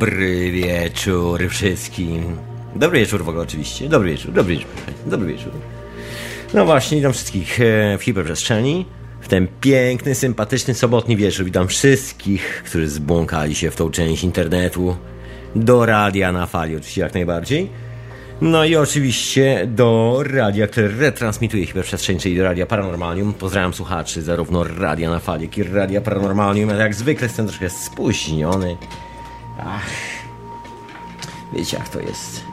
Dobry wieczór wszystkim. Dobry wieczór w ogóle oczywiście. Dobry wieczór, dobry wieczór, dobry wieczór. No właśnie, witam wszystkich e, w hiperprzestrzeni. W ten piękny, sympatyczny sobotni wieczór witam wszystkich, którzy zbłąkali się w tą część internetu do radia na fali, oczywiście jak najbardziej. No i oczywiście do radia, które retransmituje hiperprzestrzeń, czyli do Radia Paranormalium. Pozdrawiam słuchaczy zarówno Radia na Fali, jak i Radia Paranormalium. Jak zwykle jestem troszkę spóźniony. Ach, wiecie jak to jest.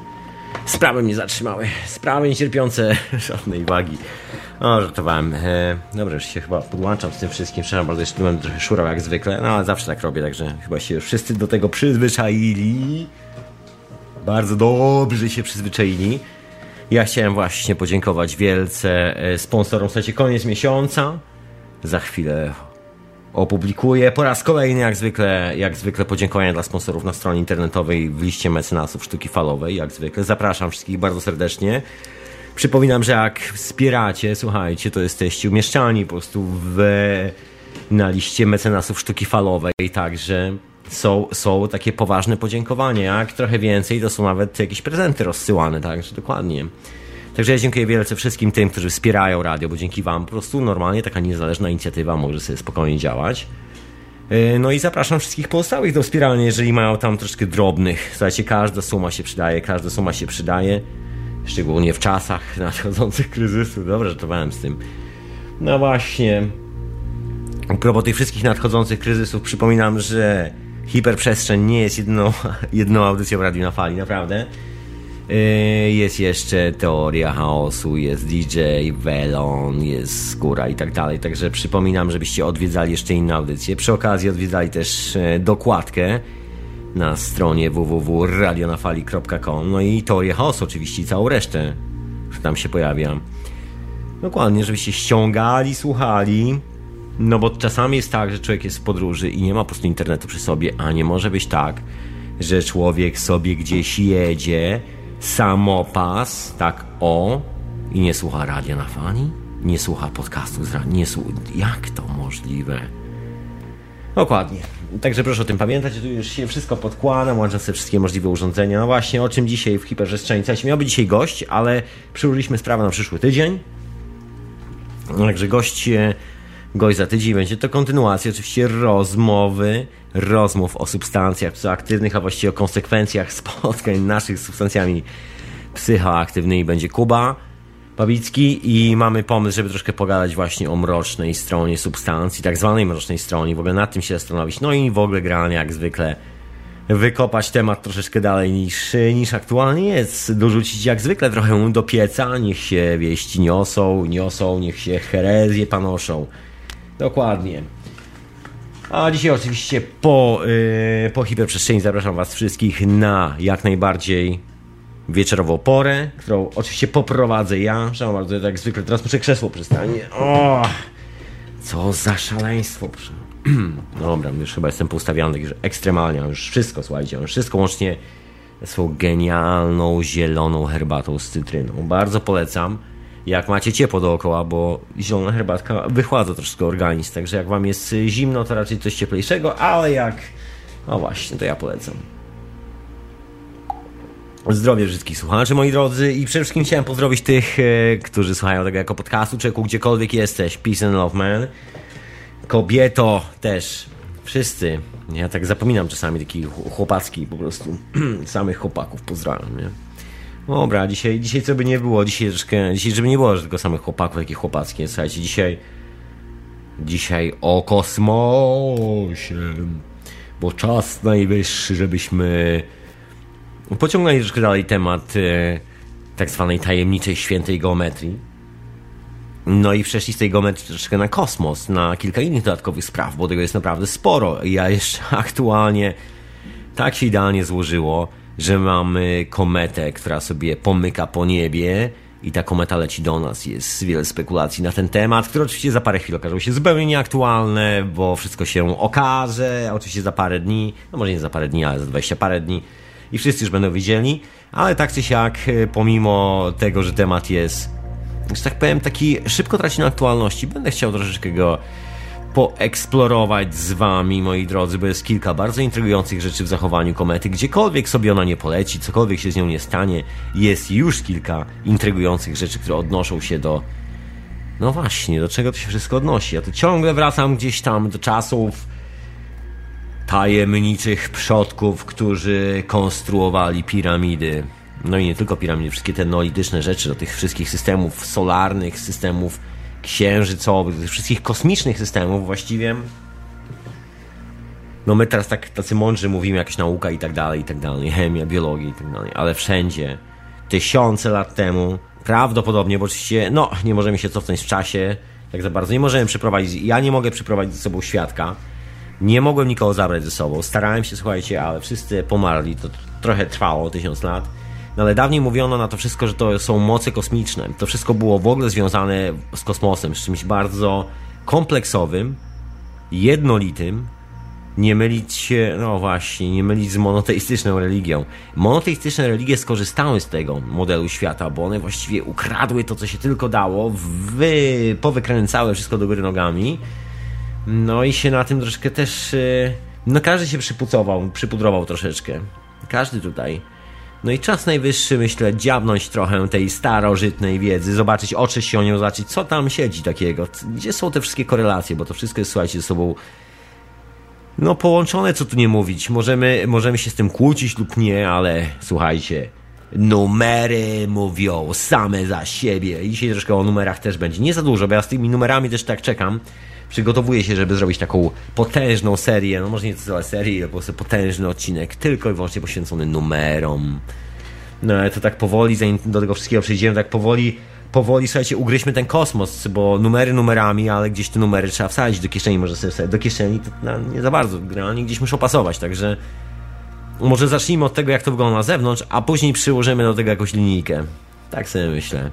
Sprawy mnie zatrzymały. Sprawy niecierpiące żadnej wagi. O, żartowałem. E, dobra, już się chyba podłączam z tym wszystkim. Przepraszam bardzo, jeszcze byłem trochę szurał jak zwykle. No, ale zawsze tak robię, także chyba się już wszyscy do tego przyzwyczaili. Bardzo dobrze się przyzwyczaili. Ja chciałem właśnie podziękować wielce e, sponsorom. Słuchajcie, koniec miesiąca. Za chwilę opublikuję po raz kolejny, jak zwykle, jak zwykle podziękowania dla sponsorów na stronie internetowej w liście mecenasów sztuki falowej, jak zwykle. Zapraszam wszystkich bardzo serdecznie. Przypominam, że jak wspieracie, słuchajcie, to jesteście umieszczani po prostu w, na liście mecenasów sztuki falowej, także są, są takie poważne podziękowania. Jak trochę więcej, to są nawet jakieś prezenty rozsyłane, także dokładnie. Także ja dziękuję wielce wszystkim tym, którzy wspierają radio, bo dzięki Wam po prostu normalnie taka niezależna inicjatywa może sobie spokojnie działać. Yy, no i zapraszam wszystkich pozostałych do wspierania, jeżeli mają tam troszkę drobnych. Słuchajcie, każda suma się przydaje, każda suma się przydaje. Szczególnie w czasach nadchodzących kryzysu. Dobrze, żartowałem z tym. No właśnie. Propos tych wszystkich nadchodzących kryzysów, przypominam, że hiperprzestrzeń nie jest jedną, jedną audycją Radiu na Fali, naprawdę. Yy, jest jeszcze Teoria Chaosu, jest DJ, Velon, jest Skóra i tak dalej. Także przypominam, żebyście odwiedzali jeszcze inne audycje. Przy okazji odwiedzali też e, dokładkę na stronie www.radionafali.com No i Teorię Chaosu oczywiście i całą resztę, że tam się pojawia. Dokładnie, żebyście ściągali, słuchali. No bo czasami jest tak, że człowiek jest w podróży i nie ma po prostu internetu przy sobie, a nie może być tak, że człowiek sobie gdzieś jedzie, samopas, tak o, i nie słucha radia na fali? Nie słucha podcastów z radia? Nie słucha... Jak to możliwe? Dokładnie. Także proszę o tym pamiętać, tu już się wszystko podkładam, łączę sobie wszystkie możliwe urządzenia. No właśnie, o czym dzisiaj w hiperprzestrzeni. Miał być dzisiaj gość, ale przyłożyliśmy sprawę na przyszły tydzień. Także gość, gość za tydzień. Będzie to kontynuacja oczywiście rozmowy, rozmów o substancjach psychoaktywnych, a właściwie o konsekwencjach spotkań naszych z substancjami psychoaktywnymi. Będzie Kuba. Babicki i mamy pomysł, żeby troszkę pogadać właśnie o mrocznej stronie substancji, tak zwanej mrocznej stronie, w ogóle nad tym się zastanowić, no i w ogóle granie jak zwykle wykopać temat troszeczkę dalej niż, niż aktualnie jest, dorzucić jak zwykle trochę do pieca, niech się wieści niosą, niosą, niech się herezje panoszą. Dokładnie. A dzisiaj oczywiście po, yy, po hiperprzestrzeni zapraszam Was wszystkich na jak najbardziej wieczorową porę, którą oczywiście poprowadzę ja. Że bardzo jak zwykle teraz muszę krzesło przystanie. O, co za szaleństwo. Dobra, już chyba jestem poustawiony już ekstremalnie, już wszystko, słuchajcie, już wszystko łącznie swoją genialną, zieloną herbatą z cytryną. Bardzo polecam, jak macie ciepło dookoła, bo zielona herbatka wychładza troszkę organizm, także jak wam jest zimno, to raczej coś cieplejszego, ale jak... No właśnie, to ja polecam. Zdrowie wszystkich słuchaczy, moi drodzy, i przede wszystkim chciałem pozdrowić tych, e, którzy słuchają tego jako podcastu, czeku, gdziekolwiek jesteś. Peace and love, man. Kobieto też. Wszyscy. Ja tak zapominam czasami taki chłopacki po prostu. Samych chłopaków pozdrawiam, nie? Dobra, dzisiaj, dzisiaj co by nie było, dzisiaj troszkę, dzisiaj żeby nie było tylko samych chłopaków, takie chłopackie, słuchajcie, dzisiaj dzisiaj o kosmosie, bo czas najwyższy, żebyśmy pociągnęli troszkę dalej temat e, tak zwanej tajemniczej świętej geometrii. No i przeszli z tej geometrii troszkę na kosmos, na kilka innych dodatkowych spraw, bo tego jest naprawdę sporo. Ja jeszcze aktualnie tak się idealnie złożyło, że mamy kometę, która sobie pomyka po niebie i ta kometa leci do nas. Jest wiele spekulacji na ten temat, które oczywiście za parę chwil okażą się zupełnie nieaktualne, bo wszystko się okaże, oczywiście za parę dni, no może nie za parę dni, ale za 20 parę dni i wszyscy już będą wiedzieli, ale tak czy siak, e, pomimo tego, że temat jest, że tak powiem, taki szybko traci na aktualności, będę chciał troszeczkę go poeksplorować z wami, moi drodzy, bo jest kilka bardzo intrygujących rzeczy w zachowaniu komety. Gdziekolwiek sobie ona nie poleci, cokolwiek się z nią nie stanie, jest już kilka intrygujących rzeczy, które odnoszą się do. No właśnie, do czego to się wszystko odnosi? Ja tu ciągle wracam gdzieś tam do czasów tajemniczych przodków, którzy konstruowali piramidy. No i nie tylko piramidy, wszystkie te neolityczne rzeczy, do tych wszystkich systemów solarnych, systemów księżycowych, tych wszystkich kosmicznych systemów właściwie. No my teraz tak tacy mądrzy mówimy, jakaś nauka i tak dalej, i tak dalej, chemia, biologia i tak dalej, ale wszędzie, tysiące lat temu, prawdopodobnie, bo oczywiście, no, nie możemy się cofnąć w czasie, tak za bardzo, nie możemy przyprowadzić, ja nie mogę przyprowadzić ze sobą świadka, nie mogłem nikogo zabrać ze sobą, starałem się, słuchajcie, ale wszyscy pomarli, to trochę trwało, tysiąc lat, no ale dawniej mówiono na to wszystko, że to są moce kosmiczne. To wszystko było w ogóle związane z kosmosem, z czymś bardzo kompleksowym, jednolitym, nie mylić się, no właśnie, nie mylić z monoteistyczną religią. Monoteistyczne religie skorzystały z tego modelu świata, bo one właściwie ukradły to, co się tylko dało, wy, powykręcały wszystko do góry nogami, no i się na tym troszkę też, e, no każdy się przypucował, przypudrował troszeczkę. Każdy tutaj. No i czas najwyższy, myślę, dziabnąć trochę tej starożytnej wiedzy, zobaczyć, oczy się o nią, zobaczyć, co tam siedzi takiego, gdzie są te wszystkie korelacje, bo to wszystko jest, słuchajcie, ze sobą no połączone, co tu nie mówić. Możemy, możemy się z tym kłócić lub nie, ale słuchajcie, numery mówią same za siebie. Dzisiaj troszkę o numerach też będzie. Nie za dużo, bo ja z tymi numerami też tak czekam. Przygotowuję się, żeby zrobić taką potężną serię, no może nie całą serię, ale po prostu potężny odcinek, tylko i wyłącznie poświęcony numerom. No ale to tak powoli, zanim do tego wszystkiego przejdziemy, tak powoli powoli, słuchajcie, ugryźmy ten kosmos, bo numery numerami, ale gdzieś te numery trzeba wsadzić do kieszeni, może sobie wsadzić do kieszeni, to no, nie za bardzo, generalnie gdzieś muszą pasować, także może zacznijmy od tego, jak to wygląda na zewnątrz, a później przyłożymy do tego jakąś linijkę. Tak sobie myślę.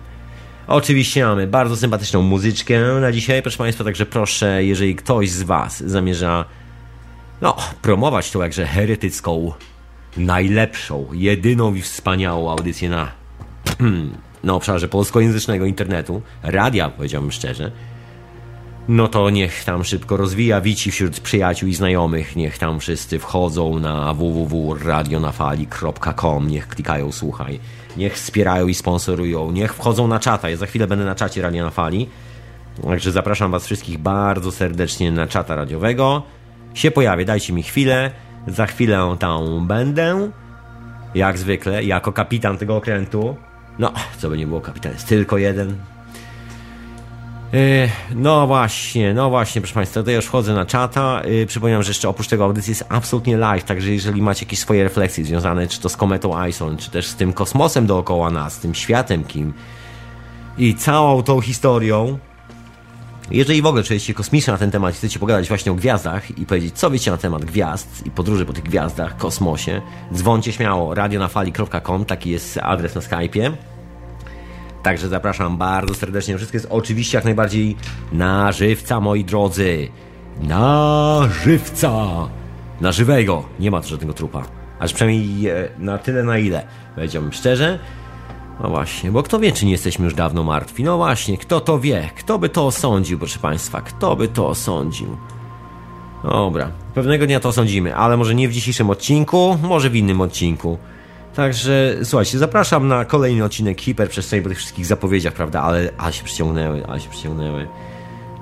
Oczywiście mamy bardzo sympatyczną muzyczkę na dzisiaj, proszę Państwa, także proszę, jeżeli ktoś z Was zamierza no, promować tą jakże heretycką, najlepszą, jedyną i wspaniałą audycję na, na obszarze polskojęzycznego internetu, radia, powiedziałbym szczerze, no to niech tam szybko rozwija, wici wśród przyjaciół i znajomych, niech tam wszyscy wchodzą na www.radionafali.com, niech klikają słuchaj, niech wspierają i sponsorują, niech wchodzą na czata, ja za chwilę będę na czacie Radio na Fali, także zapraszam was wszystkich bardzo serdecznie na czata radiowego, się pojawię, dajcie mi chwilę, za chwilę tam będę, jak zwykle, jako kapitan tego okrętu, no, co by nie było, kapitan jest tylko jeden, no właśnie, no właśnie, proszę Państwa, to ja już wchodzę na czata. E, przypominam, że jeszcze oprócz tego audycji jest absolutnie live, także jeżeli macie jakieś swoje refleksje związane czy to z kometą Ison, czy też z tym kosmosem dookoła nas, tym światem kim i całą tą historią, jeżeli w ogóle czujecie kosmicznie na ten temat chcecie pogadać właśnie o gwiazdach i powiedzieć, co wiecie na temat gwiazd i podróży po tych gwiazdach, kosmosie, dzwoncie śmiało, radionafali.com, taki jest adres na Skype'ie. Także zapraszam bardzo serdecznie. Wszystko jest oczywiście jak najbardziej na żywca, moi drodzy. Na żywca! Na żywego. Nie ma tu żadnego trupa. Aż przynajmniej e, na tyle, na ile. Powiedziałbym szczerze. No właśnie, bo kto wie, czy nie jesteśmy już dawno martwi? No właśnie, kto to wie? Kto by to osądził, proszę Państwa? Kto by to osądził? Dobra, pewnego dnia to osądzimy, ale może nie w dzisiejszym odcinku, może w innym odcinku. Także słuchajcie, zapraszam na kolejny odcinek Hiperprzestrzeni po tych wszystkich zapowiedziach, prawda? Ale, ale się przyciągnęły, ale się przyciągnęły.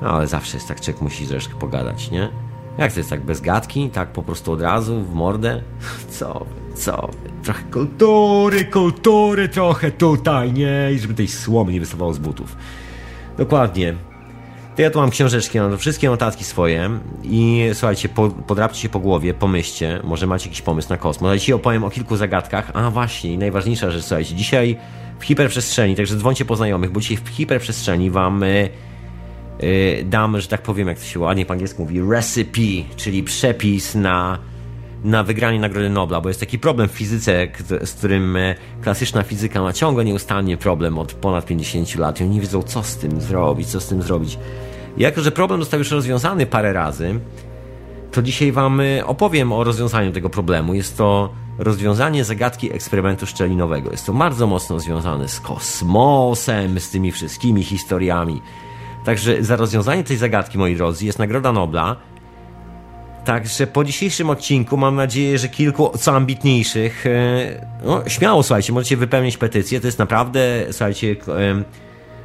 No ale zawsze jest tak, człowiek musi troszkę pogadać, nie? Jak to jest tak bez gadki? Tak po prostu od razu w mordę? Co co Trochę kultury, kultury trochę tutaj, nie? I żeby tej słomy nie wystawało z butów. Dokładnie. To ja tu mam książeczki, mam wszystkie notatki swoje i słuchajcie, po, podrapcie się po głowie, pomyślcie, może macie jakiś pomysł na kosmos. Ale dzisiaj opowiem o kilku zagadkach. A właśnie, najważniejsza rzecz, słuchajcie, dzisiaj w hiperprzestrzeni, także dzwońcie po znajomych, bo dzisiaj w hiperprzestrzeni wam y, y, dam, że tak powiem, jak to się ładnie po angielsku mówi, recipe, czyli przepis na na wygranie Nagrody Nobla, bo jest taki problem w fizyce, z którym e, klasyczna fizyka ma ciągle nieustannie problem od ponad 50 lat i oni nie wiedzą, co z tym zrobić, co z tym zrobić. Jako, że problem został już rozwiązany parę razy, to dzisiaj Wam e, opowiem o rozwiązaniu tego problemu. Jest to rozwiązanie zagadki eksperymentu szczelinowego. Jest to bardzo mocno związane z kosmosem, z tymi wszystkimi historiami. Także za rozwiązanie tej zagadki, moi drodzy, jest Nagroda Nobla. Także po dzisiejszym odcinku mam nadzieję, że kilku co ambitniejszych, e, no śmiało słuchajcie, możecie wypełnić petycję. To jest naprawdę, słuchajcie,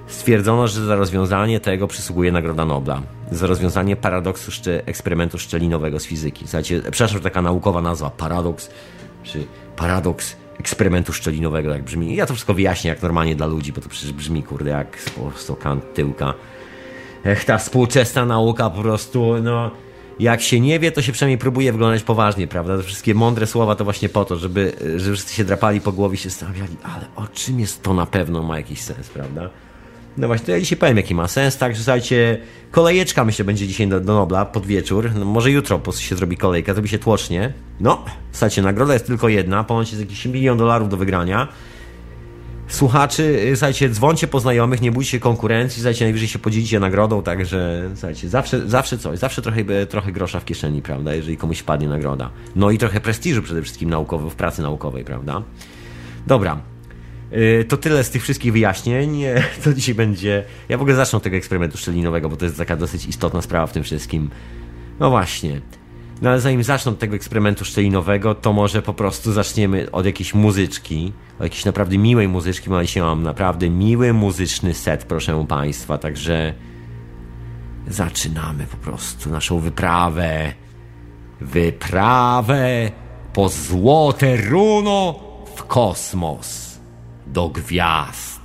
stwierdzono, że za rozwiązanie tego przysługuje Nagroda Nobla. Za rozwiązanie paradoksu szczy, eksperymentu szczelinowego z fizyki. Słuchajcie, przepraszam, że taka naukowa nazwa, paradoks, czy paradoks eksperymentu szczelinowego, jak brzmi. Ja to wszystko wyjaśnię jak normalnie dla ludzi, bo to przecież brzmi, kurde, jak po prostu kant tyłka. Ech, ta współczesna nauka po prostu, no... Jak się nie wie, to się przynajmniej próbuje wyglądać poważnie, prawda? Te wszystkie mądre słowa to właśnie po to, żeby, żeby wszyscy się drapali po głowie i się zastanawiali, ale o czym jest to na pewno ma jakiś sens, prawda? No właśnie, to ja dzisiaj powiem, jaki ma sens. Także słuchajcie, kolejeczka myślę będzie dzisiaj do, do Nobla pod wieczór. No, może jutro po prostu się zrobi kolejka, zrobi się tłocznie. No, słuchajcie, nagroda jest tylko jedna, ponoć jest jakiś milion dolarów do wygrania. Słuchaczy, y, słuchajcie, dzwoncie po znajomych, nie bójcie się konkurencji, słuchajcie, najwyżej się podzielicie nagrodą, także słuchajcie, zawsze, zawsze coś, zawsze trochę, trochę grosza w kieszeni, prawda, jeżeli komuś wpadnie nagroda. No i trochę prestiżu przede wszystkim naukowy, w pracy naukowej, prawda. Dobra, Y, to tyle z tych wszystkich wyjaśnień. To dzisiaj będzie. Ja w ogóle zacznę od tego eksperymentu szczelinowego, bo to jest taka dosyć istotna sprawa w tym wszystkim. No właśnie. No ale zanim zacznę od tego eksperymentu szczelinowego, to może po prostu zaczniemy od jakiejś muzyczki. Od jakiejś naprawdę miłej muzyczki, bo dzisiaj mam naprawdę miły muzyczny set, proszę Państwa. Także zaczynamy po prostu naszą wyprawę. Wyprawę po złote runo w kosmos do gwiazd.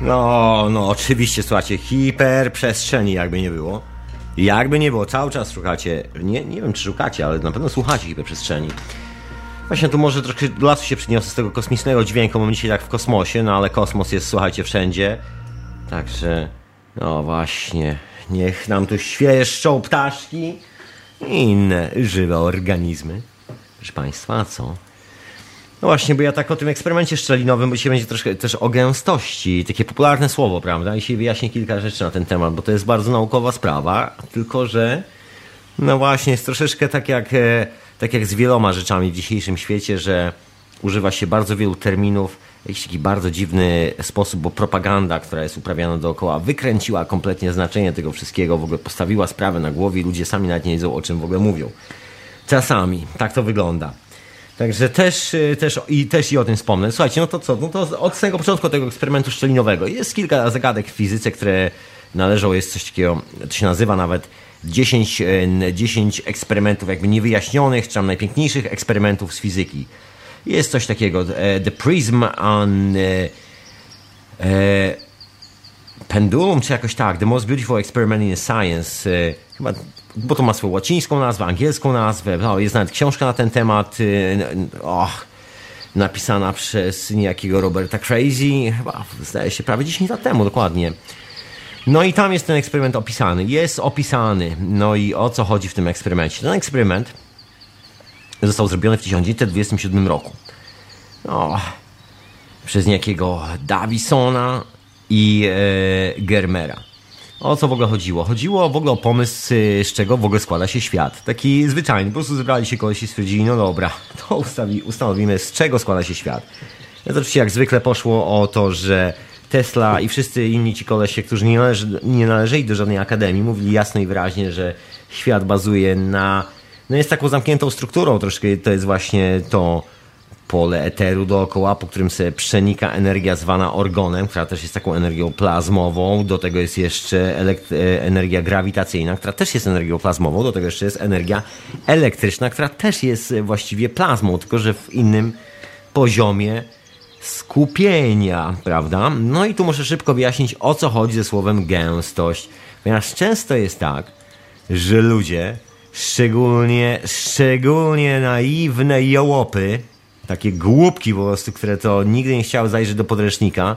No, no, oczywiście, słuchajcie, hiperprzestrzeni, jakby nie było. Jakby nie było, cały czas szukacie, nie, nie wiem czy szukacie, ale na pewno słuchacie hiperprzestrzeni. Właśnie tu może troszkę lasu się przyniosę z tego kosmicznego dźwięku, mamy dzisiaj jak w kosmosie, no ale kosmos jest, słuchajcie, wszędzie. Także, no właśnie, niech nam tu świeszczą ptaszki i inne żywe organizmy. Proszę Państwa, co? No właśnie, bo ja tak o tym eksperymencie szczelinowym, bo dzisiaj będzie troszkę też o gęstości, takie popularne słowo, prawda? I się wyjaśnię kilka rzeczy na ten temat, bo to jest bardzo naukowa sprawa, tylko że, no właśnie, jest troszeczkę tak jak e, tak jak z wieloma rzeczami w dzisiejszym świecie, że używa się bardzo wielu terminów jakiś taki bardzo dziwny sposób, bo propaganda, która jest uprawiana dookoła, wykręciła kompletnie znaczenie tego wszystkiego, w ogóle postawiła sprawę na głowie i ludzie sami nawet nie wiedzą, o czym w ogóle mówią. Czasami tak to wygląda. Także też, też, i, też i o tym wspomnę. Słuchajcie, no to co? No to od samego początku tego eksperymentu szczelinowego jest kilka zagadek w fizyce, które należą, jest coś takiego, to się nazywa nawet 10, 10 e, eksperymentów jakby niewyjaśnionych, czy tam najpiękniejszych eksperymentów z fizyki. Jest coś takiego, e, The Prism on e, Pendulum, czy jakoś tak, The Most Beautiful Experiment in Science, chyba, bo to ma swoją łacińską nazwę, angielską nazwę, no, jest nawet książka na ten temat, oh, napisana przez niejakiego Roberta Crazy, chyba, zdaje się, prawie 10 lat temu, dokładnie. No i tam jest ten eksperyment opisany. Jest opisany. No i o co chodzi w tym eksperymencie? Ten eksperyment został zrobiony w 1927 roku. No, przez niejakiego Davisona i e, Germera. O co w ogóle chodziło? Chodziło w ogóle o pomysł, z czego w ogóle składa się świat. Taki zwyczajny. Po prostu zebrali się kogoś i stwierdzili, no dobra, to ustawi, ustanowimy, z czego składa się świat. To oczywiście jak zwykle poszło o to, że Tesla i wszyscy inni ci kolesie, którzy nie, należy, nie należeli do żadnej akademii, mówili jasno i wyraźnie, że świat bazuje na. No jest taką zamkniętą strukturą troszkę. To jest właśnie to pole eteru dookoła, po którym sobie przenika energia zwana orgonem, która też jest taką energią plazmową. Do tego jest jeszcze e, energia grawitacyjna, która też jest energią plazmową. Do tego jeszcze jest energia elektryczna, która też jest właściwie plazmą, tylko że w innym poziomie skupienia, prawda? No i tu muszę szybko wyjaśnić, o co chodzi ze słowem gęstość. Ponieważ często jest tak, że ludzie, szczególnie, szczególnie naiwne jołopy, takie głupki po prostu, które to nigdy nie chciały zajrzeć do podręcznika,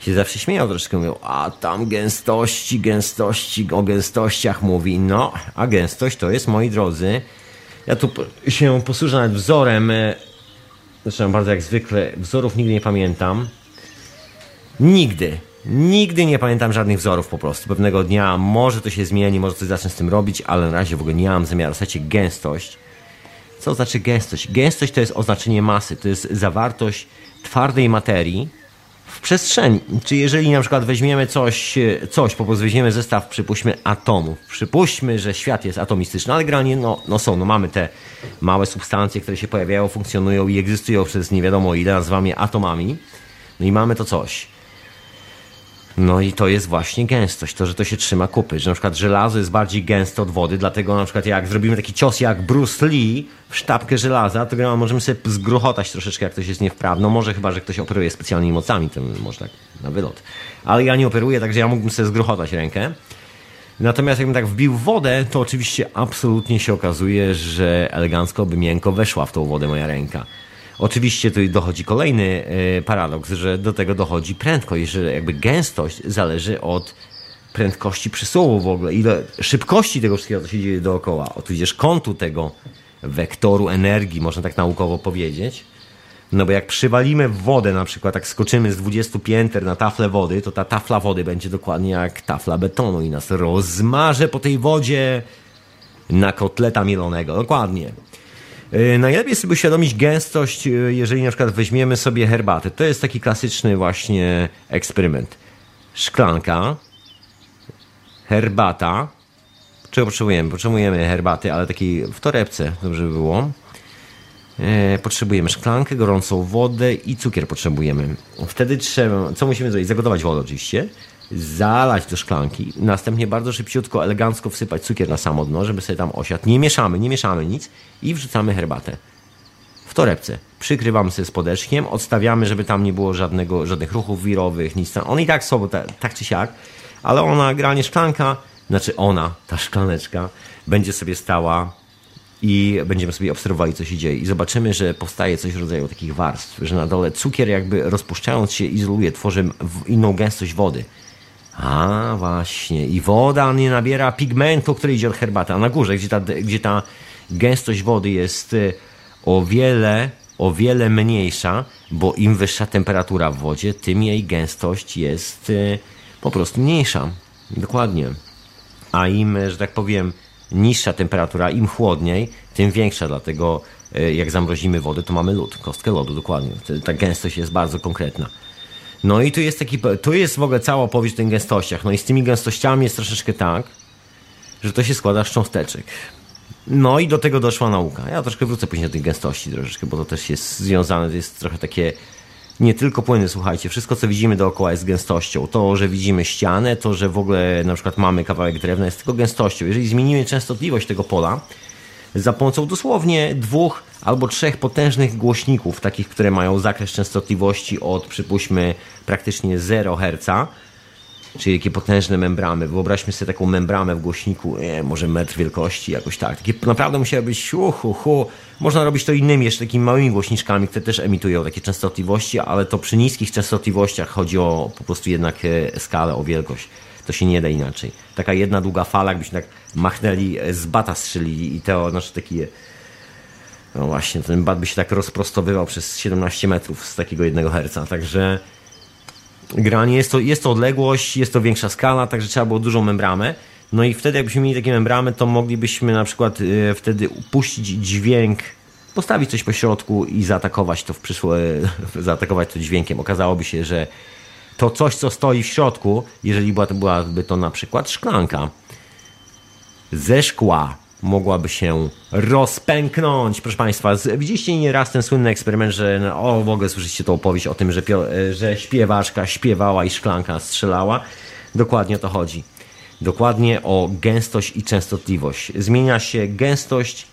się zawsze śmieją troszkę, mówią, a tam gęstości, gęstości, o gęstościach mówi. No, a gęstość to jest, moi drodzy, ja tu się posłużę nawet wzorem e, Zresztą bardzo jak zwykle wzorów nigdy nie pamiętam. Nigdy, Nigdy nie pamiętam żadnych wzorów po prostu. Pewnego dnia może to się zmieni, może coś zacznę z tym robić, ale na razie w ogóle nie mam zamiaru. Słuchajcie, gęstość. Co znaczy gęstość? Gęstość to jest oznaczenie masy, to jest zawartość twardej materii w przestrzeni. Czy jeżeli na przykład weźmiemy coś, coś po prostu weźmiemy zestaw, przypuśćmy, atomów. Przypuśćmy, że świat jest atomistyczny, ale granie, no, no są, no mamy te małe substancje, które się pojawiają, funkcjonują i egzystują przez nie wiadomo ile, nazywamy je atomami. No i mamy to coś. No i to jest właśnie gęstość, to, że to się trzyma kupy, że na przykład żelazo jest bardziej gęste od wody, dlatego na przykład jak zrobimy taki cios jak Bruce Lee w sztabkę żelaza, to możemy sobie zgruchotać troszeczkę, jak ktoś jest niewprawny. No może chyba, że ktoś operuje specjalnymi mocami, to może tak na wylot. Ale ja nie operuję, także ja mógłbym sobie zgruchotać rękę. Natomiast jakbym tak wbił wodę, to oczywiście absolutnie się okazuje, że elegancko by miękko weszła w tą wodę moja ręka. Oczywiście tu dochodzi kolejny e, paradoks, że do tego dochodzi prędkość, że jakby gęstość zależy od prędkości przesuwu w ogóle, ile szybkości tego wszystkiego, co się dzieje dookoła, oczywiście kątu tego wektoru energii, można tak naukowo powiedzieć. No bo jak przywalimy wodę, na przykład tak skoczymy z 20 pięter na taflę wody, to ta tafla wody będzie dokładnie jak tafla betonu i nas rozmarze po tej wodzie na kotleta mielonego. Dokładnie. E, najlepiej sobie uświadomić gęstość, e, jeżeli na przykład weźmiemy sobie herbatę. To jest taki klasyczny właśnie eksperyment. Szklanka, herbata. Czego potrzebujemy? Potrzebujemy herbaty, ale takiej w torebce, dobrze by było. E, potrzebujemy szklankę, gorącą wodę i cukier potrzebujemy. Wtedy trzeba, co musimy zrobić? Zagotować wodę oczywiście zalać do szklanki, następnie bardzo szybciutko, elegancko wsypać cukier na samo dno, żeby sobie tam osiadł. Nie mieszamy, nie mieszamy nic i wrzucamy herbatę w torebce. Przykrywamy sobie spodeczkiem, odstawiamy, żeby tam nie było żadnego, żadnych ruchów wirowych, nic tam. On i tak są, tak, tak czy siak, ale ona, granie szklanka, znaczy ona, ta szklaneczka, będzie sobie stała i będziemy sobie obserwowali, co się dzieje. I zobaczymy, że powstaje coś w rodzaju takich warstw, że na dole cukier jakby rozpuszczając się izoluje, tworzy inną gęstość wody. A, właśnie. I woda nie nabiera pigmentu, który idzie od herbaty. A na górze, gdzie ta, gdzie ta gęstość wody jest y, o wiele, o wiele mniejsza, bo im wyższa temperatura w wodzie, tym jej gęstość jest y, po prostu mniejsza. Dokładnie. A im, że tak powiem, niższa temperatura, im chłodniej, tym większa. Dlatego jak zamrozimy wodę, to mamy lód, kostkę lodu, dokładnie. Ta gęstość jest bardzo konkretna. No i tu jest taki, tu jest w ogóle cała opowieść o tych gęstościach. No i z tymi gęstościami jest troszeczkę tak, że to się składa z cząsteczek. No i do tego doszła nauka. Ja troszkę wrócę później do tych gęstości troszeczkę, bo to też jest związane, to jest trochę takie nie tylko płyny, słuchajcie, wszystko co widzimy dookoła jest gęstością. To, że widzimy ścianę, to, że w ogóle na przykład mamy kawałek drewna jest tylko gęstością. Jeżeli zmienimy częstotliwość tego pola, za pomocą dosłownie dwóch albo trzech potężnych głośników, takich, które mają zakres częstotliwości od przypuśćmy praktycznie 0 Hz, czyli takie potężne membramy. Wyobraźmy sobie taką membramę w głośniku, nie, może metr wielkości, jakoś tak. Takie naprawdę musiały być uhu, hu. Można robić to innymi, jeszcze takimi małymi głośniczkami, które też emitują takie częstotliwości, ale to przy niskich częstotliwościach chodzi o po prostu jednak e, skalę, o wielkość. To się nie da inaczej. Taka jedna długa fala, jakbyśmy tak machnęli, e, z bata strzelili i to, znaczy taki no właśnie, ten bat by się tak rozprostowywał przez 17 metrów z takiego jednego herca, także granie jest to, jest to odległość, jest to większa skala, także trzeba było dużą membramę. No i wtedy jakbyśmy mieli takie membramy, to moglibyśmy na przykład e, wtedy puścić dźwięk, postawić coś po środku i zaatakować to w przyszłe, zaatakować to dźwiękiem. Okazałoby się, że to coś, co stoi w środku, jeżeli była, byłaby to na przykład szklanka ze szkła, mogłaby się rozpęknąć. Proszę Państwa, widzieliście nieraz ten słynny eksperyment, że o, w ogóle słyszeliście tą opowieść o tym, że, że śpiewaczka śpiewała i szklanka strzelała. Dokładnie o to chodzi. Dokładnie o gęstość i częstotliwość. Zmienia się gęstość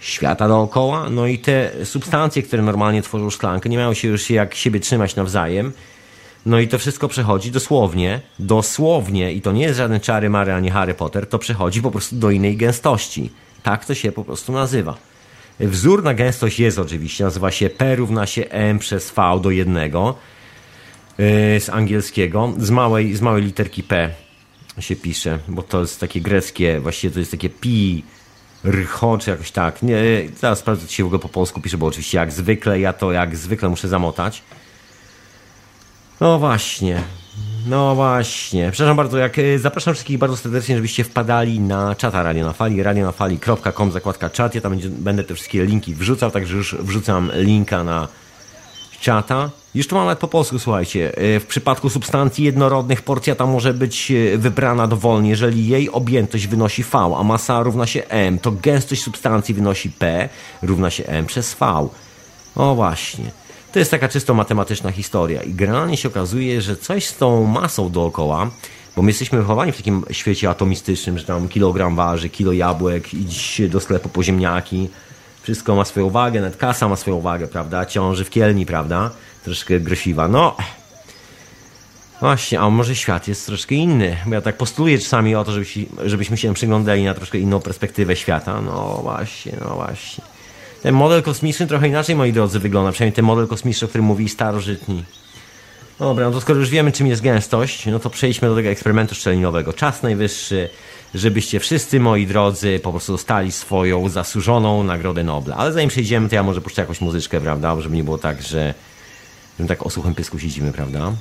świata dookoła, no i te substancje, które normalnie tworzą szklankę, nie mają się już jak siebie trzymać nawzajem, no i to wszystko przechodzi dosłownie, dosłownie, i to nie jest żaden czary Mary ani Harry Potter, to przechodzi po prostu do innej gęstości. Tak to się po prostu nazywa. Wzór na gęstość jest oczywiście, nazywa się P równa się M przez V do jednego yy, z angielskiego, z małej, z małej literki P się pisze, bo to jest takie greckie, właściwie to jest takie pi, rcho, czy jakoś tak. Nie, zaraz sprawdzę, co się w ogóle po polsku pisze, bo oczywiście jak zwykle, ja to jak zwykle muszę zamotać. No właśnie. No właśnie. Przepraszam bardzo, jak y, zapraszam wszystkich bardzo serdecznie, żebyście wpadali na czata Radio na Fali, radionafali.com, zakładka czat. Ja tam będzie, będę te wszystkie linki wrzucał, także już wrzucam linka na czata. Już to mam nawet po polsku, słuchajcie. Y, w przypadku substancji jednorodnych porcja ta może być y, wybrana dowolnie, jeżeli jej objętość wynosi V, a masa równa się M, to gęstość substancji wynosi P równa się M przez V. O właśnie. To jest taka czysto matematyczna historia i generalnie się okazuje, że coś z tą masą dookoła, bo my jesteśmy wychowani w takim świecie atomistycznym, że tam kilogram waży, kilo jabłek, idź do sklepu po ziemniaki, wszystko ma swoją wagę, nawet kasa ma swoją wagę, prawda? Ciąży w kielni, prawda? Troszkę grosiwa. No, Właśnie, a może świat jest troszkę inny? Bo ja tak postuluję czasami o to, żebyśmy się przyglądali na troszkę inną perspektywę świata. No właśnie, no właśnie. Ten model kosmiczny trochę inaczej, moi drodzy, wygląda. Przynajmniej ten model kosmiczny, o którym mówili starożytni. Dobra, no to skoro już wiemy, czym jest gęstość, no to przejdźmy do tego eksperymentu szczelinowego. Czas najwyższy, żebyście wszyscy, moi drodzy, po prostu dostali swoją zasłużoną Nagrodę Nobla. Ale zanim przejdziemy, to ja może puszczę jakąś muzyczkę, prawda? Żeby nie było tak, że, że tak o suchym pysku siedzimy, prawda?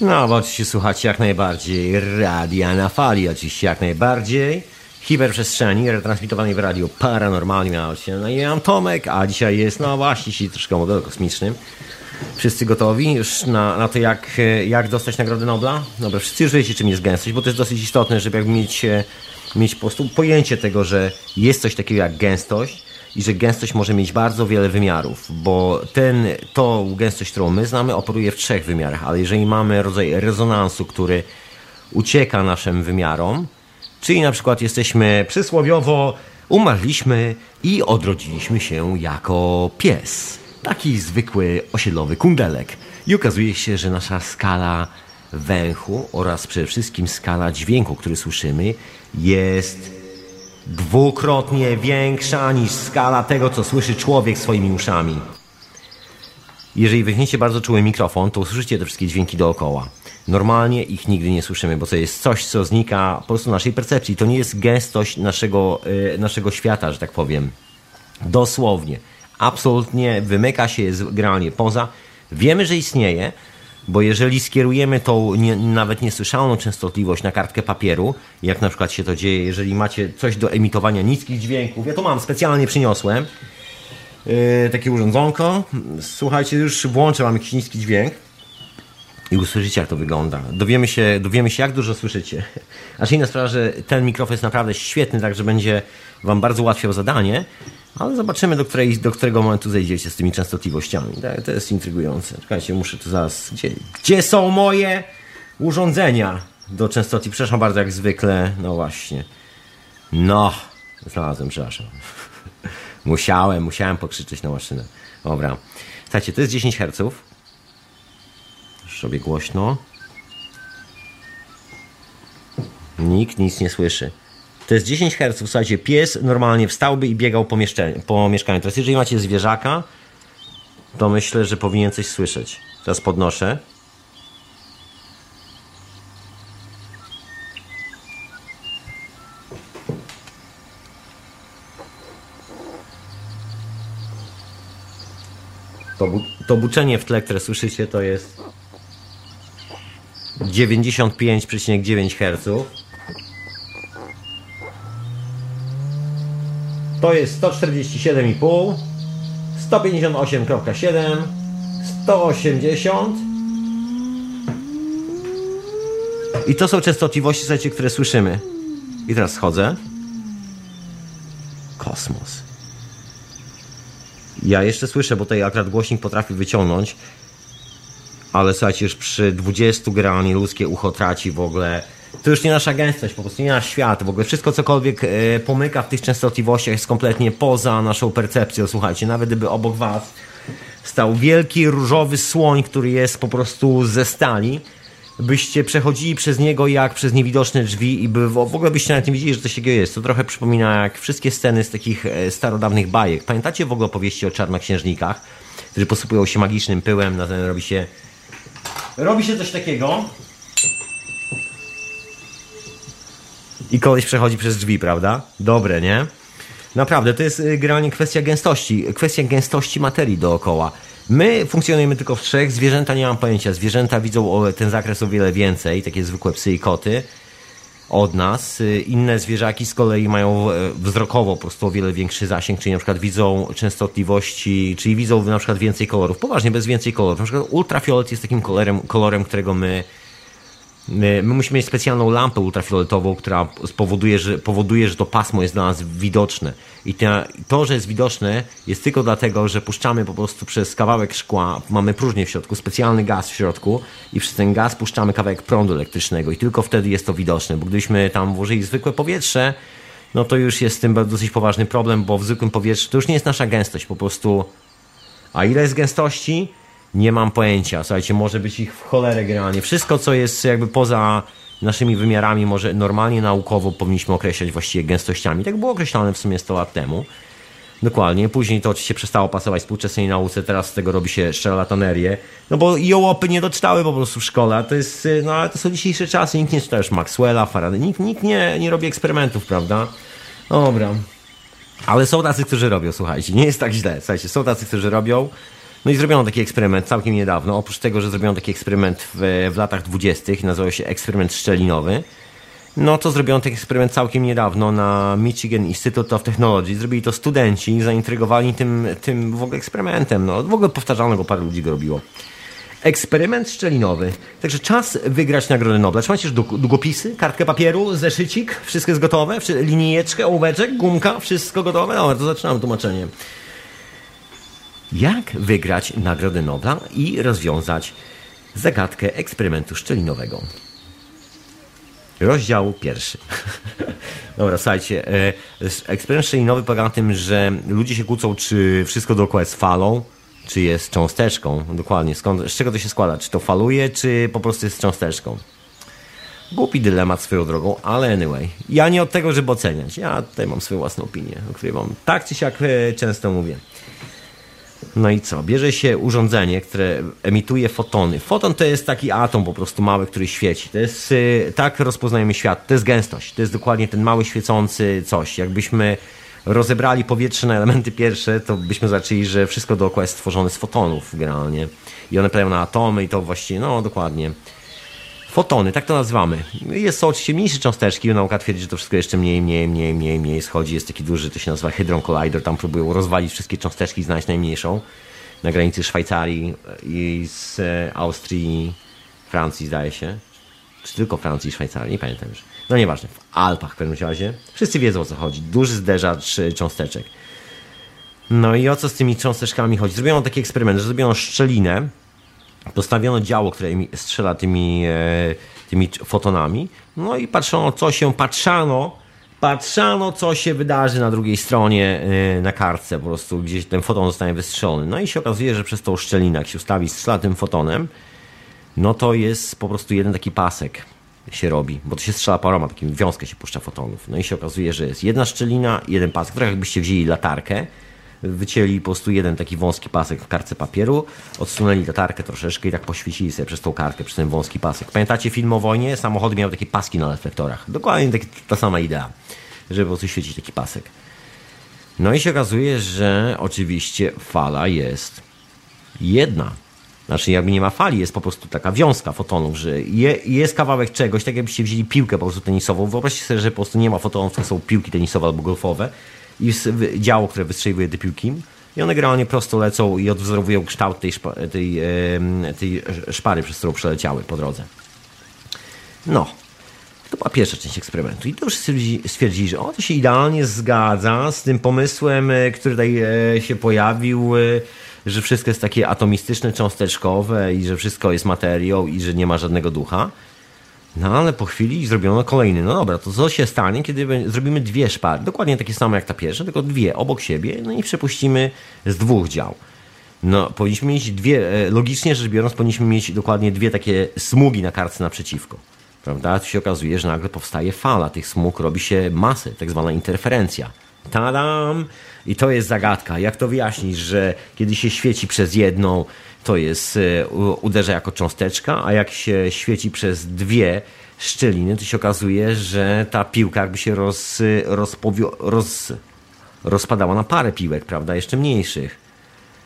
No, bo oczywiście słuchacie jak najbardziej radia na fali, oczywiście jak najbardziej hiperprzestrzeni retransmitowanej w radiu Paranormalnie się no i mam Tomek, a dzisiaj jest, no właśnie, dzisiaj troszkę o modelu kosmicznym. Wszyscy gotowi już na, na to, jak, jak dostać Nagrodę Nobla? Dobra, wszyscy już wiecie, czym jest gęstość, bo to jest dosyć istotne, żeby jakby mieć, mieć po prostu pojęcie tego, że jest coś takiego jak gęstość i że gęstość może mieć bardzo wiele wymiarów, bo ten, tą gęstość, którą my znamy, operuje w trzech wymiarach, ale jeżeli mamy rodzaj rezonansu, który ucieka naszym wymiarom, Czyli na przykład jesteśmy przysłowiowo umarliśmy i odrodziliśmy się jako pies. Taki zwykły osiedlowy kundelek. I okazuje się, że nasza skala węchu oraz przede wszystkim skala dźwięku, który słyszymy, jest dwukrotnie większa niż skala tego, co słyszy człowiek swoimi uszami. Jeżeli weźmiecie bardzo czuły mikrofon, to usłyszycie te wszystkie dźwięki dookoła. Normalnie ich nigdy nie słyszymy, bo to jest coś, co znika po prostu naszej percepcji. To nie jest gęstość naszego, yy, naszego świata, że tak powiem. Dosłownie. Absolutnie wymyka się, jest generalnie poza. Wiemy, że istnieje, bo jeżeli skierujemy tą nie, nawet niesłyszalną częstotliwość na kartkę papieru, jak na przykład się to dzieje, jeżeli macie coś do emitowania niskich dźwięków, ja to mam, specjalnie przyniosłem, yy, takie urządzonko. Słuchajcie, już włączę, mam jakiś niski dźwięk i usłyszycie, jak to wygląda. Dowiemy się, dowiemy się jak dużo słyszycie. A inna sprawa, że ten mikrofon jest naprawdę świetny, także będzie Wam bardzo ułatwiał zadanie, ale zobaczymy, do, której, do którego momentu zejdziecie z tymi częstotliwościami. To jest intrygujące. Czekajcie, muszę tu zaraz... Gdzie, gdzie są moje urządzenia do częstotliwości? Przepraszam bardzo, jak zwykle. No właśnie. No, znalazłem, przepraszam. musiałem, musiałem pokrzyczeć na maszynę. Dobra. Słuchajcie, to jest 10 Hz sobie głośno. Nikt nic nie słyszy. To jest 10 Hz. Słuchajcie, pies normalnie wstałby i biegał po, po mieszkaniu. Teraz jeżeli macie zwierzaka, to myślę, że powinien coś słyszeć. Teraz podnoszę. To, bu to buczenie w tle, które słyszycie, to jest 95,9 Hz. To jest 147,5, 158,7, 180. I to są częstotliwości, słuchajcie, które słyszymy. I teraz schodzę. Kosmos. Ja jeszcze słyszę, bo tutaj akurat głośnik potrafi wyciągnąć ale słuchajcie, już przy 20 grani ludzkie ucho traci w ogóle. To już nie nasza gęstość, po prostu nie nasz świat. W ogóle wszystko, cokolwiek e, pomyka w tych częstotliwościach jest kompletnie poza naszą percepcją. Słuchajcie, nawet gdyby obok was stał wielki różowy słoń, który jest po prostu ze stali, byście przechodzili przez niego jak przez niewidoczne drzwi i by w ogóle byście nawet nie widzieli, że coś takiego jest. To trochę przypomina jak wszystkie sceny z takich e, starodawnych bajek. Pamiętacie w ogóle opowieści o czarnoksiężnikach, którzy posypują się magicznym pyłem, na robi się Robi się coś takiego. I koleś przechodzi przez drzwi, prawda? Dobre, nie? Naprawdę, to jest y, generalnie kwestia gęstości. Kwestia gęstości materii dookoła. My funkcjonujemy tylko w trzech, zwierzęta nie mam pojęcia. Zwierzęta widzą ten zakres o wiele więcej, takie zwykłe psy i koty od nas. Y, inne zwierzaki z kolei mają e, wzrokowo po prostu o wiele większy zasięg, czyli na przykład widzą częstotliwości, czyli widzą na przykład więcej kolorów. Poważnie, bez więcej kolorów. Na przykład ultrafiolet jest takim kolorem, kolorem którego my My, my, musimy mieć specjalną lampę ultrafioletową, która spowoduje, że, powoduje, że to pasmo jest dla nas widoczne. I to, że jest widoczne, jest tylko dlatego, że puszczamy po prostu przez kawałek szkła, mamy próżnię w środku, specjalny gaz w środku i przez ten gaz puszczamy kawałek prądu elektrycznego i tylko wtedy jest to widoczne, bo gdybyśmy tam włożyli zwykłe powietrze, no to już jest z tym dosyć poważny problem, bo w zwykłym powietrzu to już nie jest nasza gęstość, po prostu. A ile jest gęstości? Nie mam pojęcia. Słuchajcie, może być ich w cholerę generalnie. Wszystko, co jest jakby poza naszymi wymiarami, może normalnie naukowo powinniśmy określać właściwie gęstościami. Tak było określone w sumie 100 lat temu. Dokładnie. Później to oczywiście przestało pasować współczesnej nauce, teraz z tego robi się szarlatanerię. No bo jołopy nie doczytały po prostu w szkole. To jest, no ale to są dzisiejsze czasy. Nikt nie czyta już Maxwella, Faraday. Nikt, nikt nie, nie robi eksperymentów, prawda? Dobra. Ale są tacy, którzy robią, słuchajcie. Nie jest tak źle. Słuchajcie, są tacy, którzy robią. No i zrobiono taki eksperyment całkiem niedawno. Oprócz tego, że zrobiono taki eksperyment w, w latach dwudziestych, nazywał się eksperyment szczelinowy, no to zrobiono taki eksperyment całkiem niedawno na Michigan Institute of Technology. Zrobili to studenci, zaintrygowani tym, tym w ogóle eksperymentem. No, w ogóle powtarzano go, parę ludzi go robiło. Eksperyment szczelinowy. Także czas wygrać Nagrodę Nobla. Czy macie już długopisy, kartkę papieru, zeszycik? Wszystko jest gotowe? Linijeczkę, ołóweczek, gumka? Wszystko gotowe? Dobra, to zaczynamy tłumaczenie jak wygrać Nagrodę Nobla i rozwiązać zagadkę eksperymentu szczelinowego. Rozdział pierwszy. Dobra, słuchajcie. E, eksperyment szczelinowy polega na tym, że ludzie się kłócą, czy wszystko dookoła jest falą, czy jest cząsteczką. Dokładnie. Skąd, z czego to się składa? Czy to faluje, czy po prostu jest cząsteczką? Głupi dylemat swoją drogą, ale anyway. Ja nie od tego, żeby oceniać. Ja tutaj mam swoją własną opinię, o której wam tak czy siak e, często mówię. No i co? Bierze się urządzenie, które emituje fotony. Foton to jest taki atom po prostu mały, który świeci. To jest, y, tak rozpoznajemy świat. To jest gęstość. To jest dokładnie ten mały świecący coś. Jakbyśmy rozebrali powietrze na elementy pierwsze, to byśmy zaczęli, że wszystko dookoła jest stworzone z fotonów generalnie. I one padają na atomy i to właściwie, no dokładnie. Fotony, tak to nazywamy. Jest to oczywiście mniejsze cząsteczki, nauka twierdzi, że to wszystko jeszcze mniej, mniej, mniej, mniej, mniej schodzi. Jest taki duży, to się nazywa Hydron Collider, tam próbują rozwalić wszystkie cząsteczki i znaleźć najmniejszą. Na granicy Szwajcarii i z e, Austrii, Francji zdaje się. Czy tylko Francji i Szwajcarii, nie pamiętam już. No nieważne, w Alpach w pewnym razie. Wszyscy wiedzą o co chodzi. Duży zderzacz e, cząsteczek. No i o co z tymi cząsteczkami chodzi? Zrobiono taki eksperyment, że zrobiono szczelinę, postawiono działo, które strzela tymi, e, tymi fotonami, no i patrzono, co się, patrzano, patrzano, co się wydarzy na drugiej stronie e, na kartce, po prostu gdzieś ten foton zostanie wystrzelony. No i się okazuje, że przez tą szczelinę, jak się ustawi, strzela tym fotonem, no to jest po prostu jeden taki pasek się robi, bo to się strzela paroma, takim wiązkę się puszcza fotonów. No i się okazuje, że jest jedna szczelina, jeden pasek, trochę jakbyście wzięli latarkę, wycięli po prostu jeden taki wąski pasek w kartce papieru, odsunęli latarkę troszeczkę i tak poświecili sobie przez tą kartkę, przez ten wąski pasek. Pamiętacie film o wojnie? Samochody miały takie paski na reflektorach. Dokładnie taki, ta sama idea, żeby po prostu świecić taki pasek. No i się okazuje, że oczywiście fala jest jedna. Znaczy, jakby nie ma fali, jest po prostu taka wiązka fotonów, że je, jest kawałek czegoś, tak jakbyście wzięli piłkę po prostu tenisową. Wyobraźcie sobie, że po prostu nie ma fotonów, to są piłki tenisowe albo golfowe i działo, które wystrzeliwuje te piłki. I one generalnie prosto lecą i odwzorowują kształt tej, szpa, tej, tej szpary, przez którą przeleciały po drodze. No, to była pierwsza część eksperymentu. I to już stwierdzili, że o, to się idealnie zgadza z tym pomysłem, e, który tutaj e, się pojawił, e, że wszystko jest takie atomistyczne, cząsteczkowe i że wszystko jest materią i że nie ma żadnego ducha. No ale po chwili zrobiono kolejny. No dobra, to co się stanie, kiedy zrobimy dwie szpary, dokładnie takie same jak ta pierwsza, tylko dwie obok siebie, no i przepuścimy z dwóch dział. No, powinniśmy mieć dwie, e, logicznie rzecz biorąc, powinniśmy mieć dokładnie dwie takie smugi na kartce naprzeciwko. Prawda? Tu się okazuje, że nagle powstaje fala tych smug, robi się masy, tak zwana interferencja. Tadam! I to jest zagadka. Jak to wyjaśnić, że kiedy się świeci przez jedną, to jest e, uderza jako cząsteczka, a jak się świeci przez dwie szczeliny, to się okazuje, że ta piłka jakby się roz, roz, rozpadała na parę piłek, prawda, jeszcze mniejszych.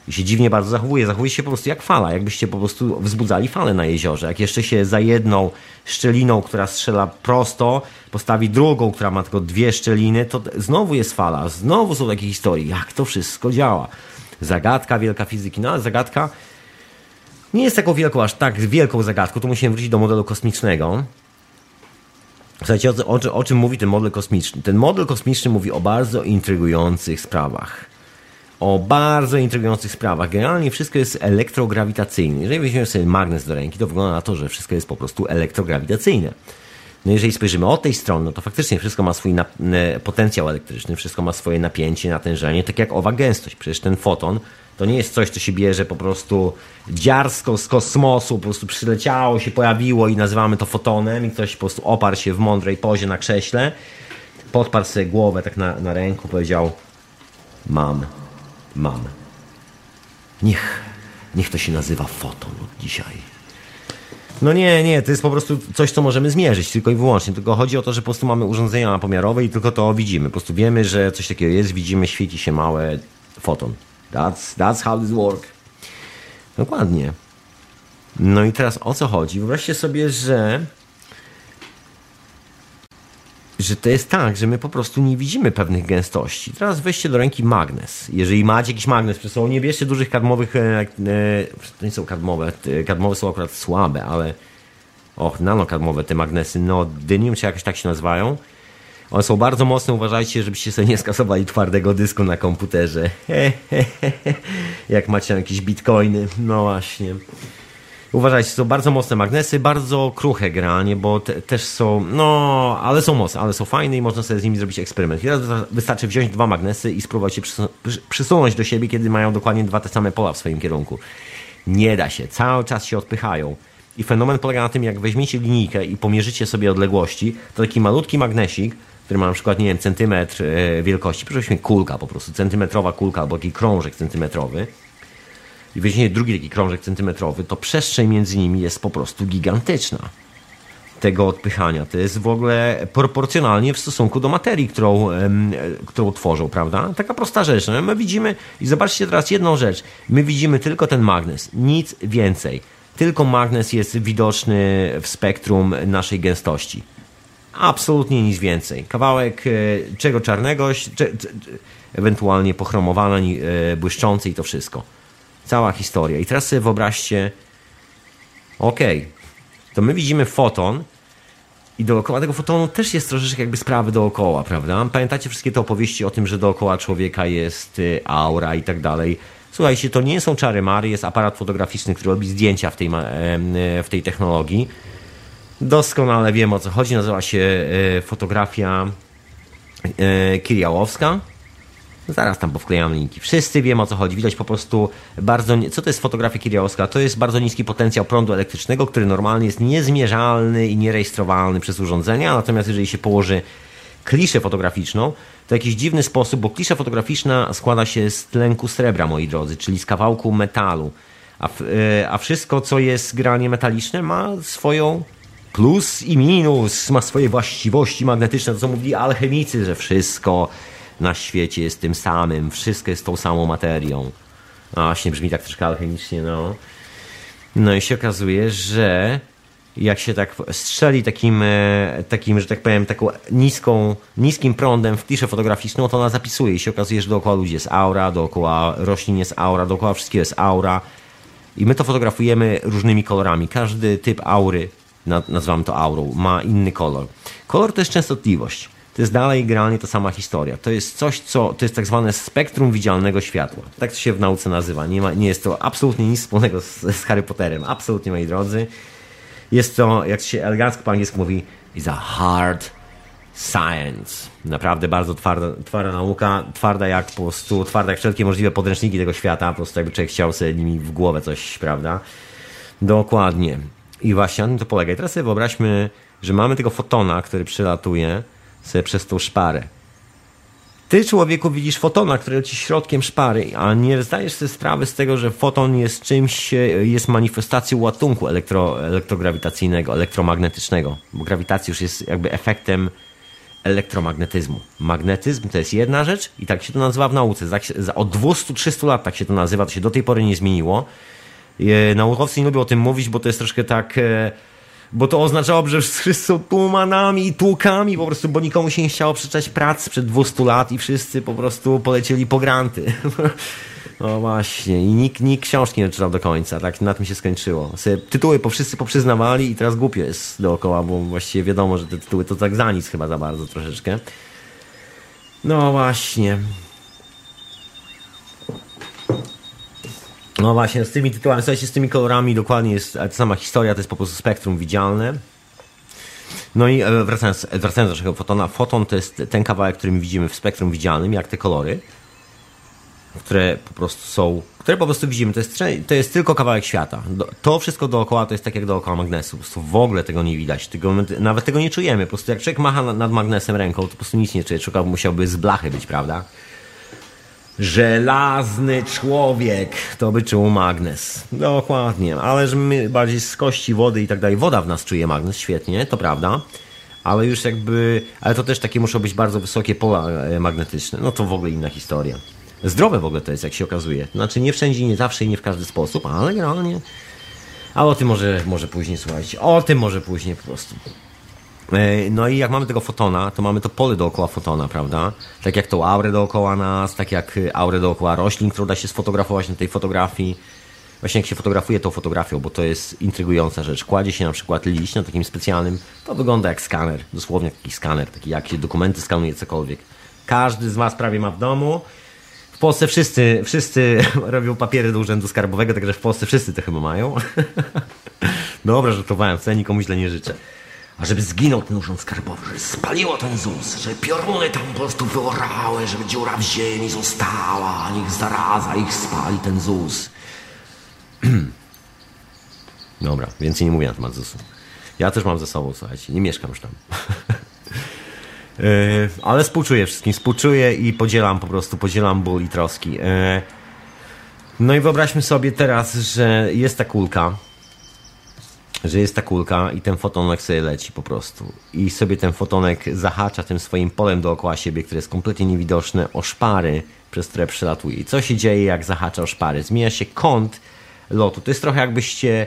I się dziwnie bardzo zachowuje. Zachowuje się po prostu jak fala, jakbyście po prostu wzbudzali falę na jeziorze. Jak jeszcze się za jedną szczeliną, która strzela prosto, postawi drugą, która ma tylko dwie szczeliny, to znowu jest fala. Znowu są takie historie. Jak to wszystko działa? Zagadka wielka fizyki. No ale zagadka nie jest taką wielką, aż tak wielką zagadką. Tu musimy wrócić do modelu kosmicznego. Słuchajcie, o, o, o, czym mówi ten model kosmiczny? Ten model kosmiczny mówi o bardzo intrygujących sprawach. O bardzo intrygujących sprawach. Generalnie wszystko jest elektrograwitacyjne. Jeżeli weźmiemy sobie magnes do ręki, to wygląda na to, że wszystko jest po prostu elektrograwitacyjne. No jeżeli spojrzymy od tej strony, no to faktycznie wszystko ma swój potencjał elektryczny, wszystko ma swoje napięcie, natężenie, tak jak owa gęstość. Przecież ten foton to nie jest coś, co się bierze po prostu dziarsko z kosmosu, po prostu przyleciało, się pojawiło i nazywamy to fotonem i ktoś po prostu oparł się w mądrej pozie na krześle, podparł sobie głowę tak na, na ręku, powiedział mam, mam. Niech, niech to się nazywa foton od dzisiaj. No nie, nie, to jest po prostu coś, co możemy zmierzyć tylko i wyłącznie. Tylko chodzi o to, że po prostu mamy urządzenia pomiarowe i tylko to widzimy. Po prostu wiemy, że coś takiego jest, widzimy, świeci się małe foton. That's, that's how this work. Dokładnie. No i teraz o co chodzi? Wyobraźcie sobie, że że to jest tak, że my po prostu nie widzimy pewnych gęstości. Teraz weźcie do ręki magnes. Jeżeli macie jakiś magnes przy sobą, nie bierzcie dużych kadmowych, e, e, to nie są kadmowe, kadmowe są akurat słabe, ale och, nanokadmowe te magnesy, no dynium czy jakoś tak się nazywają. One są bardzo mocne, uważajcie, żebyście sobie nie skasowali twardego dysku na komputerze. Jak macie jakieś bitcoiny, no właśnie. Uważajcie, są bardzo mocne magnesy, bardzo kruche generalnie, bo te, też są, no, ale są mocne, ale są fajne i można sobie z nimi zrobić eksperyment. teraz wystarczy wziąć dwa magnesy i spróbować je przysunąć do siebie, kiedy mają dokładnie dwa te same pola w swoim kierunku. Nie da się, cały czas się odpychają. I fenomen polega na tym, jak weźmiecie linijkę i pomierzycie sobie odległości, to taki malutki magnesik, który ma na przykład, nie wiem, centymetr e, wielkości, proszę kulka po prostu, centymetrowa kulka albo taki krążek centymetrowy, i weźmiecie drugi taki krążek centymetrowy, to przestrzeń między nimi jest po prostu gigantyczna. Tego odpychania. To jest w ogóle proporcjonalnie w stosunku do materii, którą, którą tworzą, prawda? Taka prosta rzecz. No, my widzimy, i zobaczcie teraz jedną rzecz. My widzimy tylko ten magnes, nic więcej. Tylko magnes jest widoczny w spektrum naszej gęstości. Absolutnie nic więcej. Kawałek e, czego czarnego, ewentualnie pochromowane, e, błyszczący i to wszystko. Cała historia. I teraz sobie wyobraźcie, okej, okay, to my widzimy foton i dookoła tego fotonu też jest troszeczkę jakby sprawy dookoła, prawda? Pamiętacie wszystkie te opowieści o tym, że dookoła człowieka jest y, aura i tak dalej. Słuchajcie, to nie są czary mary, jest aparat fotograficzny, który robi zdjęcia w tej, w tej technologii. Doskonale wiem o co chodzi, nazywa się y, fotografia y, Kiriałowska Zaraz tam powklejam linki. Wszyscy wiemy o co chodzi. Widać po prostu bardzo. Co to jest fotografia Kiriałowska? To jest bardzo niski potencjał prądu elektrycznego, który normalnie jest niezmierzalny i nierejestrowalny przez urządzenia. Natomiast jeżeli się położy kliszę fotograficzną, to jakiś dziwny sposób, bo klisza fotograficzna składa się z tlenku srebra, moi drodzy, czyli z kawałku metalu. A, e, a wszystko, co jest granie metaliczne, ma swoją plus i minus, ma swoje właściwości magnetyczne. To co mówili alchemicy, że wszystko na świecie jest tym samym, wszystko jest tą samą materią. A właśnie brzmi tak troszkę alchemicznie, no. No i się okazuje, że jak się tak strzeli takim, e, takim, że tak powiem, taką niską, niskim prądem w kliszę fotograficzną, to ona zapisuje i się okazuje, że dookoła ludzi jest aura, dookoła roślin jest aura, dookoła wszystkiego jest aura. I my to fotografujemy różnymi kolorami. Każdy typ aury, nazywamy to aurą, ma inny kolor. Kolor to jest częstotliwość to jest dalej generalnie ta sama historia. To jest coś, co to jest tak zwane spektrum widzialnego światła. Tak to się w nauce nazywa. Nie, ma, nie jest to absolutnie nic wspólnego z, z Harry Potterem. Absolutnie, moi drodzy. Jest to, jak się elegancko po angielsku mówi, is a hard science. Naprawdę bardzo twarda, twarda nauka, twarda jak po prostu, twarda jak wszelkie możliwe podręczniki tego świata, po prostu jakby człowiek chciał sobie nimi w głowę coś, prawda? Dokładnie. I właśnie na tym to polega. I teraz sobie wyobraźmy, że mamy tego fotona, który przylatuje, sobie przez tą szparę. Ty, człowieku, widzisz fotona, który leci środkiem szpary, a nie zdajesz sobie sprawy z tego, że foton jest czymś, jest manifestacją łatunku elektro, elektrograwitacyjnego, elektromagnetycznego, bo grawitacja już jest jakby efektem elektromagnetyzmu. Magnetyzm to jest jedna rzecz i tak się to nazywa w nauce. Od 200-300 lat tak się to nazywa, to się do tej pory nie zmieniło. E, naukowcy nie lubią o tym mówić, bo to jest troszkę tak e, bo to oznaczałoby, że wszyscy są tłumanami i tłukami po prostu, bo nikomu się nie chciało przeczytać prac sprzed 200 lat i wszyscy po prostu polecieli po granty. No właśnie, i nikt, nikt książki nie czytał do końca, tak na tym się skończyło. Tytuły po wszyscy poprzyznawali i teraz głupio jest dookoła, bo właściwie wiadomo, że te tytuły to tak za nic chyba za bardzo troszeczkę. No właśnie. No właśnie, z tymi tytułami, słuchajcie, z tymi kolorami dokładnie jest ta sama historia, to jest po prostu spektrum widzialne. No i e, wracając, wracając do naszego fotona, foton to jest ten kawałek, który my widzimy w spektrum widzialnym, jak te kolory, które po prostu są, które po prostu widzimy, to jest, to jest tylko kawałek świata. To wszystko dookoła to jest tak jak dookoła magnesu, po prostu w ogóle tego nie widać, tego, nawet tego nie czujemy, po prostu jak człowiek macha nad magnesem ręką, to po prostu nic nie czuje, człowiek musiałby z blachy być, prawda? Żelazny człowiek to by czuł magnes. Dokładnie, ale że my bardziej z kości wody i tak dalej. Woda w nas czuje magnes, świetnie, to prawda. Ale już jakby, ale to też takie muszą być bardzo wysokie pola e, magnetyczne. No to w ogóle inna historia. Zdrowe w ogóle to jest, jak się okazuje. Znaczy nie wszędzie, nie zawsze i nie w każdy sposób, ale generalnie. Ale o tym może, może później, słuchajcie. O tym może później po prostu. E, no i jak mamy tego fotona, to mamy to pole dookoła fotona, prawda? Tak jak tą aurę dookoła nas, tak jak aurę dookoła roślin, którą da się sfotografować na tej fotografii. Właśnie jak się fotografuje tą fotografią, bo to jest intrygująca rzecz. Kładzie się na przykład liść na takim specjalnym, to wygląda jak skaner, dosłownie taki skaner, taki jak się dokumenty skanuje, cokolwiek. Każdy z Was prawie ma w domu. W Polsce wszyscy, wszyscy robią papiery do urzędu skarbowego, także w Polsce wszyscy to chyba mają. Dobra, żartowałem, wcale nikomu źle nie życzę a żeby zginął ten urząd skarbowy, żeby spaliło ten ZUS, żeby pioruny tam po prostu wyorały, żeby dziura w ziemi została, niech zaraza ich spali ten ZUS. Dobra, więcej nie mówię na temat ZUS-u. Ja też mam ze sobą, słuchajcie, nie mieszkam już tam. Yy, ale współczuję wszystkim, współczuję i podzielam po prostu, podzielam ból i troski. Yy, no i wyobraźmy sobie teraz, że jest ta kulka, że jest ta kulka i ten fotonek sobie leci po prostu. I sobie ten fotonek zahacza tym swoim polem dookoła siebie, które jest kompletnie niewidoczne, o szpary, przez które przelatuje. I co się dzieje, jak zahacza o szpary? Zmienia się kąt lotu. To jest trochę jakbyście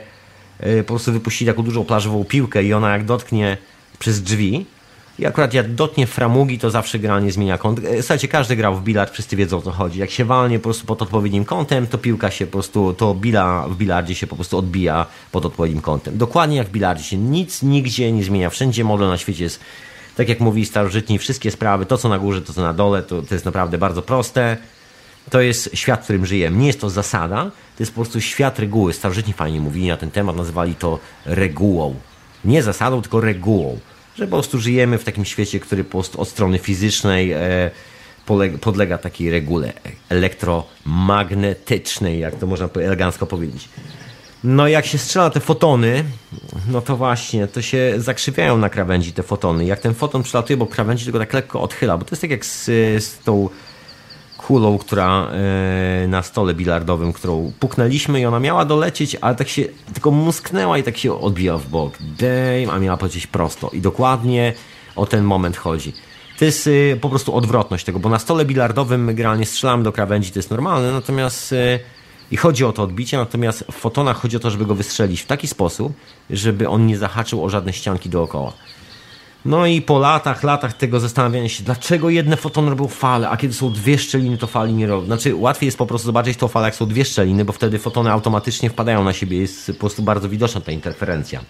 e, po prostu wypuścili taką dużą plażową piłkę i ona jak dotknie przez drzwi, i akurat jak dotnie framugi, to zawsze gra nie zmienia kąt. E, słuchajcie, każdy grał w bilard, wszyscy wiedzą o co chodzi. Jak się walnie po prostu pod odpowiednim kątem, to piłka się po prostu, to bila w bilardzie się po prostu odbija pod odpowiednim kątem. Dokładnie jak w bilardzie się nic nigdzie nie zmienia. Wszędzie model na świecie jest, tak jak mówi starożytni, wszystkie sprawy, to co na górze, to co na dole, to, to jest naprawdę bardzo proste. To jest świat, w którym żyjemy. Nie jest to zasada, to jest po prostu świat reguły. Starożytni fajnie mówili na ten temat, nazywali to regułą. Nie zasadą, tylko regułą że po prostu żyjemy w takim świecie, który po prostu od strony fizycznej e, podlega takiej regule elektromagnetycznej, jak to można elegancko powiedzieć. No jak się strzela te fotony, no to właśnie, to się zakrzywiają na krawędzi te fotony. Jak ten foton przelatuje, bo krawędzi tego tak lekko odchyla, bo to jest tak jak z, z tą kulą, która e, na stole bilardowym, którą puknęliśmy i ona miała dolecieć, ale tak się tylko musknęła i tak się odbija w bok. Damn, a miała polecieć prosto. I dokładnie o ten moment chodzi. To jest y, po prostu odwrotność tego, bo na stole bilardowym my generalnie strzelamy do krawędzi, to jest normalne, natomiast y, i chodzi o to odbicie, natomiast w fotonach chodzi o to, żeby go wystrzelić w taki sposób, żeby on nie zahaczył o żadne ścianki dookoła. No i po latach, latach tego zastanawiania się, dlaczego jedne fotony robią fale, a kiedy są dwie szczeliny, to fali nie robią. Znaczy, łatwiej jest po prostu zobaczyć tą falę, jak są dwie szczeliny, bo wtedy fotony automatycznie wpadają na siebie, jest po prostu bardzo widoczna ta interferencja.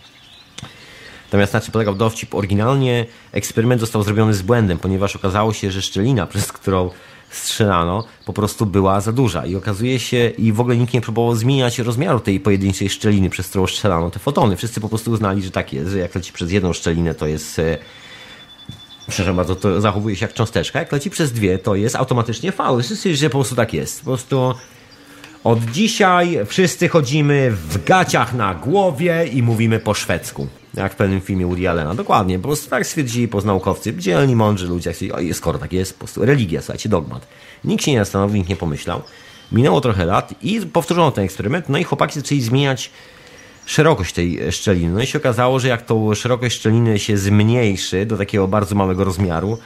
Natomiast na czym polegał dowcip? Oryginalnie eksperyment został zrobiony z błędem, ponieważ okazało się, że szczelina, przez którą strzelano, po prostu była za duża. I okazuje się, i w ogóle nikt nie próbował zmieniać rozmiaru tej pojedynczej szczeliny, przez którą strzelano te fotony. Wszyscy po prostu uznali, że tak jest, że jak leci przez jedną szczelinę, to jest e, przepraszam bardzo, to zachowuje się jak cząsteczka. Jak leci przez dwie, to jest automatycznie faul. Wszyscy, że po prostu tak jest. Po prostu od dzisiaj wszyscy chodzimy w gaciach na głowie i mówimy po szwedzku. Jak w pewnym filmie Woody Allena. Dokładnie, po prostu tak stwierdzili poznaukowcy, dzielni, mądrzy ludzie. Oj, skoro tak jest, po prostu religia, słuchajcie, dogmat. Nikt się nie zastanowił, nikt nie pomyślał. Minęło trochę lat i powtórzono ten eksperyment, no i chłopaki zaczęli zmieniać szerokość tej szczeliny. No i się okazało, że jak tą szerokość szczeliny się zmniejszy do takiego bardzo małego rozmiaru,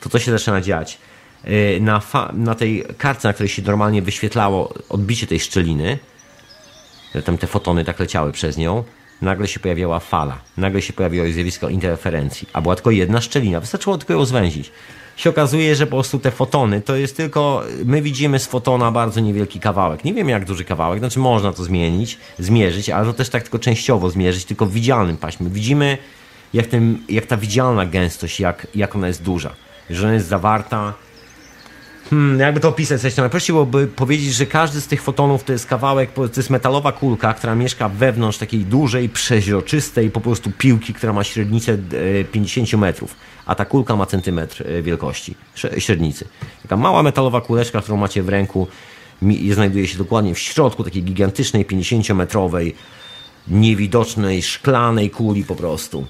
to co się zaczyna dziać? Y, na, na tej kartce, na której się normalnie wyświetlało odbicie tej szczeliny, tam te fotony tak leciały przez nią, nagle się pojawiała fala, nagle się pojawiło zjawisko interferencji, a była tylko jedna szczelina, wystarczyło tylko ją zwęzić. Się okazuje, że po prostu te fotony to jest tylko, my widzimy z fotona bardzo niewielki kawałek. Nie wiem jak duży kawałek, znaczy można to zmienić, zmierzyć, ale to też tak tylko częściowo zmierzyć, tylko w widzialnym paśmie. Widzimy jak, ten, jak ta widzialna gęstość, jak, jak ona jest duża. Że ona jest zawarta Hmm, jakby to opisać coś tam. Byłoby powiedzieć, że każdy z tych fotonów to jest kawałek, to jest metalowa kulka, która mieszka wewnątrz takiej dużej, przeźroczystej po prostu piłki, która ma średnicę 50 e, metrów, a ta kulka ma centymetr e, wielkości średnicy. Taka mała metalowa kuleczka, którą macie w ręku, znajduje się dokładnie w środku takiej gigantycznej, 50-metrowej, niewidocznej, szklanej kuli po prostu.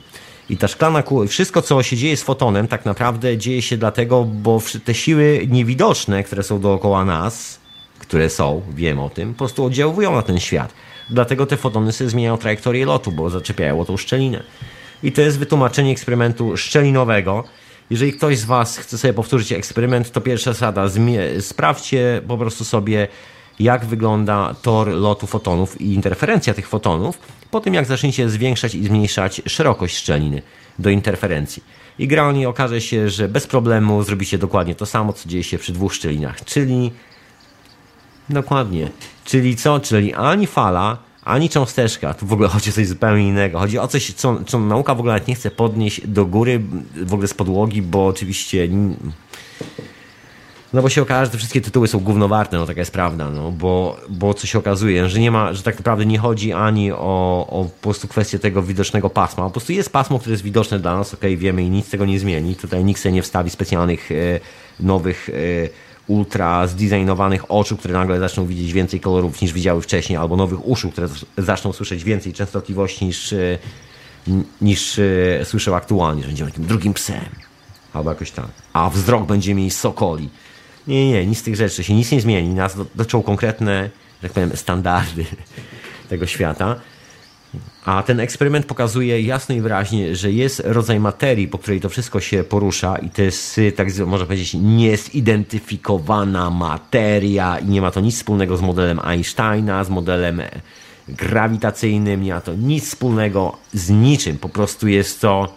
I ta szklana kula, wszystko co się dzieje z fotonem, tak naprawdę dzieje się dlatego, bo te siły niewidoczne, które są dookoła nas, które są, wiem o tym, po prostu oddziałują na ten świat. Dlatego te fotony sobie zmieniają trajektorię lotu, bo zaczepiają o tą szczelinę. I to jest wytłumaczenie eksperymentu szczelinowego. Jeżeli ktoś z Was chce sobie powtórzyć eksperyment, to pierwsza zasada, sprawdźcie po prostu sobie, jak wygląda tor lotu fotonów i interferencja tych fotonów po tym jak zaczniecie zwiększać i zmniejszać szerokość szczeliny do interferencji. I generalnie okaże się, że bez problemu zrobicie dokładnie to samo, co dzieje się przy dwóch szczelinach, czyli dokładnie, czyli co? Czyli ani fala, ani cząsteczka, tu w ogóle chodzi o coś zupełnie innego. Chodzi o coś, co, co nauka w ogóle nie chce podnieść do góry, w ogóle z podłogi, bo oczywiście no bo się okaże, że wszystkie tytuły są gównowarte, no taka jest prawda, no. Bo, bo co się okazuje, że nie ma, że tak naprawdę nie chodzi ani o, o po prostu kwestię tego widocznego pasma, po prostu jest pasmo, które jest widoczne dla nas, okej, okay, wiemy i nic tego nie zmieni, tutaj nikt sobie nie wstawi specjalnych e, nowych e, ultra zdesignowanych oczu, które nagle zaczną widzieć więcej kolorów niż widziały wcześniej, albo nowych uszu, które zaczną słyszeć więcej częstotliwości niż, e, niż słyszą aktualnie, że będziemy takim drugim psem, albo jakoś tak, a wzrok będzie mieli sokoli. Nie, nie, nic z tych rzeczy się nic nie zmieni. Nas dotyczą konkretne, tak powiem, standardy tego świata. A ten eksperyment pokazuje jasno i wyraźnie, że jest rodzaj materii, po której to wszystko się porusza i to jest, tak można powiedzieć, niezidentyfikowana materia i nie ma to nic wspólnego z modelem Einsteina, z modelem grawitacyjnym, nie ma to nic wspólnego z niczym. Po prostu jest to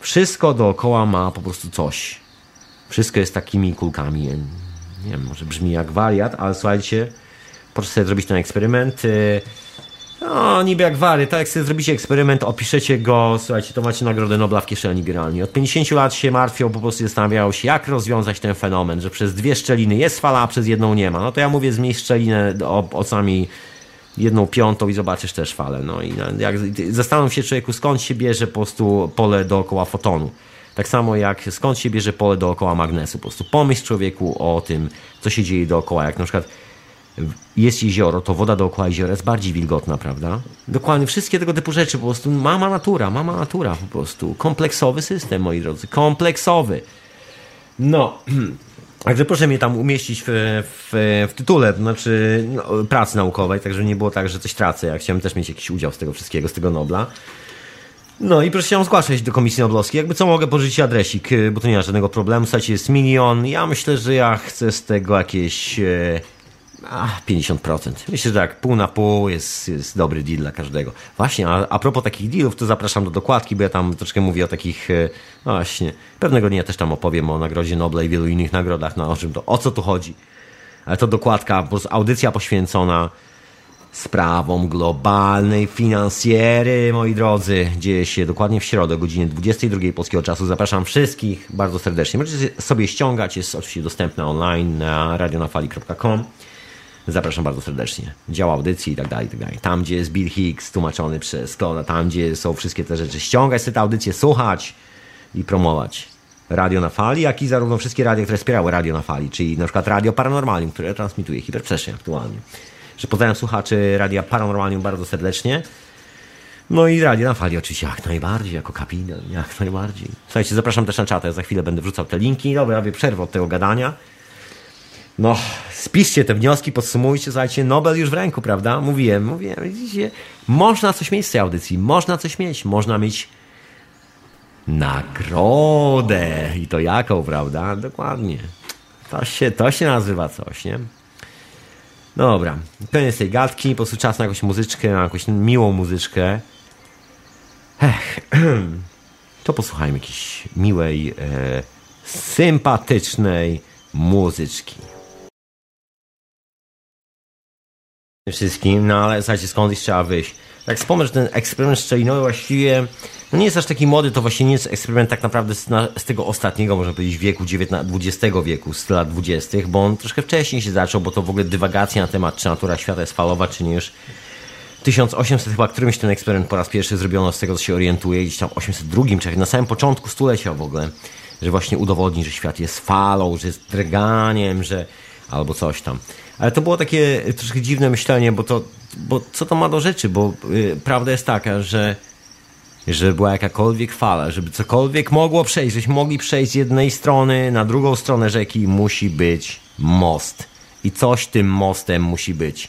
wszystko dookoła ma po prostu coś. Wszystko jest takimi kulkami. Nie wiem, może brzmi jak wariat, ale słuchajcie, proszę sobie zrobić ten eksperyment. Y, no, niby jak wariat, tak jak sobie zrobicie eksperyment, opiszecie go, słuchajcie, to macie Nagrodę Nobla w kieszeni generalnie. Od 50 lat się martwią, po prostu zastanawiają się, jak rozwiązać ten fenomen, że przez dwie szczeliny jest fala, a przez jedną nie ma. No to ja mówię, zmniejsz szczelinę o, o sami jedną piątą i zobaczysz też falę. No i jak, zastanów się człowieku, skąd się bierze po prostu pole dookoła fotonu. Tak samo jak skąd się bierze pole dookoła magnesu. Po prostu pomyśl człowieku o tym, co się dzieje dookoła. Jak na przykład jest jezioro, to woda dookoła jeziora jest bardziej wilgotna, prawda? Dokładnie, wszystkie tego typu rzeczy po prostu mama natura, mama natura po prostu. Kompleksowy system, moi drodzy, kompleksowy. No, Także proszę mnie tam umieścić w, w, w tytule, to znaczy no, pracy naukowej, także nie było tak, że coś tracę. Ja chciałem też mieć jakiś udział z tego wszystkiego, z tego Nobla. No i proszę się zgłaszać do Komisji Noblowskiej. Jakby co, mogę pożyczyć adresik, y, bo to nie ma żadnego problemu. Słuchajcie, jest milion. Ja myślę, że ja chcę z tego jakieś... E, a, 50%. Myślę, że tak, pół na pół jest, jest dobry deal dla każdego. Właśnie, a, a propos takich dealów, to zapraszam do dokładki, bo ja tam troszkę mówię o takich, e, no właśnie, pewnego dnia też tam opowiem o Nagrodzie Nobla i wielu innych nagrodach, no o czym to, o co tu chodzi. Ale to dokładka, po audycja poświęcona sprawom globalnej finansjery, moi drodzy. Dzieje się dokładnie w środę o godzinie 22 polskiego czasu. Zapraszam wszystkich bardzo serdecznie. Możecie sobie ściągać, jest oczywiście dostępna online na radionafali.com. Zapraszam bardzo serdecznie. Dział audycji i tak dalej, i tak dalej. Tam, gdzie jest Bill Hicks tłumaczony przez Klona, tam, gdzie są wszystkie te rzeczy. Ściągać sobie te audycje, słuchać i promować. Radio na fali, jak i zarówno wszystkie radia, które wspierały Radio na fali, czyli na przykład Radio Paranormalium, które transmituje hiperprzestrzeń aktualnie że pozdrawiam słuchaczy Radia Paranormalium bardzo serdecznie. No i Radio na Fali oczywiście jak najbardziej, jako kapitan, jak najbardziej. Słuchajcie, zapraszam też na czatę, za chwilę będę wrzucał te linki. Dobra, robię przerwę od tego gadania. No, spiszcie te wnioski, podsumujcie, słuchajcie, Nobel już w ręku, prawda? Mówiłem, mówiłem, widzicie, można coś mieć z tej audycji, można coś mieć, można mieć nagrodę. I to jaką, prawda? Dokładnie. To się, to się nazywa coś, nie? Dobra, koniec tej gadki, po prostu czas na jakąś muzyczkę, na jakąś miłą muzyczkę. Ech, to posłuchajmy jakiejś miłej, e, sympatycznej muzyczki. Wszystkim, no ale słuchajcie, skąd trzeba wyjść? Tak wspomnę, że ten eksperyment szczelinowy właściwie no nie jest aż taki młody, to właśnie nie jest eksperyment tak naprawdę z, na, z tego ostatniego, można powiedzieć, wieku XX wieku, z lat 20., bo on troszkę wcześniej się zaczął, bo to w ogóle dywagacja na temat, czy natura świata jest falowa, czy nie już 1800 chyba którymś ten eksperyment po raz pierwszy zrobiono, z tego co się orientuje, gdzieś tam 802, czy na samym początku stulecia w ogóle, że właśnie udowodni, że świat jest falą, że jest drganiem, że albo coś tam. Ale to było takie troszkę dziwne myślenie, bo to, bo co to ma do rzeczy, bo yy, prawda jest taka, że żeby była jakakolwiek fala, żeby cokolwiek mogło przejść, żebyśmy mogli przejść z jednej strony na drugą stronę rzeki, musi być most. I coś tym mostem musi być.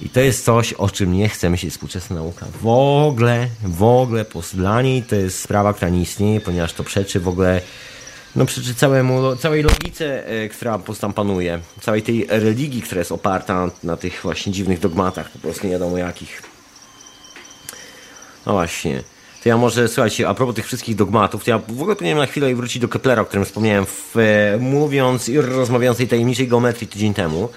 I to jest coś, o czym nie chce myśleć współczesna nauka. W ogóle, w ogóle, po dla niej to jest sprawa, która nie istnieje, ponieważ to przeczy w ogóle, no przeczy całemu, całej logice, e, która tam panuje. Całej tej religii, która jest oparta na, na tych właśnie dziwnych dogmatach, po prostu nie wiadomo jakich. No właśnie. To ja może, słuchajcie, a propos tych wszystkich dogmatów, to ja w ogóle powinienem na chwilę wrócić do Keplera, o którym wspomniałem, w, e, mówiąc i rozmawiając o tej tajemniczej geometrii tydzień temu.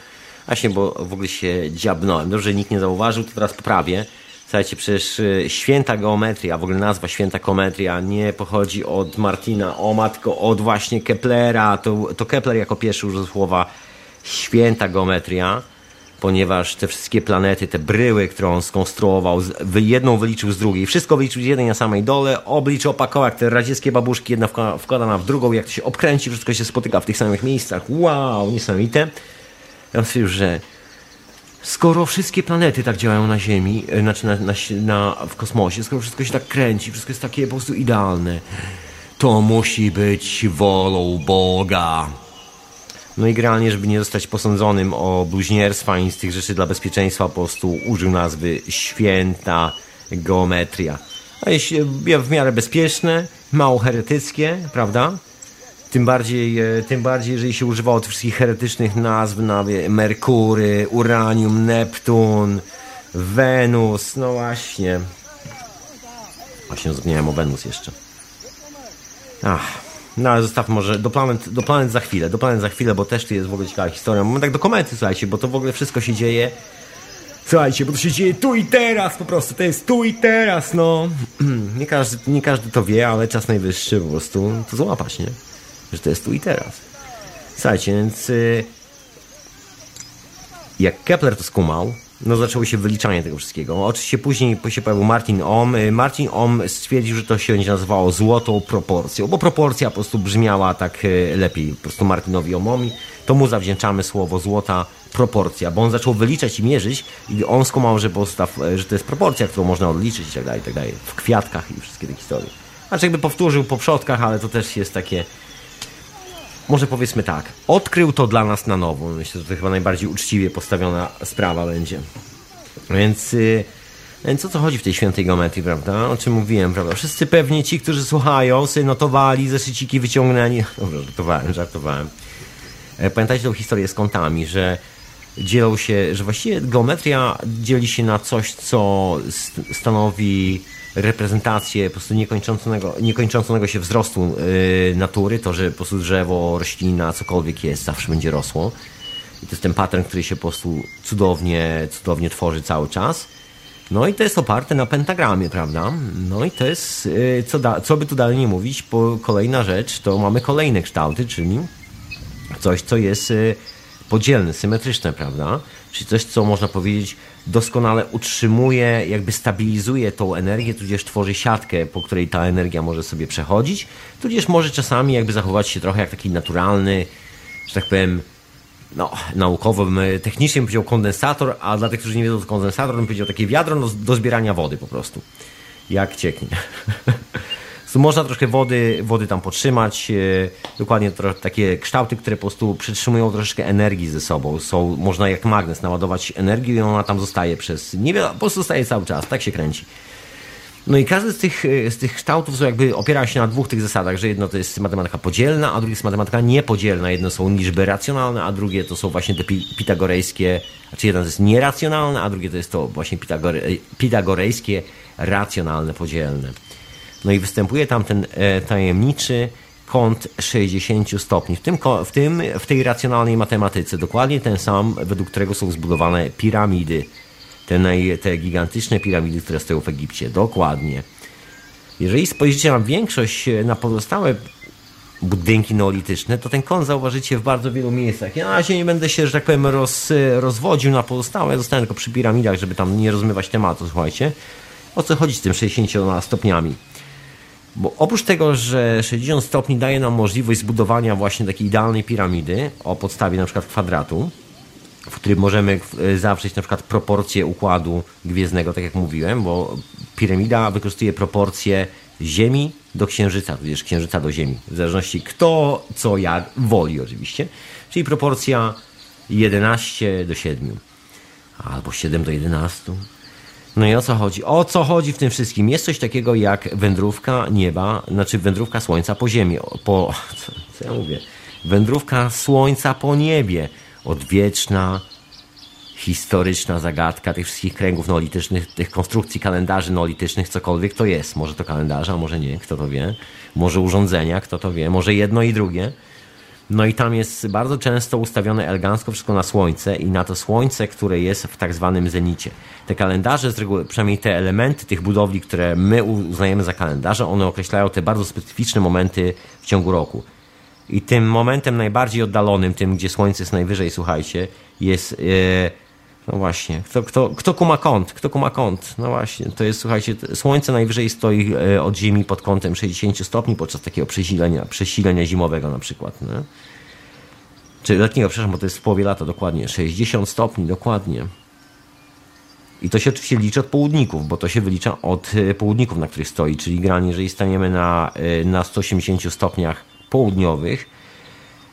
Właśnie, bo w ogóle się dziabnąłem. Dobrze, że nikt nie zauważył, to teraz poprawię. Słuchajcie, przecież e, święta geometria, w ogóle nazwa święta geometria nie pochodzi od Martina Oma, tylko od właśnie Keplera. To, to Kepler jako pierwszy użył słowa święta geometria ponieważ te wszystkie planety, te bryły, które on skonstruował, jedną wyliczył z drugiej, wszystko wyliczył z jednej na samej dole, obliczył, opakował jak te radzieckie babuszki, jedna wkładana w drugą, jak to się obkręci, wszystko się spotyka w tych samych miejscach. Wow, niesamowite. Ja stwierdził, że skoro wszystkie planety tak działają na Ziemi, e, znaczy na, na, na, w kosmosie, skoro wszystko się tak kręci, wszystko jest takie po prostu idealne, to musi być wolą Boga. No i generalnie, żeby nie zostać posądzonym o bluźnierstwa i z tych rzeczy dla bezpieczeństwa, po prostu użył nazwy święta geometria. A jeśli w miarę bezpieczne, mało heretyckie, prawda? Tym bardziej, e, tym bardziej, jeżeli się używało tych wszystkich heretycznych nazw na Merkury, Uranium, Neptun, Wenus, no właśnie. Właśnie zapomniałem o Wenus jeszcze. Ach. No ale zostaw może do planet, do planet za chwilę, do planet za chwilę, bo też tu jest w ogóle ciekawa historia. Mamy tak do komenty, słuchajcie, bo to w ogóle wszystko się dzieje. Słuchajcie, bo to się dzieje tu i teraz po prostu, to jest tu i teraz, no. Nie każdy, nie każdy to wie, ale czas najwyższy po prostu to złapać, nie? Że to jest tu i teraz. Słuchajcie, więc y, jak Kepler to skumał, no zaczęło się wyliczanie tego wszystkiego. Oczywiście później się pojawił Martin Ohm. Y, Martin Ohm stwierdził, że to się będzie nazywało złotą proporcją, bo proporcja po prostu brzmiała tak y, lepiej. Po prostu Martinowi Ohmowi. To mu zawdzięczamy słowo złota proporcja, bo on zaczął wyliczać i mierzyć i on skumał, że, postaw, y, że to jest proporcja, którą można odliczyć i tak dalej, i tak dalej. W kwiatkach i wszystkie te historie. Znaczy jakby powtórzył po przodkach, ale to też jest takie może powiedzmy tak, odkrył to dla nas na nowo. Myślę, że to chyba najbardziej uczciwie postawiona sprawa będzie. Więc, yy, więc o co chodzi w tej świętej geometrii, prawda? O czym mówiłem, prawda? Wszyscy pewnie ci, którzy słuchają, sobie notowali, zeszyciki wyciągnęli. Dobrze, żartowałem, żartowałem. E, pamiętajcie tą historię z kątami, że dzielą się, że właściwie geometria dzieli się na coś, co stanowi reprezentację po prostu niekończącego, niekończącego się wzrostu yy, natury, to, że po prostu drzewo, roślina, cokolwiek jest, zawsze będzie rosło. I to jest ten pattern, który się po prostu cudownie, cudownie tworzy cały czas. No i to jest oparte na pentagramie, prawda? No i to jest, yy, co, da, co by tu dalej nie mówić, kolejna rzecz, to mamy kolejne kształty, czyli coś, co jest yy, podzielne, symetryczne, prawda? Czyli coś, co można powiedzieć doskonale utrzymuje, jakby stabilizuje tą energię, tudzież tworzy siatkę, po której ta energia może sobie przechodzić, tudzież może czasami jakby zachować się trochę jak taki naturalny, że tak powiem, no, naukowo, technicznie bym powiedział kondensator, a dla tych, którzy nie wiedzą, to kondensator bym powiedział takie wiadro do, do zbierania wody po prostu. Jak cieknie. można troszkę wody, wody tam podtrzymać, e, dokładnie takie kształty, które po prostu przytrzymują troszeczkę energii ze sobą. Są, można jak magnes naładować energię i ona tam zostaje przez niewiele, po prostu zostaje cały czas, tak się kręci. No i każdy z tych, e, z tych kształtów jakby opiera się na dwóch tych zasadach, że jedno to jest matematyka podzielna, a drugie jest matematyka niepodzielna. Jedno są liczby racjonalne, a drugie to są właśnie te pitagorejskie, znaczy jedno to jest nieracjonalne, a drugie to jest to właśnie pitagore, pitagorejskie, racjonalne, podzielne. No i występuje tam ten e, tajemniczy kąt 60 stopni. W, tym, w, tym, w tej racjonalnej matematyce dokładnie ten sam, według którego są zbudowane piramidy. Te, naj, te gigantyczne piramidy, które stoją w Egipcie. Dokładnie. Jeżeli spojrzycie na większość, e, na pozostałe budynki neolityczne, to ten kąt zauważycie w bardzo wielu miejscach. Ja na razie nie będę się, że tak powiem, roz, rozwodził na pozostałe, zostanę tylko przy piramidach, żeby tam nie rozmywać tematu, słuchajcie. O co chodzi z tym 60 stopniami? Bo oprócz tego, że 60 stopni daje nam możliwość zbudowania właśnie takiej idealnej piramidy o podstawie na przykład kwadratu, w którym możemy e, zawrzeć na przykład proporcje układu gwiezdnego, tak jak mówiłem, bo piramida wykorzystuje proporcje Ziemi do Księżyca, tudzież Księżyca do Ziemi, w zależności kto co jak woli oczywiście, czyli proporcja 11 do 7 albo 7 do 11 no i o co chodzi? O co chodzi w tym wszystkim? Jest coś takiego jak wędrówka nieba, znaczy wędrówka słońca po ziemi. Po, co, co ja mówię? Wędrówka słońca po niebie. Odwieczna, historyczna zagadka tych wszystkich kręgów neolitycznych, tych konstrukcji kalendarzy neolitycznych, cokolwiek to jest. Może to kalendarze, a może nie, kto to wie. Może urządzenia, kto to wie. Może jedno i drugie. No i tam jest bardzo często ustawione elegancko wszystko na słońce i na to słońce, które jest w tak zwanym zenicie. Te kalendarze, z reguły, przynajmniej te elementy tych budowli, które my uznajemy za kalendarze, one określają te bardzo specyficzne momenty w ciągu roku. I tym momentem najbardziej oddalonym, tym gdzie słońce jest najwyżej, słuchajcie, jest... Yy, no właśnie, kto, kto, kto kuma kąt? Kto kuma kąt? No właśnie, to jest, słuchajcie, słońce najwyżej stoi e, od Ziemi pod kątem 60 stopni podczas takiego przesilenia, przesilenia zimowego na przykład. Nie? Czy letniego, przepraszam, bo to jest w połowie lata dokładnie. 60 stopni, dokładnie. I to się oczywiście liczy od południków, bo to się wylicza od e, południków, na których stoi. Czyli granie, jeżeli staniemy na, e, na 180 stopniach południowych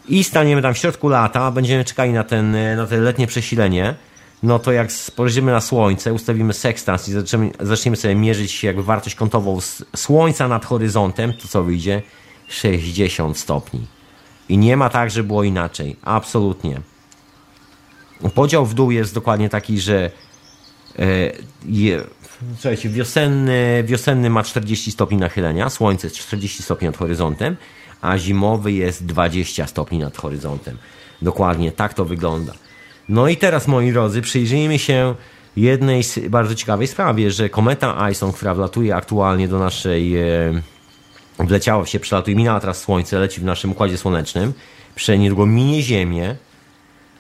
i staniemy tam w środku lata, będziemy czekali na, ten, na te letnie przesilenie, no to jak spojrzymy na Słońce, ustawimy sekstans i zaczniemy, zaczniemy sobie mierzyć jakby wartość kątową Słońca nad horyzontem, to co wyjdzie? 60 stopni. I nie ma tak, że było inaczej. Absolutnie. Podział w dół jest dokładnie taki, że e, słuchajcie, wiosenny, wiosenny ma 40 stopni nachylenia, słońce jest 40 stopni nad horyzontem, a zimowy jest 20 stopni nad horyzontem. Dokładnie tak to wygląda. No i teraz, moi drodzy, przyjrzyjmy się jednej bardzo ciekawej sprawie, że kometa Ison, która wlatuje aktualnie do naszej... E, wleciała się, przelatuje, minęła teraz Słońce, leci w naszym Układzie Słonecznym, niedługo minie Ziemię.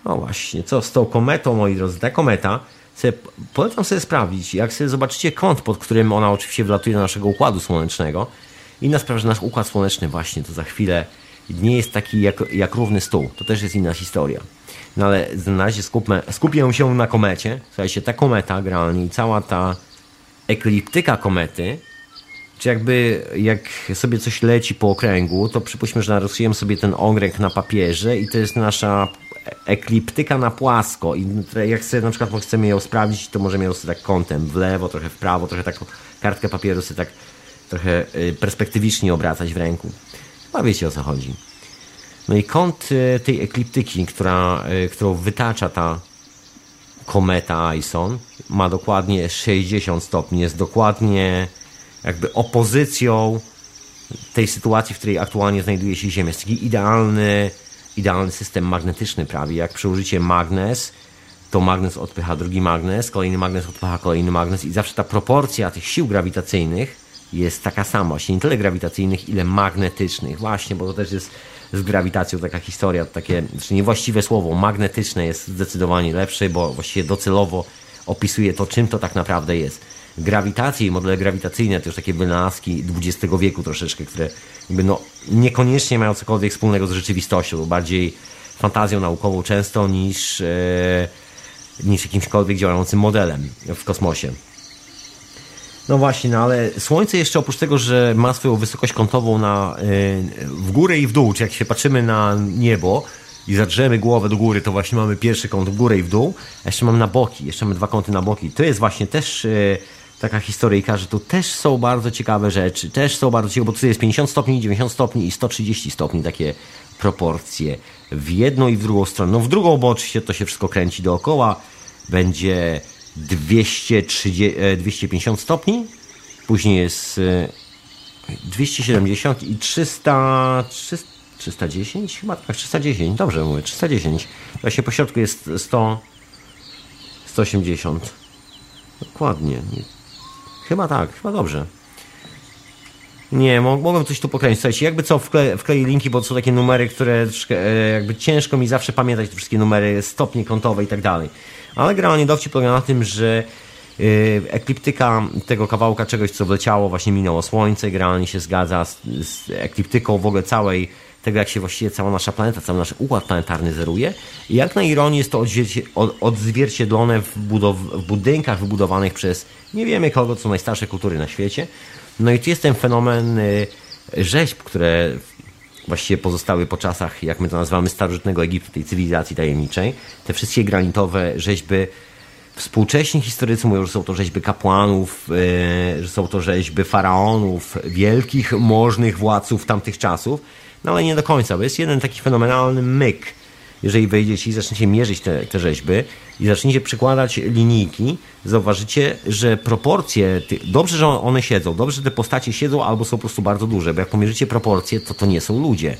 No właśnie, co z tą kometą, moi drodzy? Ta kometa, sobie, polecam sobie sprawdzić, jak sobie zobaczycie kąt, pod którym ona oczywiście wlatuje do naszego Układu Słonecznego. Inna sprawa, że nasz Układ Słoneczny właśnie to za chwilę nie jest taki jak, jak równy stół. To też jest inna historia. No ale na razie skupmy, skupię się na komecie. Słuchajcie, ta kometa generalnie i cała ta ekliptyka komety, czy jakby jak sobie coś leci po okręgu, to przypuśćmy, że narysujemy sobie ten okręg na papierze i to jest nasza ekliptyka na płasko i jak sobie na przykład chcemy ją sprawdzić, to możemy ją sobie tak kątem w lewo, trochę w prawo, trochę taką kartkę papieru sobie tak trochę y, perspektywicznie obracać w ręku. Chyba wiecie o co chodzi. No i kąt e, tej ekliptyki, która, e, którą wytacza ta kometa Ison, ma dokładnie 60 stopni. Jest dokładnie jakby opozycją tej sytuacji, w której aktualnie znajduje się Ziemia. Jest taki idealny, idealny system magnetyczny prawie. Jak przy magnes, to magnes odpycha drugi magnes, kolejny magnes odpycha kolejny magnes i zawsze ta proporcja tych sił grawitacyjnych jest taka sama. Właśnie nie tyle grawitacyjnych, ile magnetycznych. Właśnie, bo to też jest z grawitacją taka historia, takie, znaczy niewłaściwe słowo, magnetyczne jest zdecydowanie lepsze, bo właściwie docelowo opisuje to, czym to tak naprawdę jest. Grawitacje i modele grawitacyjne to już takie wynalazki XX wieku troszeczkę, które jakby no, niekoniecznie mają cokolwiek wspólnego z rzeczywistością, bardziej fantazją naukową często niż, e, niż jakimśkolwiek działającym modelem w kosmosie. No właśnie, no ale Słońce jeszcze oprócz tego, że ma swoją wysokość kątową na, yy, w górę i w dół, czy jak się patrzymy na niebo i zadrzemy głowę do góry, to właśnie mamy pierwszy kąt w górę i w dół, a jeszcze mamy na boki, jeszcze mamy dwa kąty na boki. To jest właśnie też yy, taka historyjka, że tu też są bardzo ciekawe rzeczy, też są bardzo ciekawe, bo tu jest 50 stopni, 90 stopni i 130 stopni, takie proporcje w jedną i w drugą stronę. No w drugą, bo oczywiście to się wszystko kręci dookoła, będzie 230, 250 e, stopni, później jest 270 e, i 300, 300 310? Chyba tak, 310, dobrze mówię, 310. Właśnie po środku jest 100, 180. Dokładnie. Chyba tak, chyba dobrze. Nie, mogłem coś tu pokręcić. Słuchajcie, jakby co, wkle, wklei linki, bo to są takie numery, które e, jakby ciężko mi zawsze pamiętać te wszystkie numery, stopnie kątowe i tak dalej. Ale generalnie dowcip polega na tym, że yy, ekliptyka tego kawałka czegoś, co wleciało, właśnie minęło Słońce, generalnie się zgadza z, z ekliptyką w ogóle całej tego, jak się właściwie cała nasza planeta, cały nasz układ planetarny zeruje. I jak na ironię jest to odzwierciedlone w, w budynkach wybudowanych przez nie wiemy kogo, co najstarsze kultury na świecie. No i tu jest ten fenomen y, rzeźb, które właściwie pozostały po czasach, jak my to nazywamy, starożytnego Egiptu, tej cywilizacji tajemniczej. Te wszystkie granitowe rzeźby Współcześni historycy mówią, że są to rzeźby kapłanów, y, że są to rzeźby faraonów, wielkich, możnych władców tamtych czasów, no ale nie do końca, bo jest jeden taki fenomenalny myk. Jeżeli wejdziecie i zaczniecie mierzyć te, te rzeźby i zaczniecie przykładać linijki, zauważycie, że proporcje, dobrze, że one siedzą, dobrze, że te postacie siedzą albo są po prostu bardzo duże, bo jak pomierzycie proporcje, to to nie są ludzie.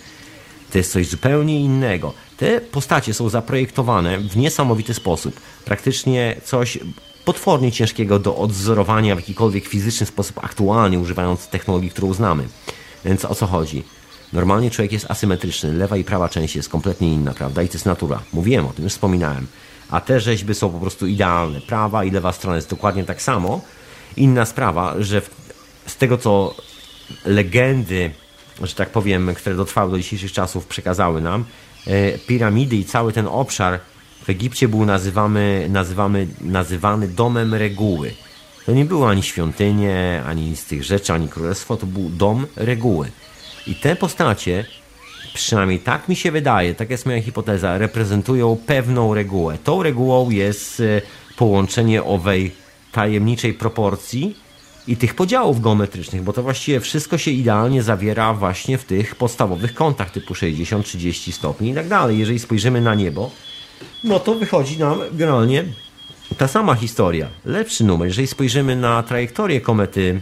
To jest coś zupełnie innego. Te postacie są zaprojektowane w niesamowity sposób. Praktycznie coś potwornie ciężkiego do odzorowania w jakikolwiek fizyczny sposób aktualnie, używając technologii, którą znamy. Więc o co chodzi? Normalnie człowiek jest asymetryczny, lewa i prawa część jest kompletnie inna, prawda? I to jest natura. Mówiłem o tym, już wspominałem. A te rzeźby są po prostu idealne. Prawa i lewa strona jest dokładnie tak samo. Inna sprawa, że z tego co legendy, że tak powiem, które dotrwały do dzisiejszych czasów, przekazały nam, e, piramidy i cały ten obszar w Egipcie był nazywany, nazywamy, nazywany domem reguły. To nie było ani świątynie, ani z tych rzeczy, ani królestwo, to był dom reguły. I te postacie, przynajmniej tak mi się wydaje, tak jest moja hipoteza, reprezentują pewną regułę. Tą regułą jest e, połączenie owej tajemniczej proporcji i tych podziałów geometrycznych, bo to właściwie wszystko się idealnie zawiera właśnie w tych podstawowych kątach typu 60, 30 stopni i tak dalej. Jeżeli spojrzymy na niebo, no to wychodzi nam generalnie ta sama historia. Lepszy numer. Jeżeli spojrzymy na trajektorię komety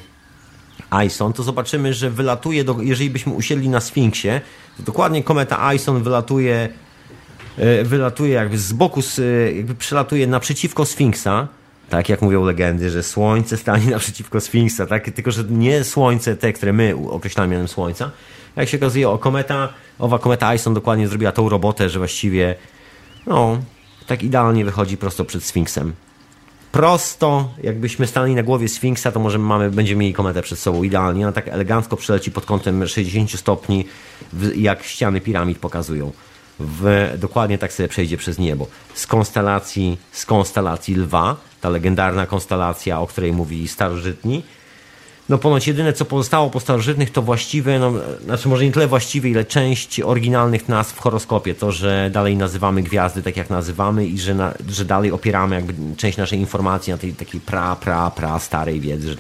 Ison, to zobaczymy, że wylatuje, do, jeżeli byśmy usiedli na Sfinksie, to dokładnie kometa Ison wylatuje, e, wylatuje jakby z boku, jakby przelatuje naprzeciwko Sfinksa, tak jak mówią legendy, że Słońce stanie naprzeciwko Sfinksa, tak? tylko że nie Słońce te, które my określamy mianem Słońca. Jak się okazuje, o kometa, owa kometa Ison dokładnie zrobiła tą robotę, że właściwie no, tak idealnie wychodzi prosto przed Sfinksem prosto, jakbyśmy stali na głowie Sfinksa, to może mamy, będziemy mieli kometę przed sobą idealnie. Ona tak elegancko przeleci pod kątem 60 stopni, jak ściany piramid pokazują. W, dokładnie tak sobie przejdzie przez niebo. Z konstelacji, z konstelacji lwa, ta legendarna konstelacja, o której mówili starożytni, no ponoć jedyne co pozostało po starożytnych to właściwe, no, znaczy może nie tyle właściwe, ile część oryginalnych nazw w horoskopie, to, że dalej nazywamy gwiazdy tak jak nazywamy i że, na, że dalej opieramy jakby część naszej informacji na tej takiej pra, pra, pra starej wiedzy, że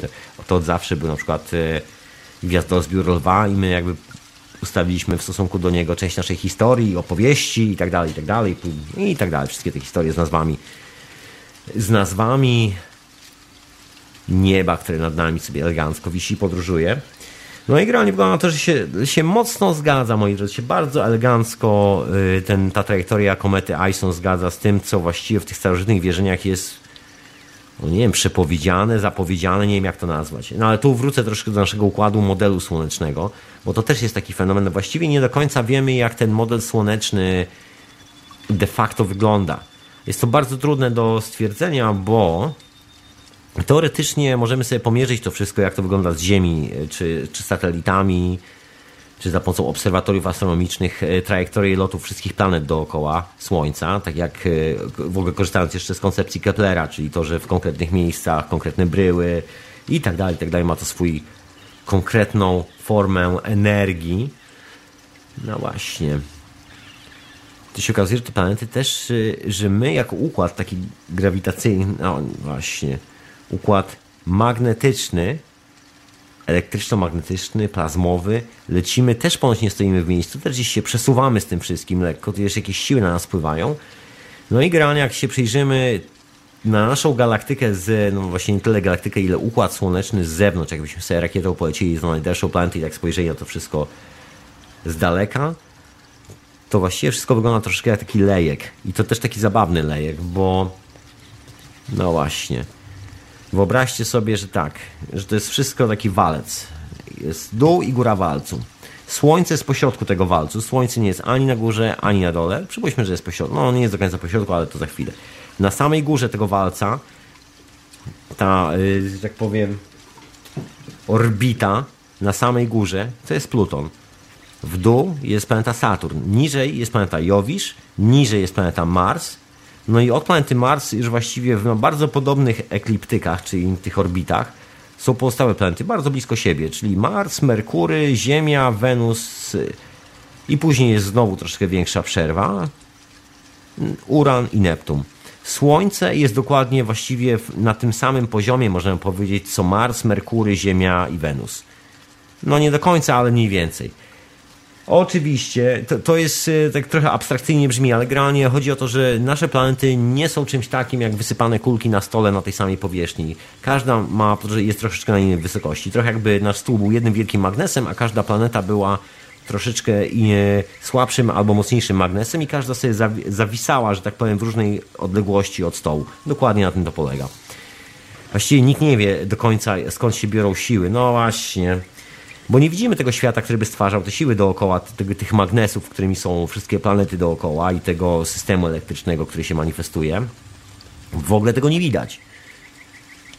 to, od zawsze był na przykład e, gwiazdozbiór lwa i my jakby ustawiliśmy w stosunku do niego część naszej historii, opowieści i tak dalej, i tak dalej, i tak dalej, wszystkie te historie z nazwami z nazwami nieba, które nad nami sobie elegancko wisi i podróżuje. No i generalnie wygląda na to, że się, się mocno zgadza, moi drodzy, się bardzo elegancko y, ten, ta trajektoria komety Ison zgadza z tym, co właściwie w tych starożytnych wierzeniach jest no nie wiem, przepowiedziane, zapowiedziane, nie wiem jak to nazwać. No ale tu wrócę troszkę do naszego układu modelu słonecznego, bo to też jest taki fenomen. Właściwie nie do końca wiemy, jak ten model słoneczny de facto wygląda. Jest to bardzo trudne do stwierdzenia, bo Teoretycznie możemy sobie pomierzyć to wszystko, jak to wygląda z Ziemi, e, czy, czy satelitami, czy za pomocą obserwatoriów astronomicznych, e, trajektorii lotu wszystkich planet dookoła Słońca, tak jak e, w ogóle korzystając jeszcze z koncepcji Keplera, czyli to, że w konkretnych miejscach konkretne bryły i tak dalej, i tak dalej. Ma to swój konkretną formę energii. No właśnie. To się okazuje, że te planety też, że my jako układ taki grawitacyjny, no właśnie, układ magnetyczny, elektryczno-magnetyczny, plazmowy, lecimy, też ponoć nie stoimy w miejscu, też gdzieś się przesuwamy z tym wszystkim lekko, to jeszcze jakieś siły na nas wpływają. No i generalnie jak się przyjrzymy na naszą galaktykę z, no właśnie nie tyle galaktykę, ile układ słoneczny z zewnątrz, jakbyśmy sobie rakietą polecieli z najdalszą planetę i tak spojrzeli na to wszystko z daleka, to właściwie wszystko wygląda troszkę jak taki lejek. I to też taki zabawny lejek, bo no właśnie. Wyobraźcie sobie, że tak, że to jest wszystko taki walec. Jest dół i góra walcu. Słońce jest pośrodku tego walcu. Słońce nie jest ani na górze, ani na dole. Przypuśćmy, że jest pośrodku. No, nie jest do końca pośrodku, ale to za chwilę. Na samej górze tego walca ta, yy, tak powiem, orbita na samej górze to jest Pluton. W dół jest planeta Saturn. Niżej jest planeta Jowisz. Niżej jest planeta Mars. No i od planety Mars już właściwie w bardzo podobnych ekliptykach, czyli tych orbitach, są pozostałe planety bardzo blisko siebie, czyli Mars, Merkury, Ziemia, Wenus i później jest znowu troszkę większa przerwa. Uran i Neptun. Słońce jest dokładnie właściwie na tym samym poziomie, możemy powiedzieć, co Mars, Merkury, Ziemia i Wenus. No nie do końca, ale mniej więcej. Oczywiście, to, to jest e, tak trochę abstrakcyjnie brzmi, ale generalnie chodzi o to, że nasze planety nie są czymś takim jak wysypane kulki na stole na tej samej powierzchni. Każda ma, jest troszeczkę na innej wysokości. Trochę jakby nasz stół był jednym wielkim magnesem, a każda planeta była troszeczkę słabszym albo mocniejszym magnesem i każda sobie zawisała, że tak powiem, w różnej odległości od stołu. Dokładnie na tym to polega. Właściwie nikt nie wie do końca skąd się biorą siły. No właśnie. Bo nie widzimy tego świata, który by stwarzał te siły dookoła, tego, tych magnesów, którymi są wszystkie planety dookoła i tego systemu elektrycznego, który się manifestuje. W ogóle tego nie widać.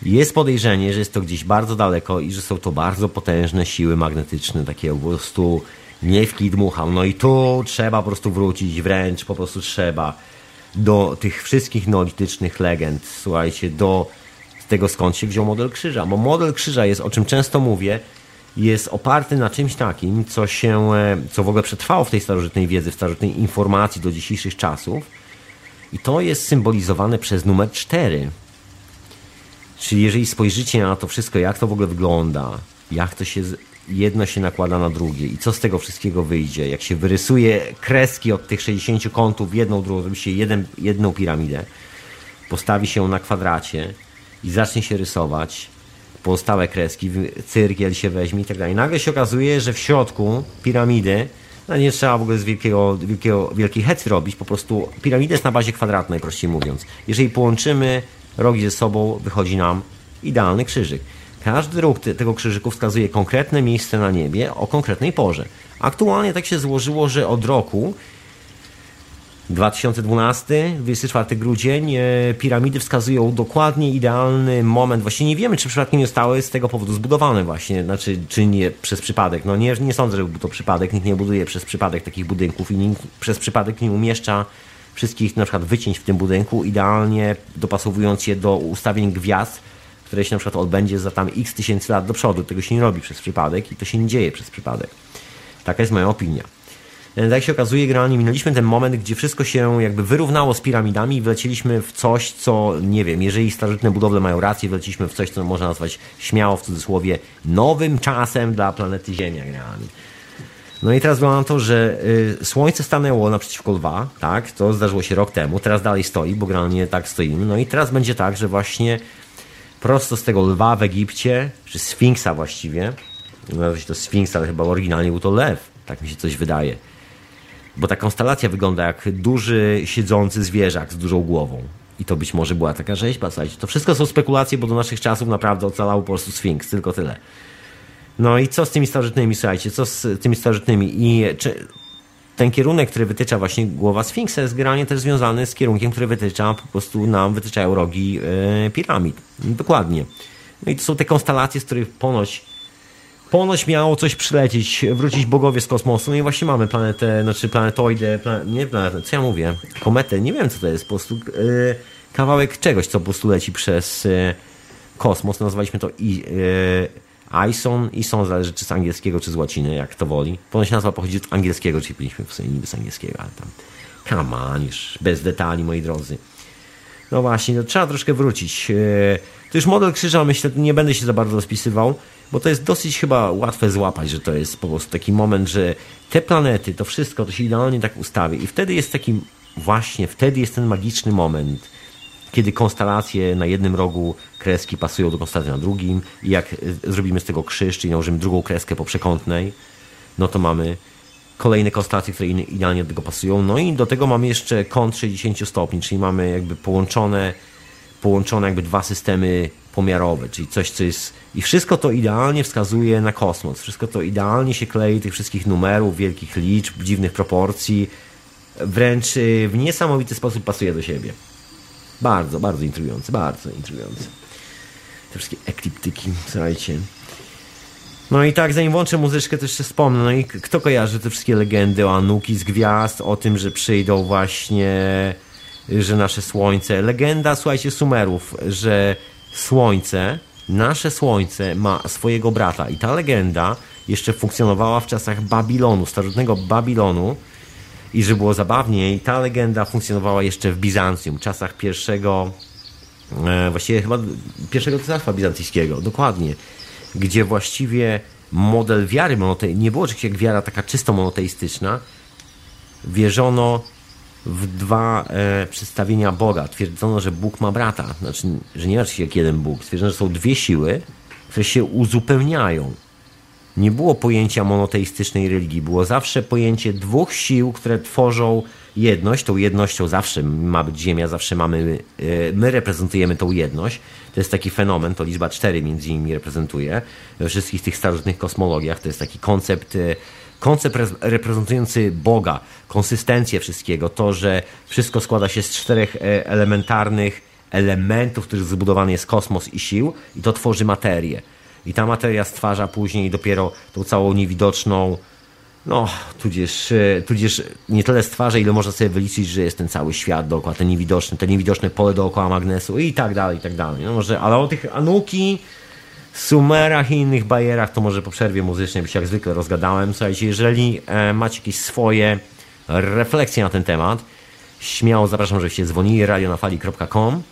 Jest podejrzenie, że jest to gdzieś bardzo daleko i że są to bardzo potężne siły magnetyczne, takie po prostu nie dmucham. No i tu trzeba po prostu wrócić, wręcz po prostu trzeba do tych wszystkich neolitycznych legend, słuchajcie, do tego skąd się wziął model krzyża. Bo model krzyża jest, o czym często mówię, jest oparty na czymś takim, co się, e, co w ogóle przetrwało w tej starożytnej wiedzy, w starożytnej informacji do dzisiejszych czasów. I to jest symbolizowane przez numer 4. Czyli jeżeli spojrzycie na to wszystko, jak to w ogóle wygląda, jak to się jedno się nakłada na drugie i co z tego wszystkiego wyjdzie, jak się wyrysuje kreski od tych 60 kątów jedną, drugą, zrobi się jeden, jedną piramidę, postawi się na kwadracie i zacznie się rysować, pozostałe kreski, cyrkiel się weźmie i tak dalej. Nagle się okazuje, że w środku piramidy no nie trzeba w ogóle z wielkiego, wielkiego, wielkiej hec robić, po prostu piramida jest na bazie kwadratu, najprościej mówiąc. Jeżeli połączymy rogi ze sobą, wychodzi nam idealny krzyżyk. Każdy róg tego krzyżyku wskazuje konkretne miejsce na niebie o konkretnej porze. Aktualnie tak się złożyło, że od roku 2012, 24 grudzień, e, piramidy wskazują dokładnie idealny moment. Właśnie nie wiemy, czy przypadkiem nie zostały z tego powodu zbudowane właśnie, znaczy, czy nie przez przypadek. No nie, nie sądzę, że był to przypadek. Nikt nie buduje przez przypadek takich budynków i nikt przez przypadek nie umieszcza wszystkich na przykład wycięć w tym budynku, idealnie dopasowując je do ustawień gwiazd, które się na przykład odbędzie za tam x tysięcy lat do przodu. Tego się nie robi przez przypadek i to się nie dzieje przez przypadek. Taka jest moja opinia. E, tak się okazuje, generalnie minęliśmy ten moment, gdzie wszystko się jakby wyrównało z piramidami i wleciliśmy w coś, co, nie wiem, jeżeli starożytne budowle mają rację, wleciliśmy w coś, co można nazwać śmiało w cudzysłowie nowym czasem dla planety Ziemia generalnie. No i teraz wygląda na to, że y, Słońce stanęło naprzeciwko lwa, tak, to zdarzyło się rok temu, teraz dalej stoi, bo generalnie tak stoimy. No i teraz będzie tak, że właśnie prosto z tego lwa w Egipcie, czy Sfinksa właściwie, nazywa się to Sfinksa, ale chyba oryginalnie był to lew, tak mi się coś wydaje bo ta konstelacja wygląda jak duży, siedzący zwierzak z dużą głową. I to być może była taka rzeźba. Słuchajcie, to wszystko są spekulacje, bo do naszych czasów naprawdę ocalał po prostu Sfinks, tylko tyle. No i co z tymi starożytnymi, słuchajcie, co z tymi starożytnymi? I czy ten kierunek, który wytycza właśnie głowa Sfinksa jest generalnie też związany z kierunkiem, który wytycza po prostu nam, wytyczają rogi yy, piramid. Dokładnie. No i to są te konstelacje, z których ponoć Ponoć miało coś przylecieć, wrócić bogowie z kosmosu. No i właśnie mamy planetę, znaczy planetoidę, plan, nie planetę, co ja mówię? Kometę, nie wiem co to jest, po prostu yy, kawałek czegoś, co po prostu leci przez, yy, kosmos, nazwaliśmy to i, e, ISON, ISON zależy czy z angielskiego, czy z łaciny, jak to woli. Ponoć nazwa pochodzi od angielskiego, czyli byliśmy w sumie niby z angielskiego, ale tam come on, już bez detali, moi drodzy. No właśnie, no, trzeba troszkę wrócić. E, to już model krzyża, myślę, nie będę się za bardzo rozpisywał, bo to jest dosyć chyba łatwe złapać, że to jest po prostu taki moment, że te planety, to wszystko, to się idealnie tak ustawi i wtedy jest taki, właśnie wtedy jest ten magiczny moment, kiedy konstelacje na jednym rogu kreski pasują do konstelacji na drugim i jak e, zrobimy z tego krzyż, czyli nałożymy drugą kreskę po przekątnej, no to mamy kolejne konstelacje, które idealnie do tego pasują. No i do tego mamy jeszcze kąt 60 stopni, czyli mamy jakby połączone, połączone jakby dwa systemy pomiarowe, czyli coś, co jest... I wszystko to idealnie wskazuje na kosmos. Wszystko to idealnie się klei tych wszystkich numerów, wielkich liczb, dziwnych proporcji. Wręcz y, w niesamowity sposób pasuje do siebie. Bardzo, bardzo intrygujące, bardzo intrygujące. Te wszystkie ekliptyki, słuchajcie. No i tak, zanim włączę muzyczkę, to jeszcze wspomnę. No i kto kojarzy te wszystkie legendy o Anuki z gwiazd, o tym, że przyjdą właśnie, że nasze słońce. Legenda, słuchajcie, Sumerów, że słońce, nasze słońce ma swojego brata. I ta legenda jeszcze funkcjonowała w czasach Babilonu, starożytnego Babilonu. I że było zabawniej, ta legenda funkcjonowała jeszcze w Bizancjum, czasach pierwszego, e, właściwie chyba pierwszego cesarstwa bizantyjskiego, dokładnie gdzie właściwie model wiary monoteistycznej, nie było czegoś jak wiara taka czysto monoteistyczna, wierzono w dwa e, przedstawienia Boga. Twierdzono, że Bóg ma brata, znaczy, że nie ma czegoś jak jeden Bóg. Twierdzono, że są dwie siły, które się uzupełniają. Nie było pojęcia monoteistycznej religii, było zawsze pojęcie dwóch sił, które tworzą jedność. Tą jednością zawsze ma być Ziemia, zawsze mamy, e, my reprezentujemy tą jedność. To jest taki fenomen, to liczba 4 między innymi reprezentuje we wszystkich tych starożytnych kosmologiach. To jest taki koncept, e, koncept reprezentujący Boga, konsystencję wszystkiego, to, że wszystko składa się z czterech e, elementarnych elementów, których zbudowany jest kosmos i sił i to tworzy materię. I ta materia stwarza później dopiero tą całą niewidoczną no, tudzież, e, tudzież nie tyle stwarza, ile można sobie wyliczyć, że jest ten cały świat dookoła, ten niewidoczny, te niewidoczne pole dookoła magnesu i tak dalej, i tak dalej. No może, ale o tych Anuki, Sumerach i innych bajerach to może po przerwie muzycznej, bo się jak zwykle rozgadałem. Słuchajcie, jeżeli e, macie jakieś swoje refleksje na ten temat, śmiało zapraszam, żebyście dzwonili radionafali.com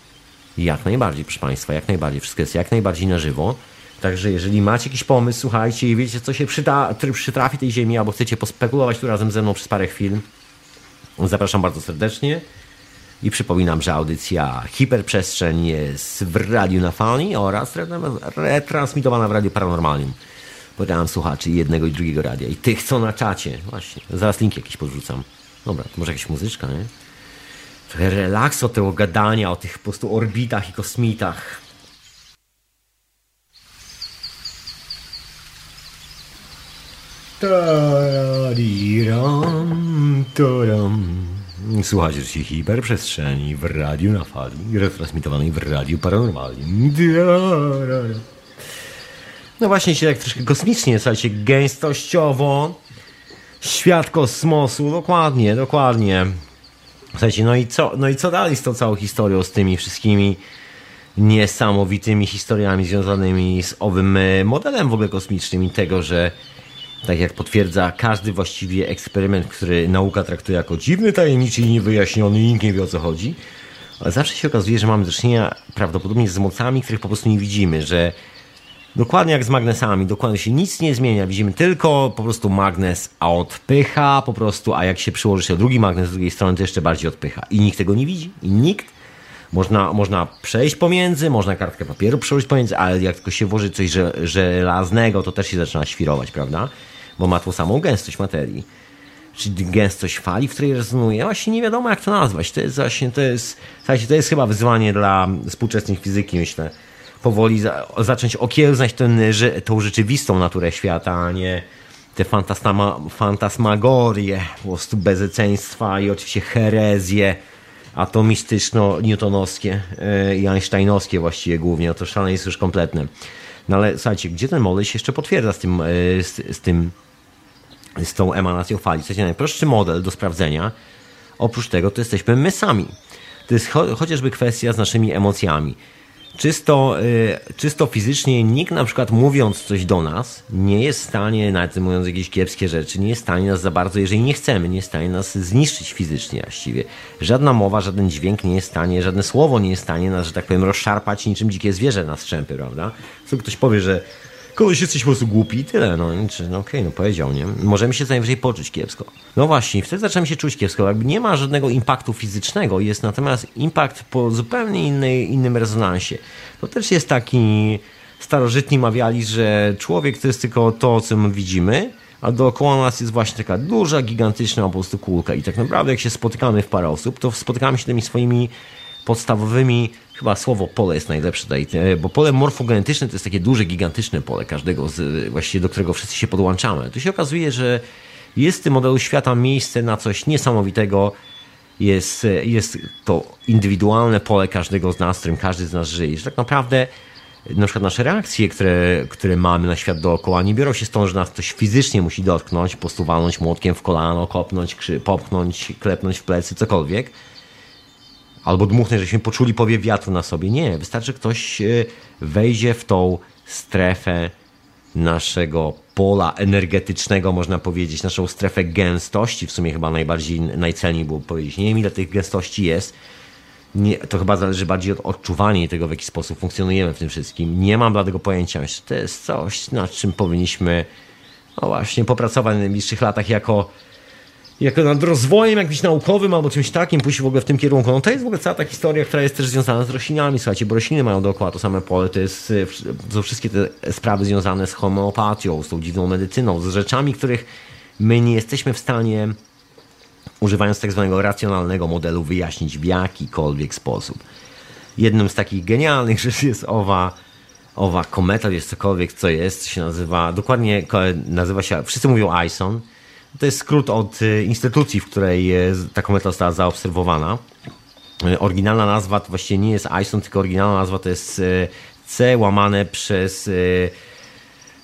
jak najbardziej, proszę Państwa, jak najbardziej. Wszystko jest jak najbardziej na żywo. Także jeżeli macie jakiś pomysł, słuchajcie i wiecie, co się przyda, przytrafi tej ziemi, albo chcecie pospekulować tu razem ze mną przez parę chwil, zapraszam bardzo serdecznie. I przypominam, że audycja Hiperprzestrzeń jest w Radiu na Fali oraz retransmitowana w Radiu Paranormalnym. Podałem słuchaczy jednego i drugiego radia. I tych, co na czacie. Właśnie. Zaraz link jakiś podrzucam. Dobra, to może jakaś muzyczka, nie? Trochę relaksu od tego gadania o tych po prostu orbitach i kosmitach. Tarariram, toram. Słuchajcie się hiperprzestrzeni w radiu na fali, retransmitowanej w radiu paranormalnym. No właśnie się tak troszkę kosmicznie, słuchajcie, gęstościowo. Świat kosmosu, dokładnie, dokładnie. Słuchajcie, no i co, no i co dalej z tą całą historią, z tymi wszystkimi niesamowitymi historiami związanymi z owym e, modelem w ogóle kosmicznym i tego, że tak jak potwierdza każdy właściwie eksperyment, który nauka traktuje jako dziwny, tajemniczy i niewyjaśniony nikt nie wie o co chodzi, ale zawsze się okazuje, że mamy do czynienia prawdopodobnie z mocami, których po prostu nie widzimy, że dokładnie jak z magnesami, dokładnie się nic nie zmienia, widzimy tylko po prostu magnes, a odpycha po prostu, a jak się przyłoży się drugi magnes z drugiej strony, to jeszcze bardziej odpycha. I nikt tego nie widzi, i nikt można, można przejść pomiędzy, można kartkę papieru przełożyć pomiędzy, ale jak tylko się włoży coś żelaznego, to też się zaczyna świrować, prawda? Bo ma tą samą gęstość materii. Czyli gęstość fali, w której rezonuje. Właśnie nie wiadomo, jak to nazwać. To jest właśnie, to jest, słuchajcie, to jest chyba wyzwanie dla współczesnych fizyki, myślę. Powoli za, zacząć okiełznać ten, tą rzeczywistą naturę świata, a nie te fantasmagorie, po prostu bezeceństwa i oczywiście herezje, atomistyczno-newtonowskie e, i einsteinowskie właściwie głównie, to szaleństwo już kompletne. No ale słuchajcie, gdzie ten model się jeszcze potwierdza z tym, e, z, z tym z tą emanacją fali? Słuchajcie, najprostszy model do sprawdzenia, oprócz tego to jesteśmy my sami. To jest cho chociażby kwestia z naszymi emocjami. czysto, y, czysto fizycznie nikt na przykład mówiąc coś do nas nie jest w stanie, nawet mówiąc jakieś kiepskie rzeczy, nie jest w stanie nas za bardzo, jeżeli nie chcemy, nie jest w stanie nas zniszczyć fizycznie właściwie. Żadna mowa, żaden dźwięk nie jest w stanie, żadne słowo nie jest w stanie nas, że tak powiem, rozszarpać niczym dzikie zwierzę na strzępy, prawda? Co ktoś powie, że kogoś jesteś po prostu głupi i tyle, no, no okej, no powiedział, nie? Możemy się najwyżej poczuć kiepsko. No właśnie, wtedy zaczynamy się czuć kiepsko, jakby nie ma żadnego impaktu fizycznego, jest natomiast impact po zupełnie innej, innym rezonansie. To też jest taki, starożytni mawiali, że człowiek to jest tylko to, co my widzimy, a dookoła nas jest właśnie taka duża, gigantyczna po prostu kulka i tak naprawdę jak się spotykamy w parę osób, to spotykamy się tymi swoimi podstawowymi, chyba słowo pole jest najlepsze tutaj, e, bo pole morfogenetyczne to jest takie duże, gigantyczne pole każdego, z, właściwie do którego wszyscy się podłączamy. Tu się okazuje, że jest w tym modelu świata miejsce na coś niesamowitego, jest, e, jest to indywidualne pole każdego z nas, w którym każdy z nas żyje. Że tak naprawdę na przykład nasze reakcje, które, które mamy na świat dookoła, nie biorą się stąd, że nas ktoś fizycznie musi dotknąć, po prostu młotkiem w kolano, kopnąć, popchnąć, klepnąć w plecy, cokolwiek albo dmuchnąć, żebyśmy poczuli powiew wiatru na sobie. Nie, wystarczy, ktoś e, wejdzie w tą strefę naszego pola energetycznego, można powiedzieć, naszą strefę gęstości, w sumie chyba najbardziej, najcelniej było powiedzieć. Nie wiem, ile tych gęstości jest. Nie, to chyba zależy bardziej od odczuwania tego, w jaki sposób funkcjonujemy w tym wszystkim. Nie mam tego pojęcia. To jest coś, nad czym powinniśmy no właśnie popracować w najbliższych latach jako jako nad rozwojem jakimś naukowym albo czymś takim, pójść w ogóle w tym kierunku. No to jest w ogóle cała ta historia, która jest też związana z roślinami. Słuchajcie, bo rośliny mają dookoła to same pole. To, jest, to są wszystkie te sprawy związane z homeopatią, z tą dziwną medycyną, z rzeczami, których my nie jesteśmy w stanie, używając tak zwanego racjonalnego modelu, wyjaśnić w jakikolwiek sposób. Jednym z takich genialnych rzeczy jest owa owa kometa, jest cokolwiek, co jest, się nazywa, dokładnie nazywa się, wszyscy mówią ISON, to jest skrót od y, instytucji, w której ta kometa została zaobserwowana. Y, oryginalna nazwa to właściwie nie jest ISON, tylko oryginalna nazwa to jest C łamane przez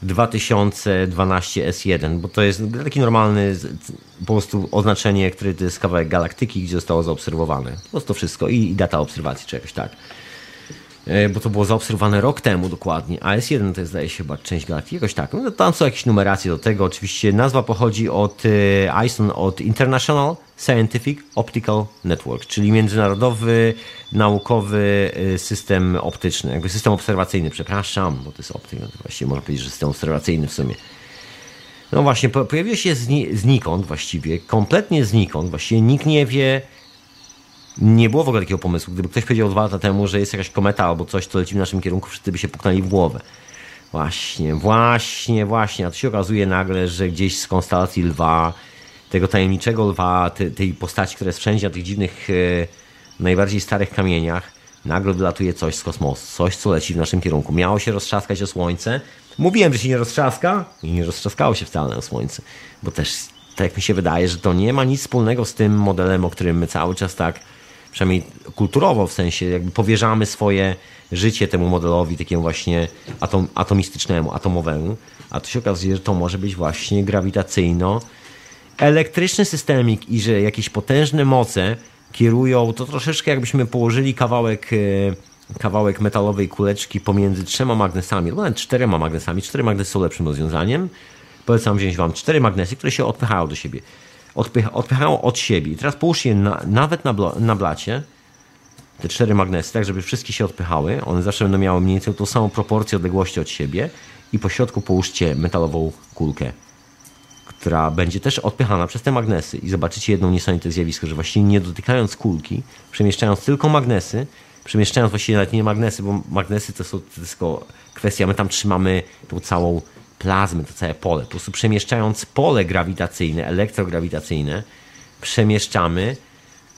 2012 S1, bo to jest taki normalny po prostu oznaczenie, które to jest kawałek galaktyki, gdzie zostało zaobserwowane. Po prostu wszystko i, i data obserwacji, czy jakoś tak. E, bo to było zaobserwowane rok temu dokładnie. AS1 to jest zdaje się chyba część galaktyki, jakoś tak. No, tam są jakieś numeracje do tego. Oczywiście nazwa pochodzi od e, ISON, od International Scientific Optical Network, czyli międzynarodowy naukowy e, system optyczny, jakby system obserwacyjny, przepraszam, bo to jest optyk, no to właściwie można powiedzieć, że system obserwacyjny w sumie. No właśnie, pojawiło się znikąd właściwie, kompletnie znikąd, właściwie nikt nie wie, nie było w ogóle takiego pomysłu. Gdyby ktoś powiedział dwa lata temu, że jest jakaś kometa albo coś, co leci w naszym kierunku, wszyscy by się puknęli w głowę. Właśnie, właśnie, właśnie. A tu się okazuje nagle, że gdzieś z konstelacji lwa, tego tajemniczego lwa, tej, tej postaci, która jest wszędzie na tych dziwnych, e, najbardziej starych kamieniach, nagle wylatuje coś z kosmosu, coś, co leci w naszym kierunku. Miało się roztrzaskać o Słońce. Mówiłem, że się nie roztrzaska i nie roztrzaskało się wcale o Słońce, bo też tak mi się wydaje, że to nie ma nic wspólnego z tym modelem, o którym my cały czas tak przynajmniej kulturowo, w sensie jakby powierzamy swoje życie temu modelowi takiemu właśnie atom, atomistycznemu, atomowemu, a tu się okazuje, że to może być właśnie grawitacyjno elektryczny systemik i że jakieś potężne moce kierują, to troszeczkę jakbyśmy położyli kawałek e, kawałek metalowej kuleczki pomiędzy trzema magnesami, albo nawet czterema magnesami. Cztery magnesy są lepszym rozwiązaniem. Polecam wziąć Wam cztery magnesy, które się odpychają do siebie odpycha, odpychają od siebie. I teraz połóż je na, nawet na, na blacie, te cztery magnesy, tak żeby wszystkie się odpychały. One zawsze będą miały mniej więcej tą samą proporcję odległości od siebie i po środku połóżcie metalową kulkę, która będzie też odpychana przez te magnesy i zobaczycie jedno niesamowite zjawisko, że właściwie nie dotykając kulki, przemieszczając tylko magnesy, przemieszczając właściwie nawet nie magnesy, bo magnesy to, są, tylko kwestia, my tam trzymamy tą całą plazmy, to całe pole. Po prostu przemieszczając pole grawitacyjne, elektrograwitacyjne, przemieszczamy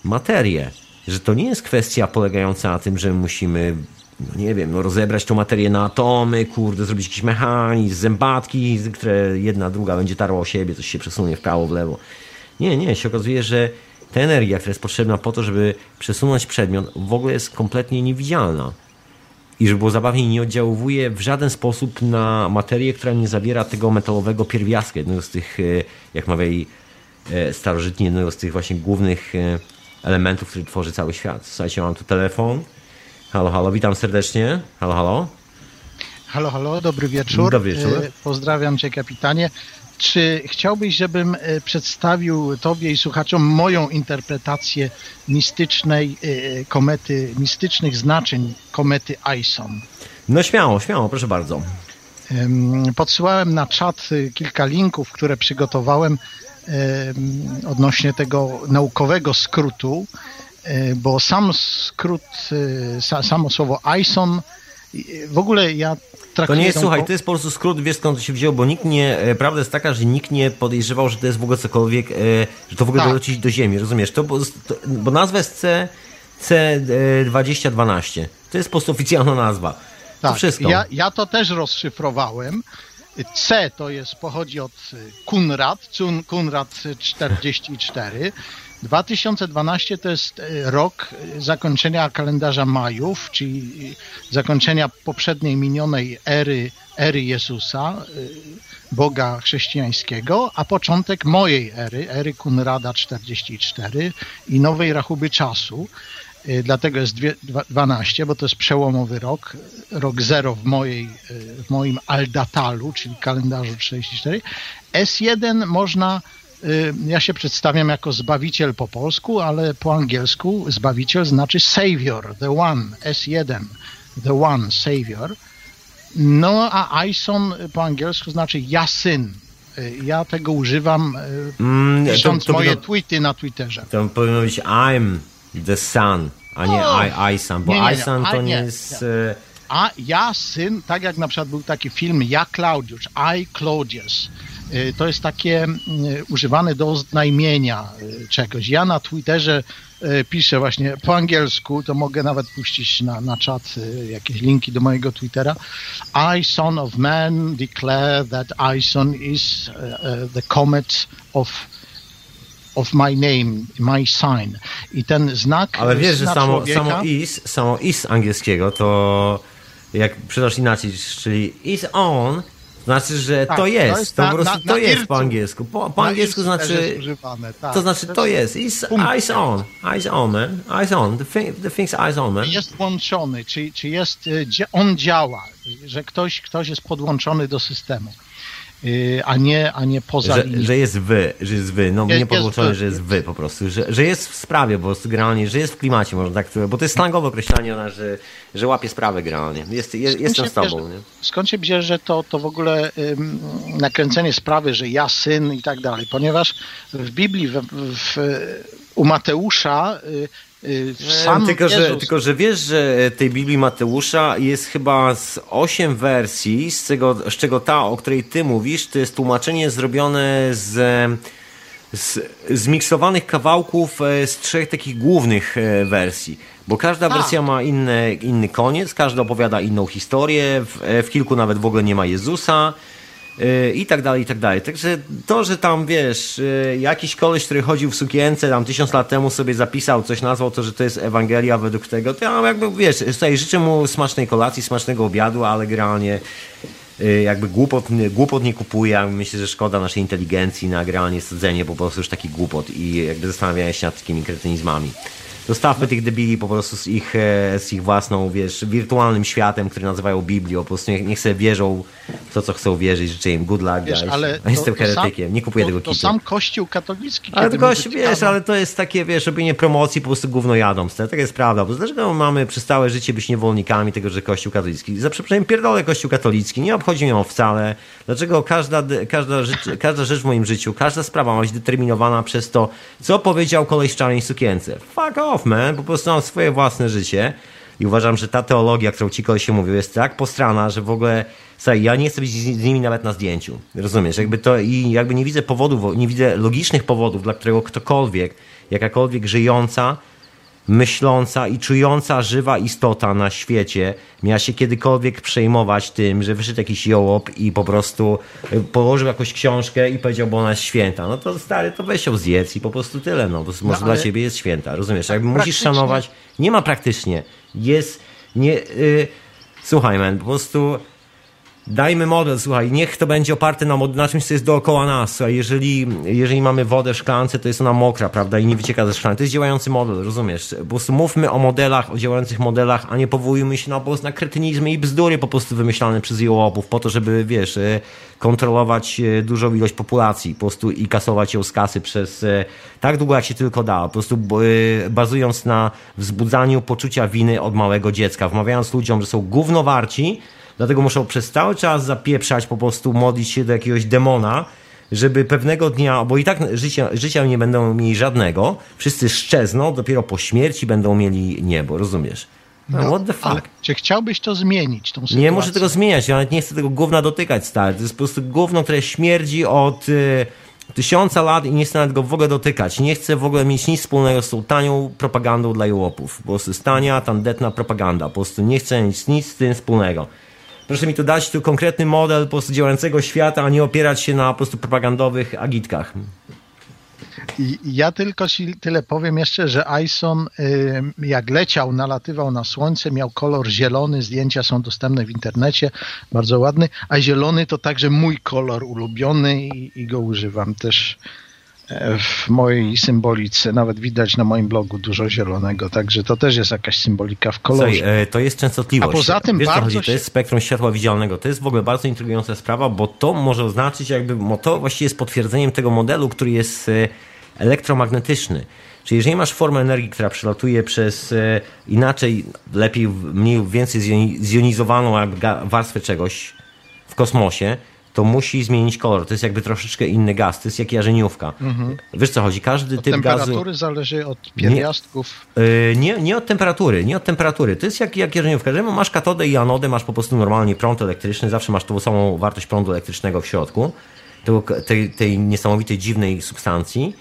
materię. Że to nie jest kwestia polegająca na tym, że musimy, no nie wiem, no rozebrać tą materię na atomy, kurde, zrobić jakiś mechanizm, zębatki, które jedna, druga będzie tarła o siebie, coś się przesunie w prawo, w lewo. Nie, nie, się okazuje, że ta energia, która jest potrzebna po to, żeby przesunąć przedmiot, w ogóle jest kompletnie niewidzialna i żeby było zabawniej, nie oddziałuje w żaden sposób na materię, która nie zawiera tego metalowego pierwiastka, jednego z tych, e, jak mawiali e, starożytni, jednego z tych właśnie głównych e, elementów, który tworzy cały świat. Słuchajcie, mam tu telefon, Halo, halo, witam serdecznie. Halo, halo. Halo, halo, dobry wieczór. Dobry wieczór. Pozdrawiam Cię, kapitanie. Czy chciałbyś, żebym e, przedstawił Tobie i słuchaczom moją interpretację mistycznej e, komety, mistycznych znaczeń komety Ison? No śmiało, śmiało, proszę bardzo. Em, Podsyłałem na czat e, kilka linków, które przygotowałem em, odnośnie tego naukowego skrótu, e, bo sam skrót, e, sa- samo słowo Ison, e, w ogóle ja To nie jest, słuchaj, to jest po prostu skrót, wiesz skąd to się wzięło, bo nikt nie, e, prawda jest taka, że nikt nie podejrzewał, że to jest w ogóle cokolwiek, e, że to w ogóle Tak. doleci do Ziemi, rozumiesz? To, bo, to, bo nazwa jest C, C2012. To jest po prostu oficjalna nazwa. To Tak, wszystko. ja, ja to też rozszyfrowałem. C to jest, pochodzi od Kunrad, Kunrad 44. 2012 to jest y, rok zakończenia kalendarza Majów, czyli y, zakończenia poprzedniej minionej ery, ery Jezusa, y, Boga chrześcijańskiego, a początek mojej ery, ery Kunrada 44 i nowej rachuby czasu. Dlatego jest dwie- dwa- 12, bo to jest przełomowy rok, rok zero w, mojej, w moim Aldatalu, czyli kalendarzu 44. S1 można, ja się przedstawiam jako Zbawiciel po polsku, ale po angielsku Zbawiciel znaczy Savior, the one, S1, the one, Savior. No a Ison po angielsku znaczy ja syn. Y, Ja tego używam y, Mm, pisząc to, to, moje to, tweety na Twitterze. to powinno być I'm the sun, a nie! I, I sun, bo Nie, nie, nie. I sun to nie jest... A ja syn, tak jak na przykład był taki film Ja Klaudiusz, I Claudius. Y, To jest takie mm, używane do oznajmienia y, czegoś. Ja na Twitterze y, piszę właśnie po angielsku, to mogę nawet puścić na, na czat y, jakieś linki do mojego Twittera. I, son of man, declare that Ison is uh, uh, the comet of of my name, my sign. I ten znak Ale wiesz, że samo, samo is, samo is angielskiego to jak przydasz inaczej, czyli is on, znaczy, że Tak, to to jest. To, jest po na- prostu na- to na jest ircu. po angielsku. Po, po angielsku znaczy, używane, tak. to znaczy to jest. Punkt. eyes on. Eyes on, man. Eyes on. The, thing, the thing's eyes on, man. Jest włączony, czy, czy jest, dzia- on działa, że ktoś, ktoś jest podłączony do systemu, a nie, a nie poza Że, linią. że jest wy, że jest wy, no Jest- nie podłączony, jest wy. że jest wy po prostu, że, że jest w sprawie prostu generalnie, że jest w klimacie, można tak, bo to jest slangowe określenie, ona, że, że łapie sprawę generalnie. Jest, jest, jestem z tobą, bierze- nie? Skąd się bierze to, to w ogóle ym, nakręcenie sprawy, że ja syn i tak dalej? Ponieważ w Biblii, w, w, u Mateusza y, sam tylko, że, tylko, że wiesz, że tej Biblii Mateusza jest chyba z 8 wersji, z czego, z czego ta, o której ty mówisz, to jest tłumaczenie zrobione z, z zmiksowanych kawałków e, z trzech takich głównych e, wersji. Bo każda wersja ma inny, inny koniec, każda opowiada inną historię, w, e, w kilku nawet w ogóle nie ma Jezusa e, i tak dalej, i tak dalej. Także to, że tam, wiesz, e, jakiś koleś, który chodził w sukience tam tysiąc lat temu sobie zapisał, coś nazwał to, że to jest Ewangelia według tego, to ja jakby, wiesz, tutaj życzę mu smacznej kolacji, smacznego obiadu, ale generalnie y, jakby głupot, głupot nie kupuje. Myślę, że szkoda naszej inteligencji na generalnie sadzenie po prostu już taki głupot i jakby zastanawianie się nad takimi kretynizmami. Zostawmy tych debili po prostu z ich, e, z ich własną, wiesz, wirtualnym światem, który nazywają Biblią. Po prostu niech, niech sobie wierzą w to, co chcą wierzyć. Życzę im good luck, wiesz, guys. ale jestem to, to heretykiem, nie kupuję to, tego to kitu. sam Kościół katolicki. Ale to gość, wiesz, ale to jest takie, wiesz, robienie promocji, po prostu gówno jadą. Tak jest prawda. Bo dlaczego mamy przez całe życie być niewolnikami tego, że Kościół katolicki? Za przeproszeniem pierdolę Kościół katolicki, nie obchodzi mnie on wcale. Dlaczego każda, każda, rzecz, każda rzecz w moim życiu, każda sprawa ma być determinowana przez to, co powiedział koleś w czarnej sukience. Fuck off, man. Po prostu mam swoje własne życie. I uważam, że ta teologia, którą ci się mówił, jest tak postrana, że w ogóle Słuchaj, ja nie chcę być z nimi nawet na zdjęciu. Rozumiesz? Jakby to i jakby nie widzę powodów, nie widzę logicznych powodów, dla którego ktokolwiek, jakakolwiek żyjąca, myśląca i czująca żywa istota na świecie miała się kiedykolwiek przejmować tym, że wyszedł jakiś jołop i po prostu y, położył jakąś książkę i powiedział, bo ona jest święta. No to stary, to weź ją zjedz i po prostu tyle. No, bo może dla ale- ciebie jest święta. Rozumiesz? Jakby musisz praktycznie- szanować. Nie ma praktycznie. Jest nie. Y, słuchaj, man, po prostu Dajmy model, słuchaj, niech to będzie oparte na, na czymś, co jest dookoła nas. Słuchaj, jeżeli, jeżeli mamy wodę w szklance, to jest ona mokra, prawda, i nie wycieka ze szklanki. To jest działający model, rozumiesz? Po prostu mówmy o modelach, o działających modelach, a nie powołujmy się na, po na kretynizmy i bzdury po prostu wymyślane przez jełopów, po to, żeby, wiesz, e, kontrolować e, dużą ilość populacji, po prostu i kasować ją z kasy przez e, tak długo, jak się tylko da. Po prostu bazując na wzbudzaniu poczucia winy od małego dziecka, wmawiając ludziom, że są gównowarci, Dlatego muszą przez cały czas zapieprzać, po prostu modlić się do jakiegoś demona, żeby pewnego dnia, bo i tak życia, życia nie będą mieli żadnego, wszyscy szczezną, dopiero po śmierci będą mieli niebo, rozumiesz? No, no, what the fuck? Ale czy chciałbyś to zmienić, tą sytuację? Nie muszę tego zmieniać, ja nawet nie chcę tego gówna dotykać, stary. To jest po prostu gówno, które śmierdzi od y, tysiąca lat i nie chcę nawet go w ogóle dotykać. Nie chcę w ogóle mieć nic wspólnego z tą tanią propagandą dla jełopów. Po prostu stania, tandetna propaganda. Po prostu nie chcę mieć nic z tym wspólnego. Proszę mi tu dać tu konkretny model po prostu działającego świata, a nie opierać się na po prostu propagandowych agitkach. Ja tylko ci tyle powiem jeszcze, że Ison jak leciał, nalatywał na słońce, miał kolor zielony, zdjęcia są dostępne w internecie, bardzo ładny, a zielony to także mój kolor ulubiony i, i go używam też w mojej symbolice. Nawet widać na moim blogu dużo zielonego, także to też jest jakaś symbolika w kolorze. Słuchaj, to jest częstotliwość. A poza tym Wiesz, bardzo chodzi? To jest spektrum światła widzialnego. To jest w ogóle bardzo intrygująca sprawa, bo to może oznaczyć jakby, bo to właściwie jest potwierdzeniem tego modelu, który jest e, elektromagnetyczny. Czyli jeżeli masz formę energii, która przelatuje przez e, inaczej, lepiej, mniej, więcej zjonizowaną warstwę czegoś w kosmosie, to musi zmienić kolor. To jest jakby troszeczkę inny gaz. To jest jak jarzeniówka. Mhm. Wiesz co chodzi? Każdy od typ gazu... temperatury zależy od pierwiastków? Nie, yy, nie, nie, od temperatury. Nie od temperatury. To jest jak, jak jarzeniówka. Jeżeli masz katodę i anodę, masz po prostu normalnie prąd elektryczny, zawsze masz tą samą wartość prądu elektrycznego w środku, tej, tej niesamowitej, dziwnej substancji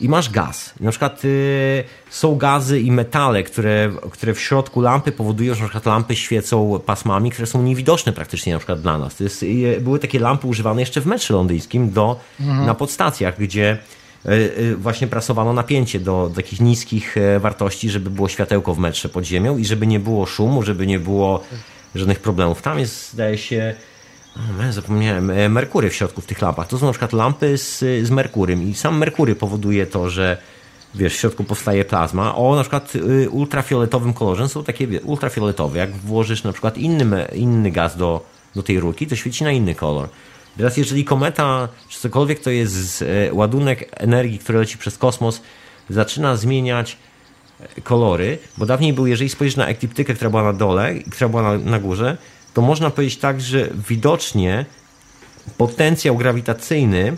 i masz gaz. Na przykład y, są gazy i metale, które, które w środku lampy powodują, że na przykład lampy świecą pasmami, które są niewidoczne praktycznie na przykład dla nas. To jest, y, były takie lampy używane jeszcze w metrze londyńskim do, mhm. na podstacjach, gdzie y, y właśnie prasowano napięcie do, do takich niskich e, wartości, żeby było światełko w metrze pod ziemią i żeby nie było szumu, żeby nie było żadnych problemów. Tam jest, zdaje się, o, zapomniałem, e, merkury w środku w tych lampach. To są na przykład lampy z, z merkurym i sam merkury powoduje to, że wiesz, w środku powstaje plazma. O na przykład y, ultrafioletowym kolorze są takie wie, ultrafioletowe. Jak włożysz na przykład inny, inny gaz do, do tej rurki, to świeci na inny kolor. Teraz jeżeli kometa, czy cokolwiek to jest e, ładunek energii, który leci przez kosmos, zaczyna zmieniać e, kolory, bo dawniej był, jeżeli spojrzysz na ekliptykę, która była na dole która była na, na górze, to można powiedzieć tak, że widocznie potencjał grawitacyjny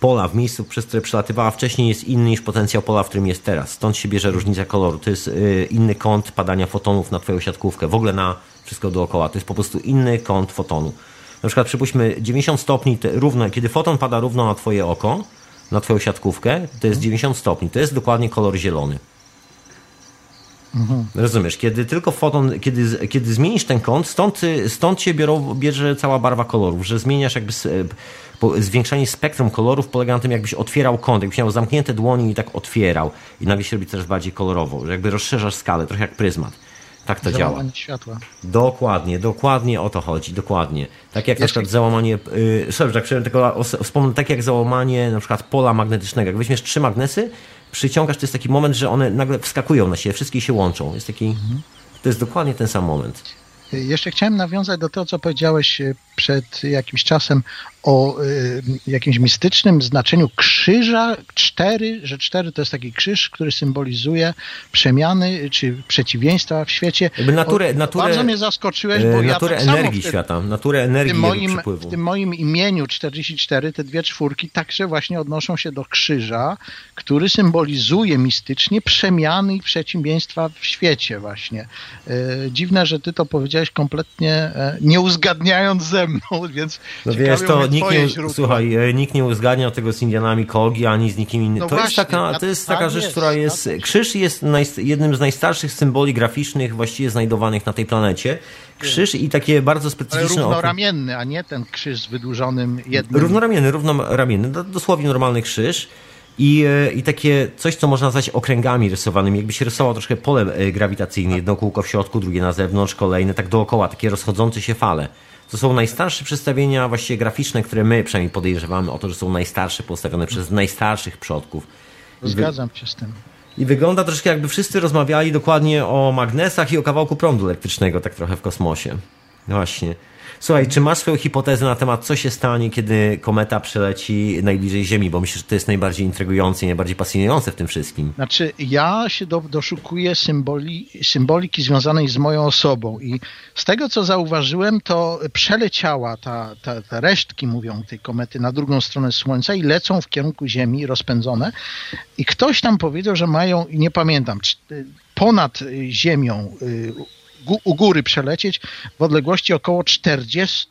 pola w miejscu, przez które przelatywała wcześniej jest inny niż potencjał pola, w którym jest teraz. Stąd się bierze różnica koloru. To jest y, inny kąt padania fotonów na twoją siatkówkę, w ogóle na wszystko dookoła. To jest po prostu inny kąt fotonu. Na przykład przypuśćmy 90 stopni równo, kiedy foton pada równo na twoje oko, na twoją siatkówkę, to jest 90 stopni. To jest dokładnie kolor zielony. Mhm. Rozumiesz, kiedy tylko foton, kiedy, kiedy zmienisz ten kąt, stąd, stąd się biorą, bierze cała barwa kolorów, że zmieniasz jakby zwiększanie spektrum kolorów polega na tym, jakbyś otwierał kąt, jakbyś miał zamknięte dłonie i tak otwierał i nagle się robi coraz bardziej kolorowo, że jakby rozszerzasz skalę, trochę jak pryzmat. Tak to działa. światła. Dokładnie, dokładnie o to chodzi, dokładnie. Tak jak Jeszcze... na przykład załamanie, yy, sorry, tak, tylko wspomnę, tak jak załamanie na przykład pola magnetycznego. Jak weźmiesz trzy magnesy, przyciągasz, to jest taki moment, że one nagle wskakują na siebie, wszystkie się łączą. Jest taki, mhm. to jest dokładnie ten sam moment. Jeszcze chciałem nawiązać do tego, co powiedziałeś e, przed jakimś czasem o y, jakimś mistycznym znaczeniu krzyża. Cztery, że cztery to jest taki krzyż, który symbolizuje przemiany czy przeciwieństwa w świecie. Jakby naturę, o, naturę, bardzo mnie zaskoczyłeś, bo naturę ja tak energii samo świata, naturę energii w tym, moim, w tym moim imieniu 44, te dwie czwórki także właśnie odnoszą się do krzyża, który symbolizuje mistycznie przemiany i przeciwieństwa w świecie właśnie. E, dziwne, że ty to powiedziałeś kompletnie e, nie uzgadniając ze mną, więc no wiesz, to nikt nie, słuchaj, e, nikt nie uzgadniał tego z Indianami Kogi, ani z nikim innym. No to, właśnie, jest taka, to jest taka tak rzecz, jest, która jest... Krzyż jest jednym z najstarszych symboli graficznych właściwie znajdowanych na tej planecie. Krzyż i takie bardzo specyficzne... Ale równoramienny, a nie ten krzyż z wydłużonym jednym... Równoramienny, równoramienny, dosłownie normalny krzyż. I, e, I takie coś, co można nazwać okręgami rysowanymi, jakby się rysował troszkę pole e, grawitacyjne, jedno kółko w środku, drugie na zewnątrz, kolejne, tak dookoła, takie rozchodzące się fale To są najstarsze przedstawienia właściwie graficzne, które my przynajmniej podejrzewamy o to, że są najstarsze, postawione przez najstarszych przodków. Zgadzam się z tym. I wygląda troszkę jakby wszyscy rozmawiali dokładnie o magnesach i o kawałku prądu elektrycznego, tak trochę w kosmosie. Właśnie. Słuchaj, czy masz swoją hipotezę na temat, co się stanie, kiedy kometa przeleci najbliżej Ziemi? Bo myślę, że to jest najbardziej intrygujące i najbardziej pasjonujące w tym wszystkim. Znaczy, ja się do, doszukuję symboli, symboliki związanej z moją osobą i z tego, co zauważyłem, to przeleciała ta, ta, te resztki, mówią, tej komety na drugą stronę Słońca i lecą w kierunku Ziemi, rozpędzone. I ktoś tam powiedział, że mają, nie pamiętam, ponad Ziemią y, u góry przelecieć w odległości około 40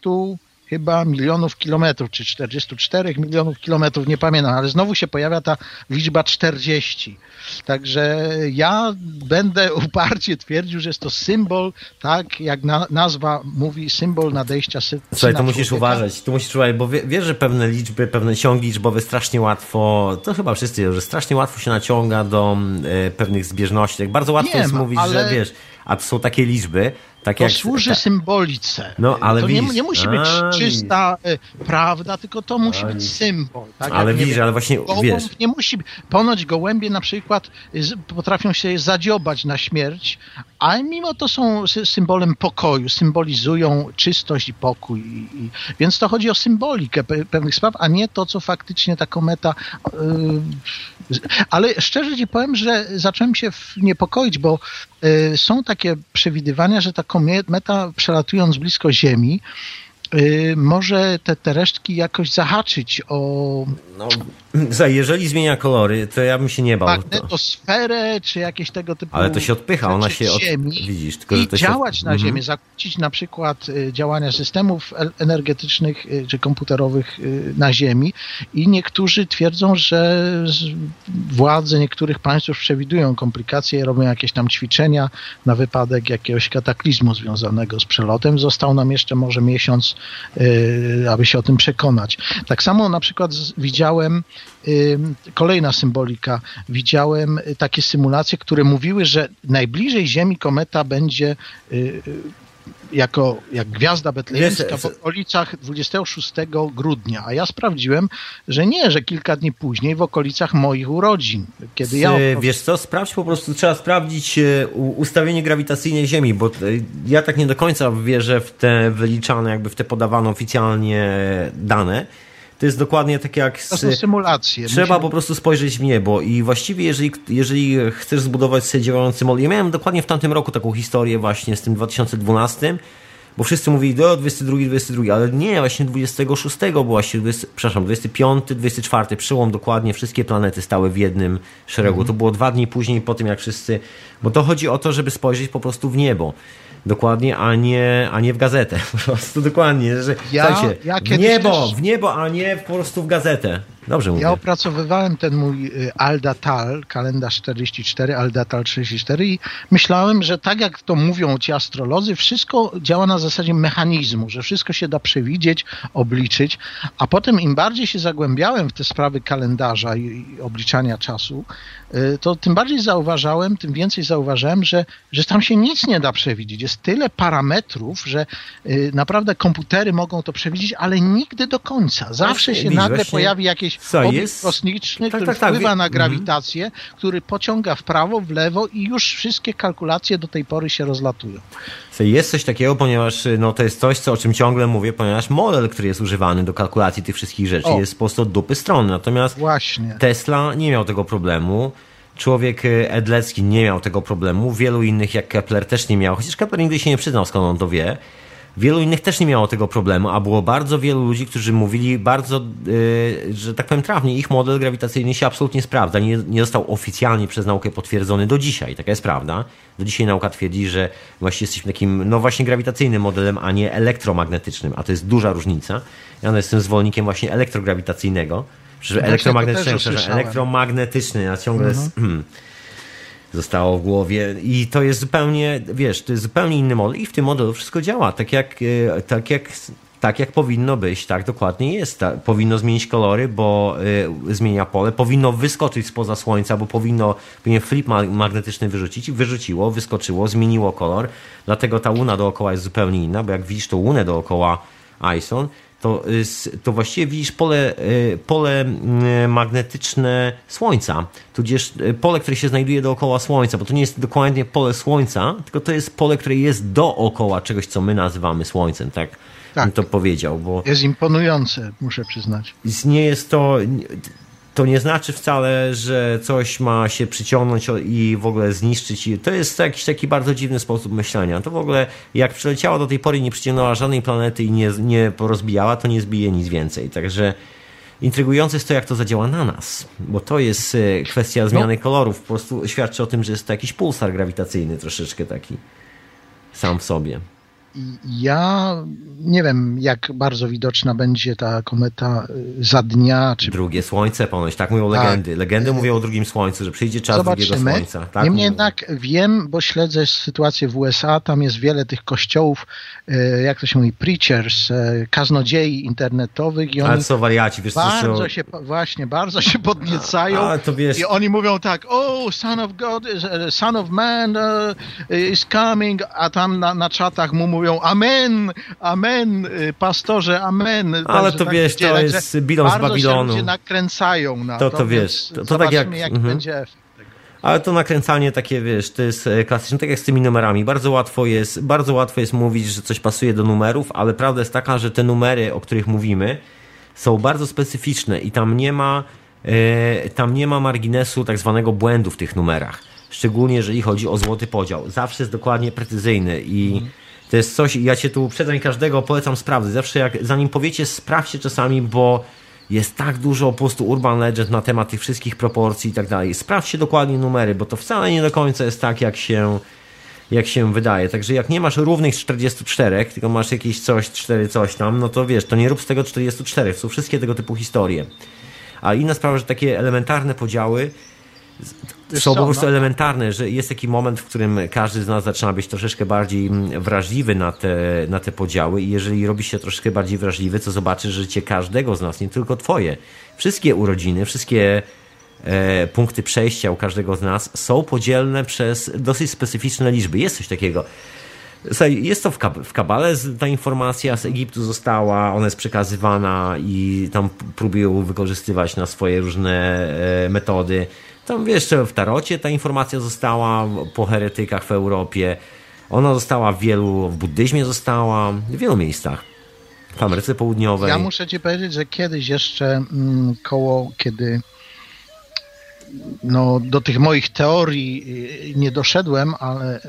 chyba milionów kilometrów, czy 44 milionów kilometrów, nie pamiętam, ale znowu się pojawia ta liczba 40. Także ja będę uparcie twierdził, że jest to symbol, tak jak na, nazwa mówi, symbol nadejścia syna Słuchaj, to musisz uważać, tu musisz uważać, bo wiesz, że pewne liczby, pewne ciągi liczbowe strasznie łatwo, to chyba wszyscy że strasznie łatwo się naciąga do e, pewnych zbieżności. Tak bardzo łatwo jest mówić, ale... że wiesz, a to są takie liczby, tak to jak, służy ta... symbolice. No, ale to nie, nie, musi być a, czysta widzisz. prawda, tylko to musi a, być symbol. Tak? Ale jak, widzisz, ale właśnie wiesz. Nie musi, ponoć gołębie na przykład potrafią się zadziobać na śmierć, a mimo to są symbolem pokoju, symbolizują czystość i pokój. I, i, więc to chodzi o symbolikę pewnych spraw, a nie to, co faktycznie ta kometa. Yy, ale szczerze ci powiem, że zacząłem się niepokoić, bo yy, są takie przewidywania, że ta kometa przelatując blisko Ziemi, Y, może te, te resztki jakoś zahaczyć o... No, jeżeli zmienia kolory, to ja bym się nie bał. Magnetosferę, czy jakieś tego typu... Ale to się odpycha, ona się... Od... Ziemi Widzisz, tylko, że to działać się... na mhm. Ziemię, zakłócić na przykład y, działania systemów energetycznych y, czy komputerowych na Ziemi i niektórzy twierdzą, że władze niektórych państw przewidują komplikacje, robią jakieś tam ćwiczenia na wypadek jakiegoś kataklizmu związanego z przelotem. Został nam jeszcze może miesiąc Y, aby się o tym przekonać. Tak samo na przykład widziałem y, kolejna symbolika. Widziałem takie symulacje, które mówiły, że najbliżej Ziemi kometa będzie y, jako jak gwiazda betlejemska w okolicach 26 grudnia, a ja sprawdziłem, że nie, że kilka dni później w okolicach moich urodzin, kiedy ja... Wiesz co, sprawdź po prostu, trzeba sprawdzić e, ustawienie grawitacyjne Ziemi, bo ja tak nie do końca wierzę w te wyliczane, jakby w te podawane oficjalnie dane, to jest dokładnie tak jak. Z, to są symulacje. Trzeba po prostu spojrzeć w niebo. I właściwie, jeżeli, jeżeli chcesz zbudować sobie działający model. Ja miałem dokładnie w tamtym roku taką historię, właśnie z tym 2012. Bo wszyscy mówili, do 22, 22, ale nie, właśnie 26 było właśnie, 20, przepraszam, 25, 24, przełom dokładnie, wszystkie planety stały w jednym szeregu. Mm -hmm. To było dwa dni później po tym, jak wszyscy, bo to chodzi o to, żeby spojrzeć po prostu w niebo dokładnie, a nie, a nie w gazetę. Po prostu dokładnie. Że, ja, ja w niebo, też... w niebo, a nie po prostu w gazetę. Dobrze mówię. Ja opracowywałem ten mój y, Aldatal, kalendarz 44, Aldatal 34 i myślałem, że tak jak to mówią ci astrolodzy, wszystko działa na zasadzie mechanizmu, że wszystko się da przewidzieć, obliczyć, a potem im bardziej się zagłębiałem w te sprawy kalendarza i, i obliczania czasu, to tym bardziej zauważałem, tym więcej zauważałem, że, że tam się nic nie da przewidzieć. Jest tyle parametrów, że y, naprawdę komputery mogą to przewidzieć, ale nigdy do końca. Zawsze się nagle pojawi jakieś co obiekt kosmiczny, tak, który tak, tak, wpływa na grawitację, mhm. który pociąga w prawo, w lewo i już wszystkie kalkulacje do tej pory się rozlatują. Jest coś takiego, ponieważ no, to jest coś, co, o czym ciągle mówię, ponieważ model, który jest używany do kalkulacji tych wszystkich rzeczy o. jest po prostu od dupy strony. Natomiast Właśnie. Tesla nie miał tego problemu. Człowiek y, Edlecki nie miał tego problemu, wielu innych jak Kepler też nie miał, chociaż Kepler nigdy się nie przyznał skąd on to wie. Wielu innych też nie miało tego problemu, a było bardzo wielu ludzi, którzy mówili bardzo, yy, że tak powiem trawnie, ich model grawitacyjny się absolutnie sprawdza. Nie, nie został oficjalnie przez naukę potwierdzony do dzisiaj. Taka jest prawda. Do dzisiaj nauka twierdzi, że właśnie jesteśmy takim, no właśnie grawitacyjnym modelem, a nie elektromagnetycznym, a to jest duża różnica. Ja jestem zwolennikiem właśnie elektrograwitacyjnego. Elektromagnetyczny, elektromagnetyczny, ja ciągle... Mhm. Zostało w głowie i to jest zupełnie, wiesz, to jest zupełnie inny model i w tym modelu wszystko działa, tak jak, e, tak jak tak jak powinno być, tak dokładnie jest. Powinno zmienić kolory, bo y, zmienia pole, powinno wyskoczyć spoza słońca, bo powinno powinien flip magnetyczny wyrzucić wyrzuciło, wyskoczyło, zmieniło kolor, dlatego ta łuna dookoła jest zupełnie inna, bo jak widzisz tą łunę dookoła Ison, to, y, to właściwie widzisz pole, y, pole y, magnetyczne Słońca, tudzież pole, które się znajduje dookoła Słońca, bo to nie jest dokładnie pole Słońca, tylko to jest pole, które jest dookoła czegoś, co my nazywamy Słońcem, tak? tak. to powiedział. Bo jest imponujące, muszę przyznać. Nie jest to. To nie znaczy wcale, że coś ma się przyciągnąć i w ogóle zniszczyć. To jest jakiś taki bardzo dziwny sposób myślenia. To w ogóle, jak przyleciała do tej pory, nie przyciągnęła żadnej planety i nie, nie porozbijała, to nie zbije nic więcej. Także intrygujące jest to, jak to zadziała na nas, bo to jest e, kwestia zmiany no. kolorów. Po prostu świadczy o tym, że jest to jakiś pulsar grawitacyjny troszeczkę taki sam w sobie. Ja nie wiem, jak bardzo widoczna będzie ta kometa y, za dnia. Czy... Drugie słońce ponoć, tak mówią tak. legendy. Legendy mówią o drugim słońcu, że przyjdzie czas Zobaczymy. drugiego słońca. Tak Niemniej jednak wiem, bo śledzę sytuację w USA, tam jest wiele tych kościołów, y, jak to się mówi, preachers, y, kaznodziei internetowych i oni Ale są wariaci, wiesz, bardzo co, się, właśnie, bardzo się podniecają a, to wiesz... i oni mówią tak, oh, son of God, son of man is coming, a tam na, na czatach mu mówią mówią amen, amen, y, pastorze, amen. Ale to tak wiesz, to jest bilon z Babilonu. Się nakręcają na to. To, to wiesz, to, to tak jak... mhm. będzie efekt. Ale to nakręcanie takie, wiesz, to jest e, klasyczne, tak jak z tymi numerami. Bardzo łatwo jest, bardzo łatwo jest mówić, że coś pasuje do numerów, ale prawda jest taka, że te numery, o których mówimy, są bardzo specyficzne i tam nie ma, e, tam nie ma marginesu tak zwanego błędu w tych numerach. Szczególnie jeżeli chodzi o złoty podział. Zawsze jest dokładnie precyzyjny i mhm. To jest coś, ja cię tu uprzedzam każdego polecam sprawdzić. Zawsze jak, zanim powiecie, sprawdźcie czasami, bo jest tak dużo po prostu urban legend na temat tych wszystkich proporcji i tak dalej. Sprawdźcie dokładnie numery, bo to wcale nie do końca jest tak, jak się, jak się wydaje. Także jak nie masz równych 44, tylko masz jakieś coś, 4 coś tam, no to wiesz, to nie rób z tego 44. To są wszystkie tego typu historie. A inna sprawa, że takie elementarne podziały są po prostu no. elementarne, że jest taki moment, w którym każdy z nas zaczyna być troszeczkę bardziej mm, wrażliwy na te, na te podziały i jeżeli robisz się troszeczkę bardziej wrażliwy, to zobaczysz życie każdego z nas, nie tylko twoje. Wszystkie urodziny, wszystkie e, punkty przejścia u każdego z nas są podzielne przez dosyć specyficzne liczby. Jest coś takiego. Słuchaj, jest to w, kab w Kabale, ta informacja z Egiptu została, ona jest przekazywana i tam próbują wykorzystywać na swoje różne e, metody. Tam jeszcze w Tarocie ta informacja została po heretykach w Europie. Ona została w wielu, w buddyzmie została, w wielu miejscach. W Ameryce Południowej. Ja muszę ci powiedzieć, że kiedyś jeszcze mm, koło, kiedy no, do tych moich teorii y, nie doszedłem, ale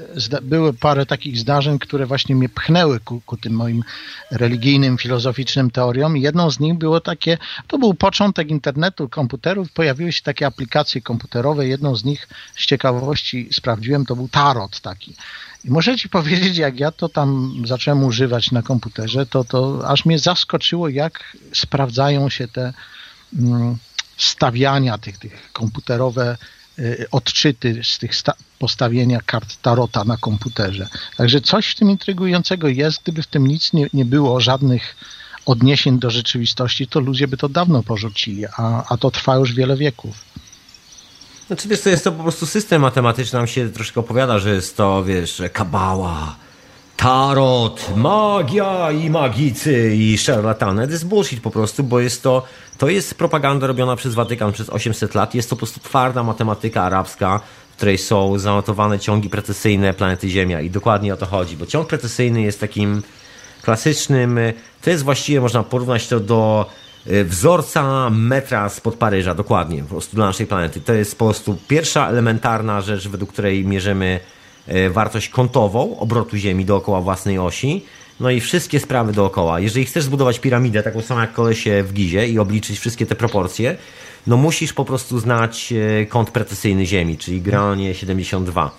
były parę takich zdarzeń, które właśnie mnie pchnęły ku, ku tym moim religijnym, filozoficznym teoriom. jedną z nich było takie, to był początek internetu, komputerów, pojawiły się takie aplikacje komputerowe. Jedną z nich z ciekawości sprawdziłem, to był tarot taki. I muszę ci powiedzieć, jak ja to tam zacząłem używać na komputerze, to, to aż mnie zaskoczyło, jak sprawdzają się te. Mm, stawiania tych, tych komputerowe y, odczyty z tych postawienia kart tarota na komputerze. Także coś w tym intrygującego jest. Gdyby w tym nic nie, nie było, żadnych odniesień do rzeczywistości, to ludzie by to dawno porzucili, a, a to trwa już wiele wieków. Znaczy wiesz, to jest to po prostu system matematyczny, nam się troszkę opowiada, że jest to, wiesz, kabała, tarot, magia i magicy i szarlatany. To jest bullshit po prostu, bo jest to, to jest propaganda robiona przez Watykan przez 800 lat. Jest to po prostu twarda matematyka arabska, w której są zanotowane ciągi precesyjne planety Ziemia i dokładnie o to chodzi, bo ciąg precesyjny jest takim klasycznym, to jest właściwie, można porównać to do e, wzorca metra spod Paryża, dokładnie, po prostu dla naszej planety. To jest po prostu pierwsza elementarna rzecz, według której mierzymy wartość kątową obrotu Ziemi dookoła własnej osi, no i wszystkie sprawy dookoła. Jeżeli chcesz zbudować piramidę, taką samą jak kolesie w Gizie i obliczyć wszystkie te proporcje, no musisz po prostu znać e, kąt precesyjny Ziemi, czyli granie 72.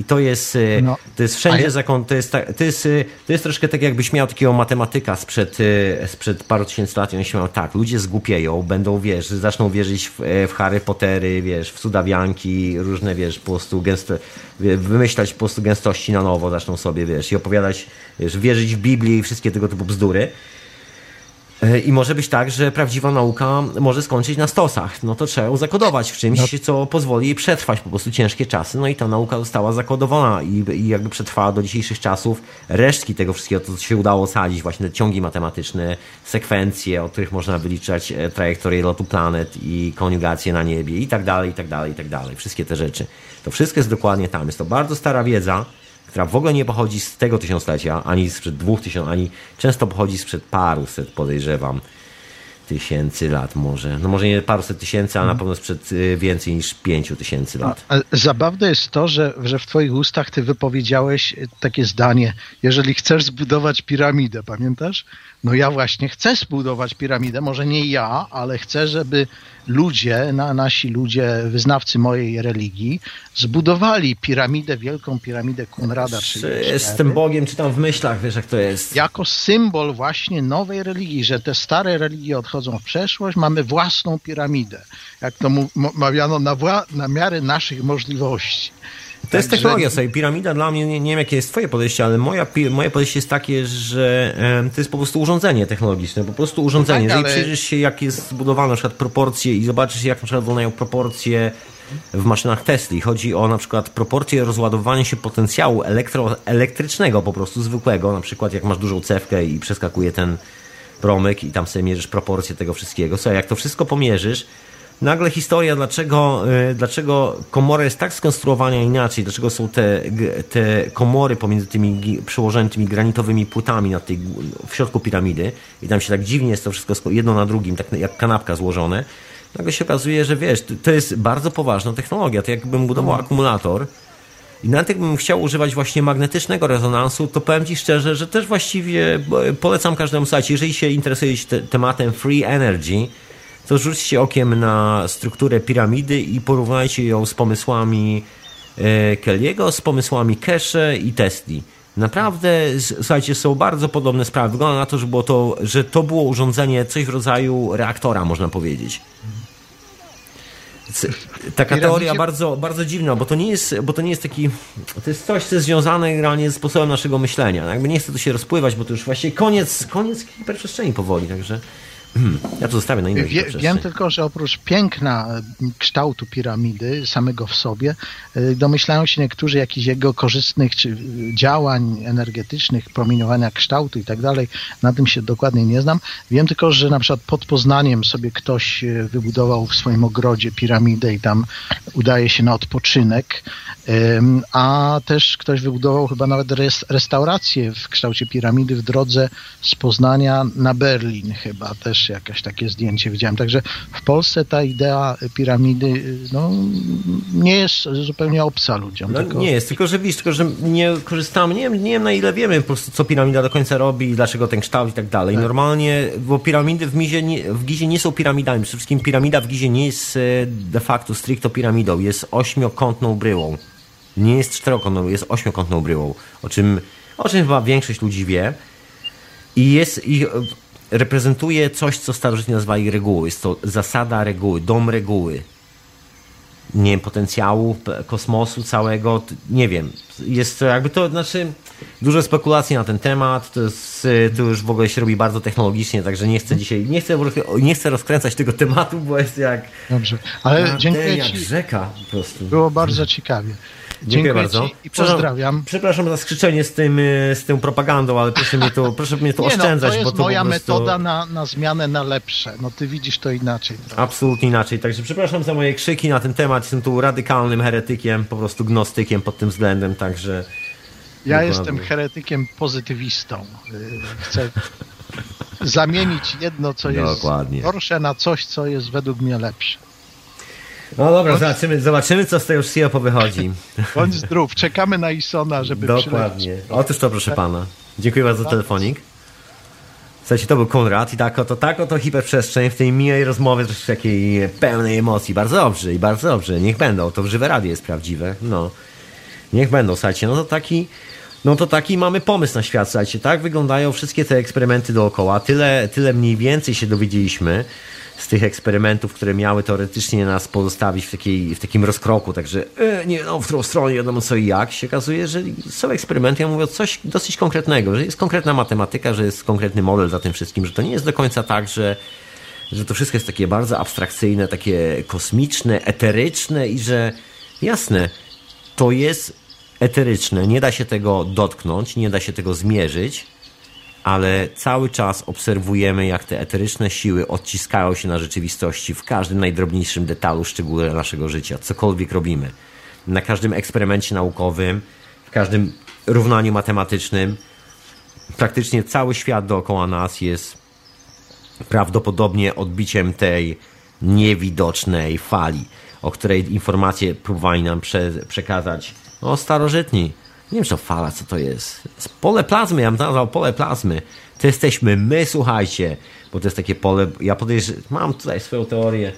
I to jest, y, no. to jest wszędzie ja... zakon, to jest, to, jest, y, to jest troszkę tak jakbyś miał takiego matematyka sprzed, y, sprzed paru tysięcy lat i on się miał tak, ludzie zgłupieją, będą, wiesz, zaczną wierzyć w, w Harry Pottery, wiesz, w cudawianki, różne, wiesz, po prostu gęsto, wymyślać po prostu gęstości na nowo zaczną sobie, wiesz, i opowiadać, wiesz, wierzyć w Biblię i wszystkie tego typu bzdury. E, I może być tak, że prawdziwa nauka może skończyć na stosach. No to trzeba ją zakodować w czymś, no. co pozwoli jej przetrwać po prostu ciężkie czasy. No i ta nauka została zakodowana i, i jakby przetrwała do dzisiejszych czasów. Resztki tego wszystkiego, to co się udało sadzić, właśnie te ciągi matematyczne, sekwencje, od których można wyliczać e, trajektorię lotu planet i koniugację na niebie i tak dalej, i tak dalej, i tak dalej. Wszystkie te rzeczy. To wszystko jest dokładnie tam. Jest to bardzo stara wiedza, która w ogóle nie pochodzi z tego tysiąclecia, ani sprzed dwóch tysięcy, ani często pochodzi sprzed paruset, podejrzewam, tysięcy lat może. No może nie paruset tysięcy, ale na pewno sprzed y, więcej niż pięciu tysięcy lat. Zabawne jest to, że, że w twoich ustach ty wypowiedziałeś takie zdanie, jeżeli chcesz zbudować piramidę, pamiętasz? No ja właśnie chcę zbudować piramidę, może nie ja, ale chcę, żeby ludzie, na, nasi ludzie, wyznawcy mojej religii, zbudowali piramidę, wielką piramidę Kunrada. Czy jestem Bogiem, czy tam w myślach, wiesz jak to jest. Jako symbol właśnie nowej religii, że te stare religie odchodzą w przeszłość, mamy własną piramidę. Jak to mawiano, na, na miarę naszych możliwości. To jest technologia sobie. Piramida dla mnie, nie, nie wiem jakie jest twoje podejście, ale moja, moje podejście jest takie, że to jest po prostu urządzenie technologiczne, po prostu urządzenie. Tak, ale... Jeżeli przyjrzysz się jak jest zbudowane na przykład proporcje i zobaczysz jak na przykład wyglądają proporcje w maszynach Tesla. Chodzi o na przykład proporcje rozładowania się potencjału elektro, elektrycznego po prostu zwykłego, na przykład jak masz dużą cewkę i przeskakuje ten promyk i tam sobie mierzysz proporcje tego wszystkiego. Słuchaj, jak to wszystko pomierzysz, nagle historia, dlaczego, y, dlaczego komora jest tak skonstruowana inaczej, dlaczego są te, te komory pomiędzy tymi przyłożonymi granitowymi płytami na tej, w środku piramidy i tam się tak dziwnie jest to wszystko jedno na drugim, tak jak kanapka złożone. Nagle się okazuje, że wiesz, to jest bardzo poważna technologia. To jakbym budował mhm. akumulator i nawet jakbym chciał używać właśnie magnetycznego rezonansu, to powiem Ci szczerze, że też właściwie polecam każdemu słuchać, jeżeli się interesujesz te, tematem free energy, to rzućcie okiem na strukturę piramidy i porównajcie ją z pomysłami e, Kelly'ego, z pomysłami Keshe i Tesli. Naprawdę, słuchajcie, są bardzo podobne sprawy. Wygląda na to, że, było to, że to było urządzenie coś w rodzaju reaktora, można powiedzieć. Taka teoria bardzo, bardzo dziwna, bo to, nie jest, bo to nie jest taki. To jest coś, co jest związane generalnie z sposobem naszego myślenia. Jakby nie chcę tu się rozpływać, bo to już właściwie koniec, koniec hiperprzestrzeni powoli, także. Ja to zostawię na innej Wie, Wiem tylko, że oprócz piękna kształtu piramidy samego w sobie, y, domyślają się niektórzy jakichś jego korzystnych czy działań energetycznych, promieniowania kształtu i tak dalej. Na tym się dokładnie nie znam. Wiem tylko, że na przykład pod Poznaniem sobie ktoś y, wybudował w swoim ogrodzie piramidę i tam udaje się na odpoczynek, a też ktoś wybudował chyba nawet restaurację w kształcie piramidy w drodze z Poznania na Berlin chyba też też jakieś takie zdjęcie widziałem. Także w Polsce ta idea piramidy no, nie jest zupełnie obca ludziom. No, tylko... Nie jest, tylko że widzisz, tylko że nie korzystamy, nie wiem, nie wiem na ile wiemy po prostu, co piramida do końca robi, dlaczego ten kształt i tak dalej. Tak. Normalnie, bo piramidy w, Mizie nie, w Gizie nie są piramidami. Przede wszystkim piramida w Gizie nie jest e, de facto stricto piramidą, jest ośmiokątną bryłą. Nie jest czterokątną, jest ośmiokątną bryłą, o czym, o czym chyba większość ludzi wie. I jest, i reprezentuje coś, co starożytni nazwali reguły. Jest to zasada reguły, dom reguły. Nie wiem, potencjału kosmosu całego, nie wiem. Jest to jakby to, znaczy, dużo spekulacji na ten temat, to, jest, to już w ogóle się robi bardzo technologicznie, także nie chcę dzisiaj, nie chcę, nie chcę rozkręcać tego tematu, bo jest jak... Dobrze, ale dziękuję jak Ci. rzeka po prostu. Było bardzo ciekawie. Dziękuję, bardzo. i pozdrawiam. Przepraszam za skrzyczenie z, tym, y, z tą propagandą, ale proszę mnie to, proszę mnie to oszczędzać. No, to jest bo to moja prostu... metoda na, na zmianę na lepsze. No ty widzisz to inaczej. Trochę. Absolutnie inaczej. Także przepraszam za moje krzyki na ten temat. Jestem tu radykalnym heretykiem, po prostu gnostykiem pod tym względem, także... Ja jestem heretykiem pozytywistą. Y, chcę zamienić jedno, co jest Dokładnie. gorsze, na coś, co jest według mnie lepsze. No dobra, zobaczymy, zobaczymy co z tego wszystkiego powychodzi. Bądź zdrów, czekamy na Isona, żeby Dokładnie. Przylecieć. Otóż to, proszę pana. Dziękuję bardzo za telefonik. Słuchajcie, to był Konrad i tak oto, tak oto hiperprzestrzeń w tej miłej rozmowie, też takiej pełnej emocji. Bardzo dobrze i bardzo dobrze. Niech będą. To żywe radio jest prawdziwe. No. Niech będą, słuchajcie. No to taki No to taki mamy pomysł na świat, słuchajcie, tak wyglądają wszystkie te eksperymenty dookoła. Tyle, tyle mniej więcej się dowiedzieliśmy z tych eksperymentów, które miały teoretycznie nas pozostawić w, takiej, w takim rozkroku, także e, nie no, w którą stronę, wiadomo co i jak, się okazuje, że są eksperymenty, ja mówię coś dosyć konkretnego, że jest konkretna matematyka, że jest konkretny model za tym wszystkim, że to nie jest do końca tak, że że to wszystko jest takie bardzo abstrakcyjne, takie kosmiczne, eteryczne i że jasne, to jest eteryczne, nie da się tego dotknąć, nie da się tego zmierzyć, ale cały czas obserwujemy, jak te eteryczne siły odciskają się na rzeczywistości w każdym najdrobniejszym detalu, szczególe naszego życia, cokolwiek robimy. Na każdym eksperymencie naukowym, w każdym równaniu matematycznym, praktycznie cały świat dookoła nas jest prawdopodobnie odbiciem tej niewidocznej fali, o której informacje próbowali nam prze, przekazać no, starożytni. Nie wiem, czy to fala, co to jest. Pole plazmy, ja bym nazwał pole plazmy. To jesteśmy my, słuchajcie, bo to jest takie pole. Ja podejrzewam, mam tutaj swoją teorię.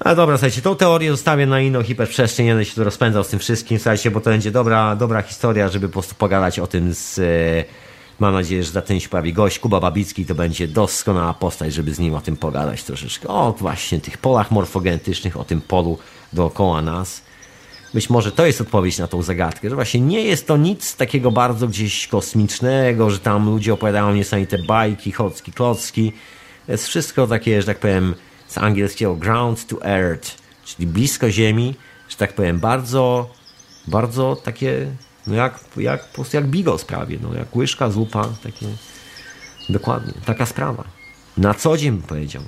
Ale dobra, słuchajcie, tą teorię zostawię na inną hiperprzestrzeń, będę się tu rozpędzał z tym wszystkim, słuchajcie, bo to będzie dobra, dobra historia, żeby po prostu pogadać o tym z e, Mam nadzieję, że za ten się pojawi gość. Kuba Babicki to będzie doskonała postać, żeby z nim o tym pogadać troszeczkę. O właśnie tych polach morfogenetycznych, o tym polu dookoła nas. Być może to jest odpowiedź na tą zagadkę, że właśnie nie jest to nic takiego bardzo gdzieś kosmicznego, że tam ludzie opowiadają niesamowite bajki, chocki, klocki. To jest wszystko takie, że tak powiem, z angielskiego ground to earth, czyli blisko ziemi, że tak powiem, bardzo, bardzo takie no jak, jak, po prostu jak bigos prawie, no jak łyżka, zupa, takie, dokładnie, taka sprawa. Na co dzień bym powiedział.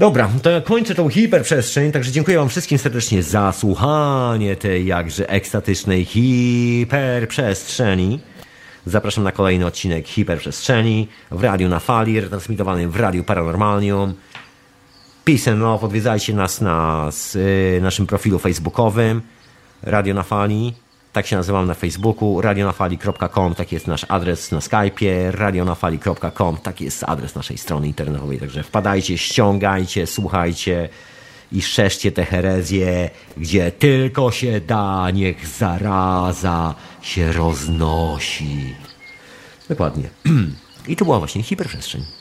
Dobra, to ja kończę tą hiperprzestrzeń, także dziękuję Wam wszystkim serdecznie za słuchanie tej jakże ekstatycznej hiperprzestrzeni. Zapraszam na kolejny odcinek Hiperprzestrzeni w radiu na fali, transmitowanym w radiu Paranormalium. Peace and love, odwiedzajcie nas na z, y, naszym profilu facebookowym Radio na fali. Tak się nazywam na Facebooku, radionafali.com, taki jest nasz adres na Skype'ie, radionafali.com, taki jest adres naszej strony internetowej, także wpadajcie, ściągajcie, słuchajcie i szerzcie te herezje, gdzie tylko się da, niech zaraza się roznosi. Dokładnie. I to była właśnie hiperprzestrzeń.